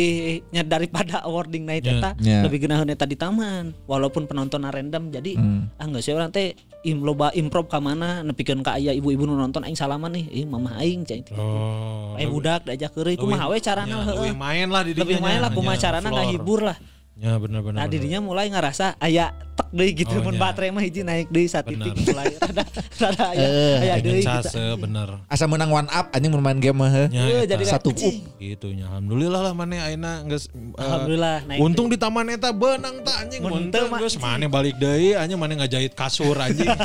nya daripada awarding night Ya, eta ya. lebih genaheun eta di taman walaupun penonton random jadi Hmm. ah nggak sih orang teh im loba improv ka mana nepikeun ka aya ibu-ibu nu nonton aing salaman nih. Ih mamah aing cai Oh. Aing budak diajak keureuy kumaha we carana? Ya, heueuh lebih main lah di lebih main lah kumaha carana ngahibur lah Ya benar-benar. nah didinya mulai ngerasa aya tek deui gitu Oh, mun ya. baterai mah hiji naik deui Bener. satitik mulai rada rada aya Eh, aya Pengen deui case gitu. bener. Asa menang one up anjing bermain game mah. heuh. Ya, Eh, eta. jadi Satu anjing. gitu nya. Alhamdulillah lah mana ayeuna geus eh, Alhamdulillah naik Untung di taman eta beunang tah anjing Mun teu geus mana balik deui anjing mana ngajahit kasur anjing.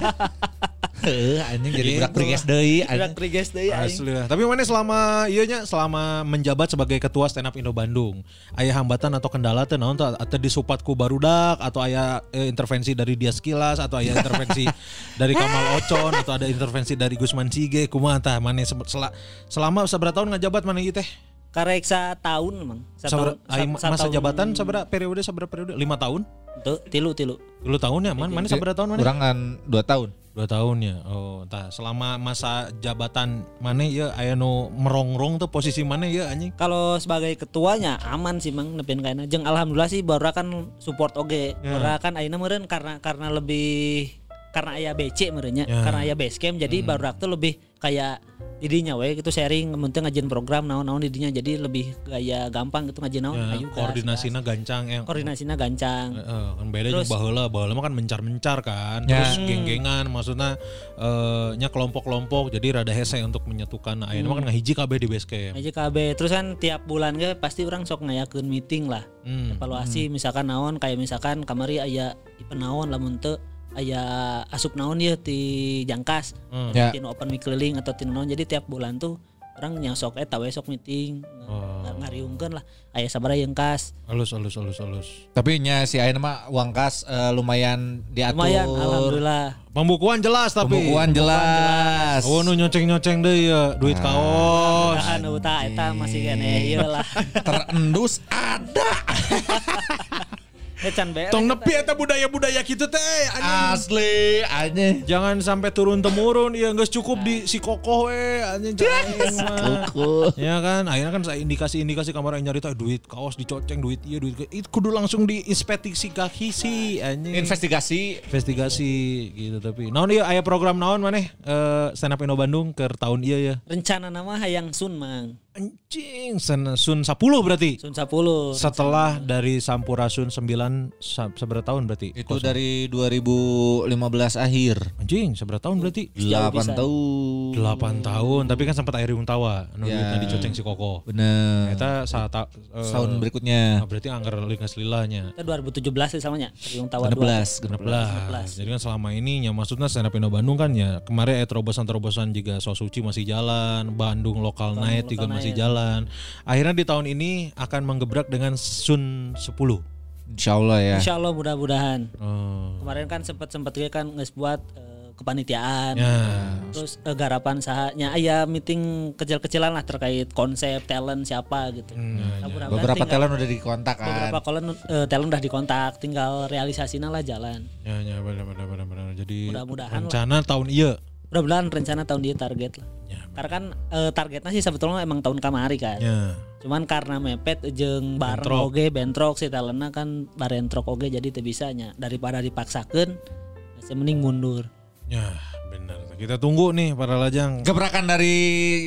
Heuh anjing jadi Gitu budak priges deui Udah anjing. triges deui aing Asli lah. Tapi mana selama iya nya selama menjabat sebagai ketua stand up Indo Bandung, aya hambatan atau kendala teh naon atau disupat ku barudak atau aya eh, intervensi dari Dias Kilas atau aya intervensi dari Kamal Ocon atau ada intervensi dari Gusman Sige kumaha tah mana se- sela- selama seberapa tahun ngajabat mana ieu teh? karek tahun emang Sabar, aing sa- masa jabatan seberapa periode seberapa periode? 5 tahun? Tuh, tilu tilu Dulu tahun ya, man, mana seberapa tahun mana? Kurang kan 2 tahun. Dua tahun ya. Oh, entah selama masa jabatan mana ya aya nu merongrong tuh posisi mana ya anjing? Kalau sebagai ketuanya aman sih mang nepin kayaknya. Jeng alhamdulillah sih baru kan support oge. Ya. Baru kan ayeuna meureun karena karena lebih karena aya BC merenya, Ya. karena aya base camp jadi baru tuh lebih kayak didinya we gitu sharing penting ngajin program naon-naon didinya jadi lebih kayak gampang gitu ngajin naon Ya, ayo gas, koordinasinya gancang yang koordinasinya gancang. Eh, kan beda Terus- jeung baheula, baheula mah kan mencar-mencar kan. Ya. Terus geng-gengan maksudnya eh nya kelompok-kelompok jadi rada hese untuk menyatukan. Nah, ayeuna mah kan ngahiji kabeh di base camp. Aja KB terus kan tiap bulan ge pasti orang sok ngayakeun meeting lah. Hmm. Evaluasi misalkan naon kayak misalkan kamari aya event naon lamun teu aya asup naon ya ti jangkas. Hmm. Ya. Tinu open mic keliling atau tinu naon jadi tiap bulan tuh orang yang sok eta we sok meeting Oh. ngariungkeun lah aya sabaraha yang kas. Halus halus halus halus. Tapi nya si Aina mah uang kas eh, lumayan diatur. Lumayan alhamdulillah. Pembukuan jelas tapi. Pembukuan jelas. Oh nu nyoceng-nyoceng deh ya duit kaos. Mudahan uta eta masih kene ieu lah. Terendus ada. Eh. Tong nepi eta budaya-budaya gitu teh. anjing. Asli aja. Jangan sampai turun temurun ya nggak cukup di si kokoh we anjing. Ya kan, akhirnya kan saya indikasi-indikasi kamar yang nyari duit kaos dicoceng duit iya duit itu kudu langsung diinspeksi kaki sih anjing. Investigasi investigasi gitu tapi naon ieu aya program naon maneh eh stand up Indo Bandung ke tahun iya ya Rencana nama hayang Sun mang. Anjing sen- sun 10 berarti Sun 10. setelah dari Sampurasun 9 sa- seberapa tahun berarti itu dari 2015 akhir. anjing seberapa tahun berarti 8 tahun. 8 tahun tapi kan sempat air tawa nu Ya. duitna dicoceng si Koko Bener. Eta saat ta- eh, Tahun berikutnya. nah, berarti anggar lingas lilahnya Kita 2017 sih samanya. Riung Tawa 16, 2. 16. Jadi kan selama ini ya maksudnya stand up Indo Bandung kan ya kemarin eh terobosan-terobosan juga So Suci masih jalan, Bandung Local Night juga masih jalan. Akhirnya di tahun ini akan menggebrak dengan Sun 10. Insya Allah ya. Insya Allah mudah-mudahan. Oh. Kemarin kan sempat sempat kan nges buat eh, kepanitiaan. Ya. Terus eh, garapan sahanya aya meeting kecil-kecilan lah terkait konsep talent siapa gitu. Nah, mudah-mudahan Beberapa tinggal- talent udah dikontak kan. beberapa talent eh, talent udah dikontak, tinggal realisasinya lah jalan. Ya, ya benar benar benar benar. Jadi Mudah-mudahan rencana tahun iya. Mudah-mudahan rencana tahun dia target lah. Ya. Karena kan eh, targetnya sih sebetulnya emang tahun kamari kan. Ya. Cuman karena mepet jeung bareng Bentrok. oge bentrok si talentna kan barentrok oge jadi teu bisanya daripada dipaksakeun saya mending mundur. Ya. Kita tunggu nih para lajang. Gebrakan dari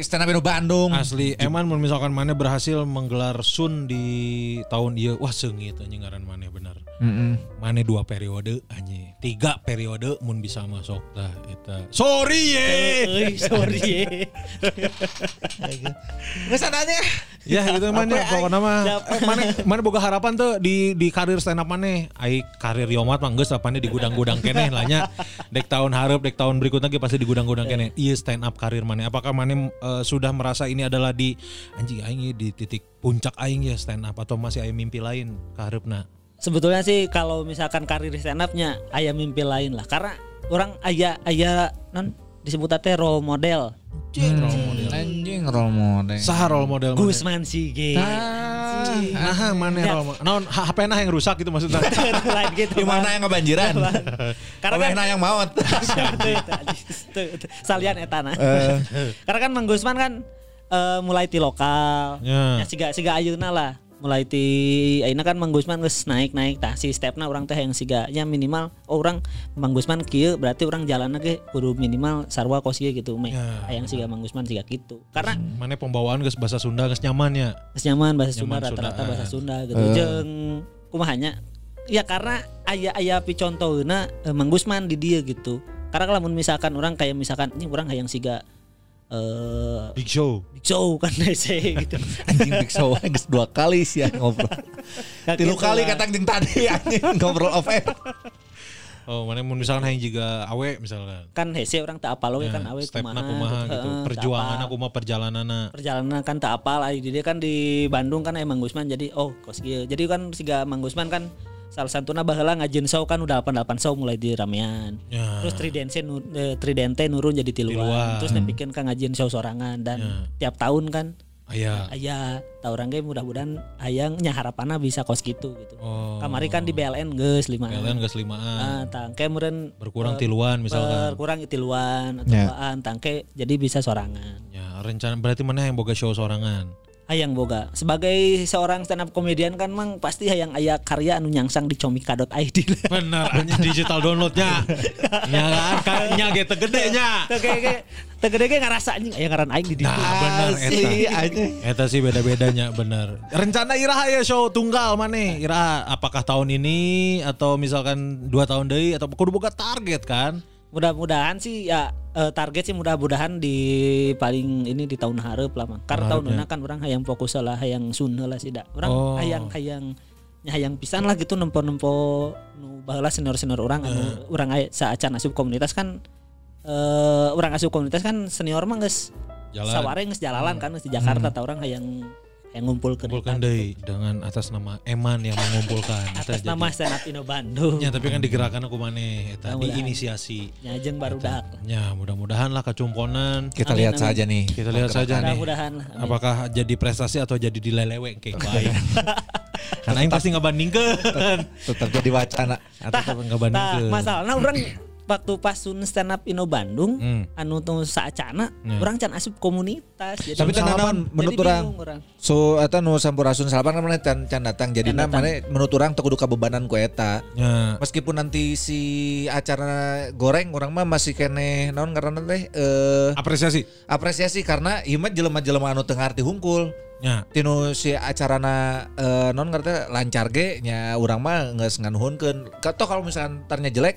stand up Bandung. Asli Eman mun misalkan mana berhasil menggelar Sun di tahun iya wah seungit anjing ngaran mana benar. Mm-mm. Mana dua periode anjing. Tiga periode mun bisa masuk tah eta. Sorry ye. Euy sorry ye. Nggak sananya. ya gitu mana pokoknya mah Jap. eh, mana mana boga harapan tuh di di karir stand up mana ai karir Yomat mah geus di gudang-gudang keneh lah nya dek tahun hareup dek tahun berikutnya ge pasti di gudang-gudang keneh iya stand up karir mana apakah mana eh, sudah merasa ini adalah di anjing aing di titik puncak aing ya stand up? Atau masih aya mimpi lain kaharepna Sebetulnya sih kalau misalkan karir stand up-nya aya mimpi lain lah. Karena orang aya aya non disebut teh role model. Anjing role model. saha role model Gusman Sige. nah mana role model naon HP nah yang rusak gitu maksudnya Lain gitu. Di mana yang kebanjiran? Karena kan yang maut. Salian etana. Karena kan Mang Gusman kan eh, mulai ti lokal. Ya. Ya siga siga ayeuna lah. Mulai ti ayeuna kan Mang Gusman geus naik-naik tah si stepna orang teh yang siga nya minimal oh orang Mang Gusman kieu berarti orang jalan ge kudu minimal sarwa kos ieu gitu meh. Ya. Hayang siga Mang Gusman siga gitu. Karena mana pembawaan geus bahasa Sunda geus nyaman ya geus nyaman bahasa Sunda Nyaman rata-rata Sundaan. bahasa Sunda gitu. Jeung kumahanya ya karena aya aya picontohna eh, Mang Gusman di dia gitu. Karena kalau misalkan orang kayak misalkan ini orang hayang siga eh Big Show Big Show kan DC gitu. Anjing Big Show geus dua kali sih ya ngobrol. Tilu gitu kali kata jeung tadi anjing ngobrol off air. oh mana mun misalkan hayang juga awe misalkan kan hese orang tak apal we kan awe kumaha, kumaha gitu teu perjuangan aku mah perjalananna perjalanan kan tak apal ai di dia kan di Bandung kan emang Gusman jadi oh kos kieu. Jadi kan siga Mang Gusman kan salah satunya baheula ngajin show kan udah 88 show mulai di ramean. Ya. Terus Tridente nu, eh, Tridente nurun jadi tiluan. Tiluan. Terus nepikeun ka ngajin show sorangan dan tiap tahun kan Aya. Aya, tah urang ge mudah-mudahan hayang nya harapanna bisa kos gitu gitu. Oh. Kamari kan di BLN geus lima. BLN geus Ah, limaan. tangke meureun Berkurang eh, tiluan misalkan. berkurang tiluan atau Ya. apaan tangke jadi bisa sorangan. Ya, rencana berarti mana yang boga show sorangan. Hayang boga. Sebagai seorang stand up comedian kan mang pasti hayang aya karya anu nyangsang di comika.id. Bener, digital downloadnya. ya kan, kayaknya gitu gede nya. Teu ge ngarasa anjing aya ngaran aing di ditu. Nah, bener eta. Eta sih beda-bedanya bener. Rencana Iraha ya show tunggal mana? Iraha apakah tahun ini atau misalkan dua tahun deui atau kudu boga target kan? Mudah-mudahan sih ya eh, target sih mudah-mudahan di paling ini di tahun hareup lah mah. Karena tahun ini kan orang hayang fokus lah hayang sun lah sih dah. Orang Oh. hayang hayang hayang pisan lah gitu nempo-nempo nu baheula senior-senior orang anu Eh. urang aya saacan asup komunitas kan eh orang asup komunitas kan senior mah geus Jalan. saware geus jalalan kan geus di Jakarta tah urang hayang hayang ngumpulkeun Kumpulkan eta deui dengan atas nama Eman yang mengumpulkan. Eta atas jadi- nama stand up Indo Bandung. Ya tapi kan digerakkan aku maneh eta Mudah-mudahan. diinisiasi. Nya jeung barudak. Ya mudah-mudahan lah kecumponan. Kita Amin, lihat amin. saja nih. Kita lihat saja nih. Mudah-mudahan. Apakah jadi prestasi atau jadi dilelewe kayak baik. Karena aing pasti ngebandingkeun. Tetap jadi wacana. Atau tetap Nah, ngebandingkeun. masalahnya orang waktu pas sun stand up Indo Bandung Hmm. anu tuh saacana Ya. orang can asup komunitas jadi Tapi Jadi menurut orang orang So eta nu sampurasun salapan kan mana can, can datang jadi datang. mana menurut orang teu kudu kabebanan ku eta. Ya. Meskipun nanti si acara goreng orang mah masih kene naon karena teh eh Apresiasi. apresiasi karena ieu mah jelema-jelema anu teu ngarti hungkul. Ya. Tinu si acarana eh, non ngerti lancar ge nya urang mah geus nganuhunkeun. Kato kalau misalkan tarnya jelek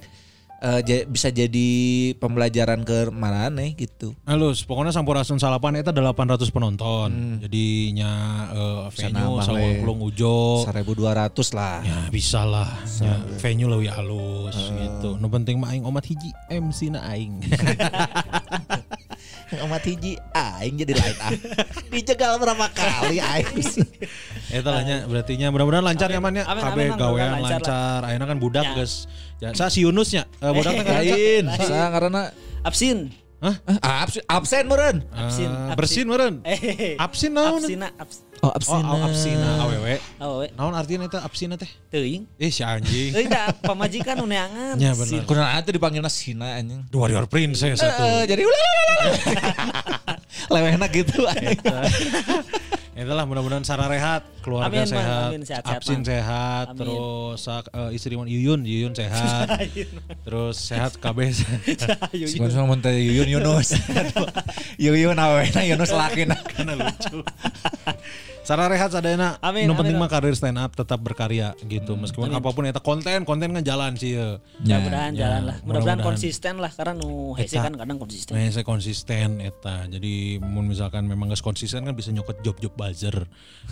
eh, ja- bisa jadi pembelajaran ke mana nih gitu. Halus, pokoknya Sampurasun Salapan itu 800 penonton. Jadi nya eh, Bisa venue Sawang Le. Kulung Ujo. 1200 lah. Ya bisa lah. Ya, venue lebih halus gitu. No penting mah aing omat hiji MC na aing. Omat hiji aing jadi lain ah. Dijegal berapa kali aing sih. Eta lah nya berarti nya mudah-mudahan lancar ya man ya. Mang. gawean lancar. Ayeuna kan budak Ya. geus. Ya, sa si Yunus nya. Eh, budak teh kan Lain, sa karena absin ah, absen, absen meureun. absin Eh, bersin meureun. eh Absin naon? absina abs Oh, Oh, oh, absina awewe. oh we Naon artinya eta absina teh? teuing Eh si anjing. teuing da pamajikan nu neangan Ya benar. Kunaon atuh dipanggilna Sina anjing. Warrior Princess satu. jadi lewehna gitu aing. Itulah mudah-mudahan Sarah rehat, keluarga Amin, sehat, Amin, sehat-sehat, Absin Mang. sehat, Amin. terus eh, istri Mon Yuyun, Yuyun sehat, terus sehat KB. Sebenarnya mau teh Yuyun Yunus. Yuyun awena Yunus laki Karena lucu. Sarah rehat sadayana. Amin, Nu penting amin, mah karir stand up tetap berkarya gitu. Meskipun apa pun eta konten, konten kan jalan sih ya. mudah-mudahan Ya, jalan lah mudah-mudahan mudah-mudahan. konsisten lah karena nu hese kan kadang konsisten saya konsisten eta. Jadi mun misalkan memang gak konsisten kan bisa nyokot job-job buzzer.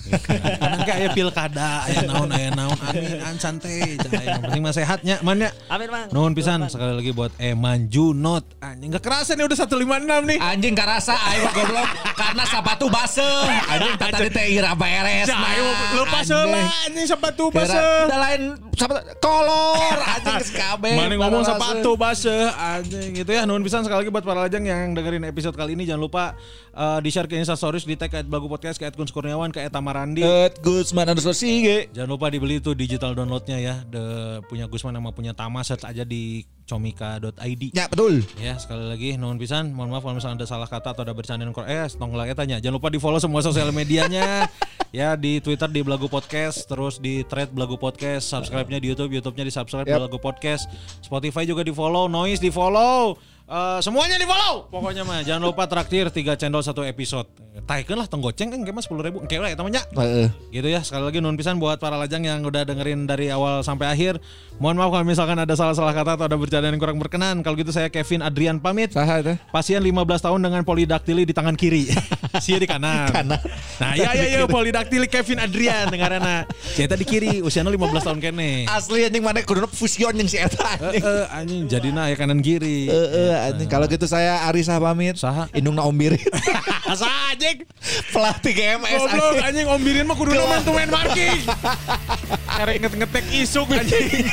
Gitu. Karena kayak aya pilkada, aya naon, aya naon, amin, an santai. Yang penting mah sehatnya, man ya. amin mang Nuhun pisan sekali lagi buat Eman Junot. Anjing gak kerasa nih udah 156 nih. Anjing aing mah goblok karena sepatu baseuh. Anjing tadi teh ira beres. Ayo lupa selah anjing sepatu Kira basah. udah lain sepatu kolor anjing kabeh. Mana ngomong sepatu basah anjing gitu ya. Nuhun pisan sekali lagi buat para lajang yang dengerin episode kali ini jangan lupa eh, di share ke Insta Stories di tag Bagu Podcast ke Kun Kurniawan ke Tamarandi. Ed Gusman underscore Sige. Jangan lupa dibeli itu digital downloadnya ya. The punya Gusman sama punya Tama search aja di comika.id. Ya betul. Ya sekali lagi nuhun pisan mohon maaf kalau misalnya ada salah kata atau ada bercanda kurang eh tong lah tanya jangan lupa di follow semua sosial medianya ya di Twitter di Belagu Podcast terus di thread Belagu Podcast subscribe-nya di YouTube YouTube-nya di subscribe Yap. Belagu Podcast Spotify juga di follow Noise di follow Eh, semuanya di follow pokoknya mah jangan lupa traktir 3 channel satu episode. Taikeun lah tenggoceng kan kayak mah 10 ribu. Kayak lah ya temannya Heeh. gitu ya sekali lagi nuhun pisan buat para lajang yang udah dengerin dari awal sampai akhir. Mohon maaf kalau misalkan ada salah-salah kata atau ada bercanda yang kurang berkenan. Kalau gitu saya Kevin Adrian pamit. Saha teh? pasien 15 tahun dengan polidaktili di tangan kiri. Sia di kanan. Kanan. nah ya ya ya polidaktili Kevin Adrian dengarana saya di kiri usianya 15 tahun kene. Asli anjing mana kudu fusion yang si eta Eh, anjing. eh, anjing jadi nah ya kanan kiri. Heeh anjing kalau gitu saya Arisa pamit. Saha? Indungna Om Birin. Asa anjing. Pelatih GMS Goblok anjing. anjing Om Birin mah kudu tuh main marking. Karek ngetek isuk anjing.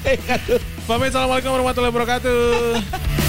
Pamit assalamualaikum warahmatullahi wabarakatuh.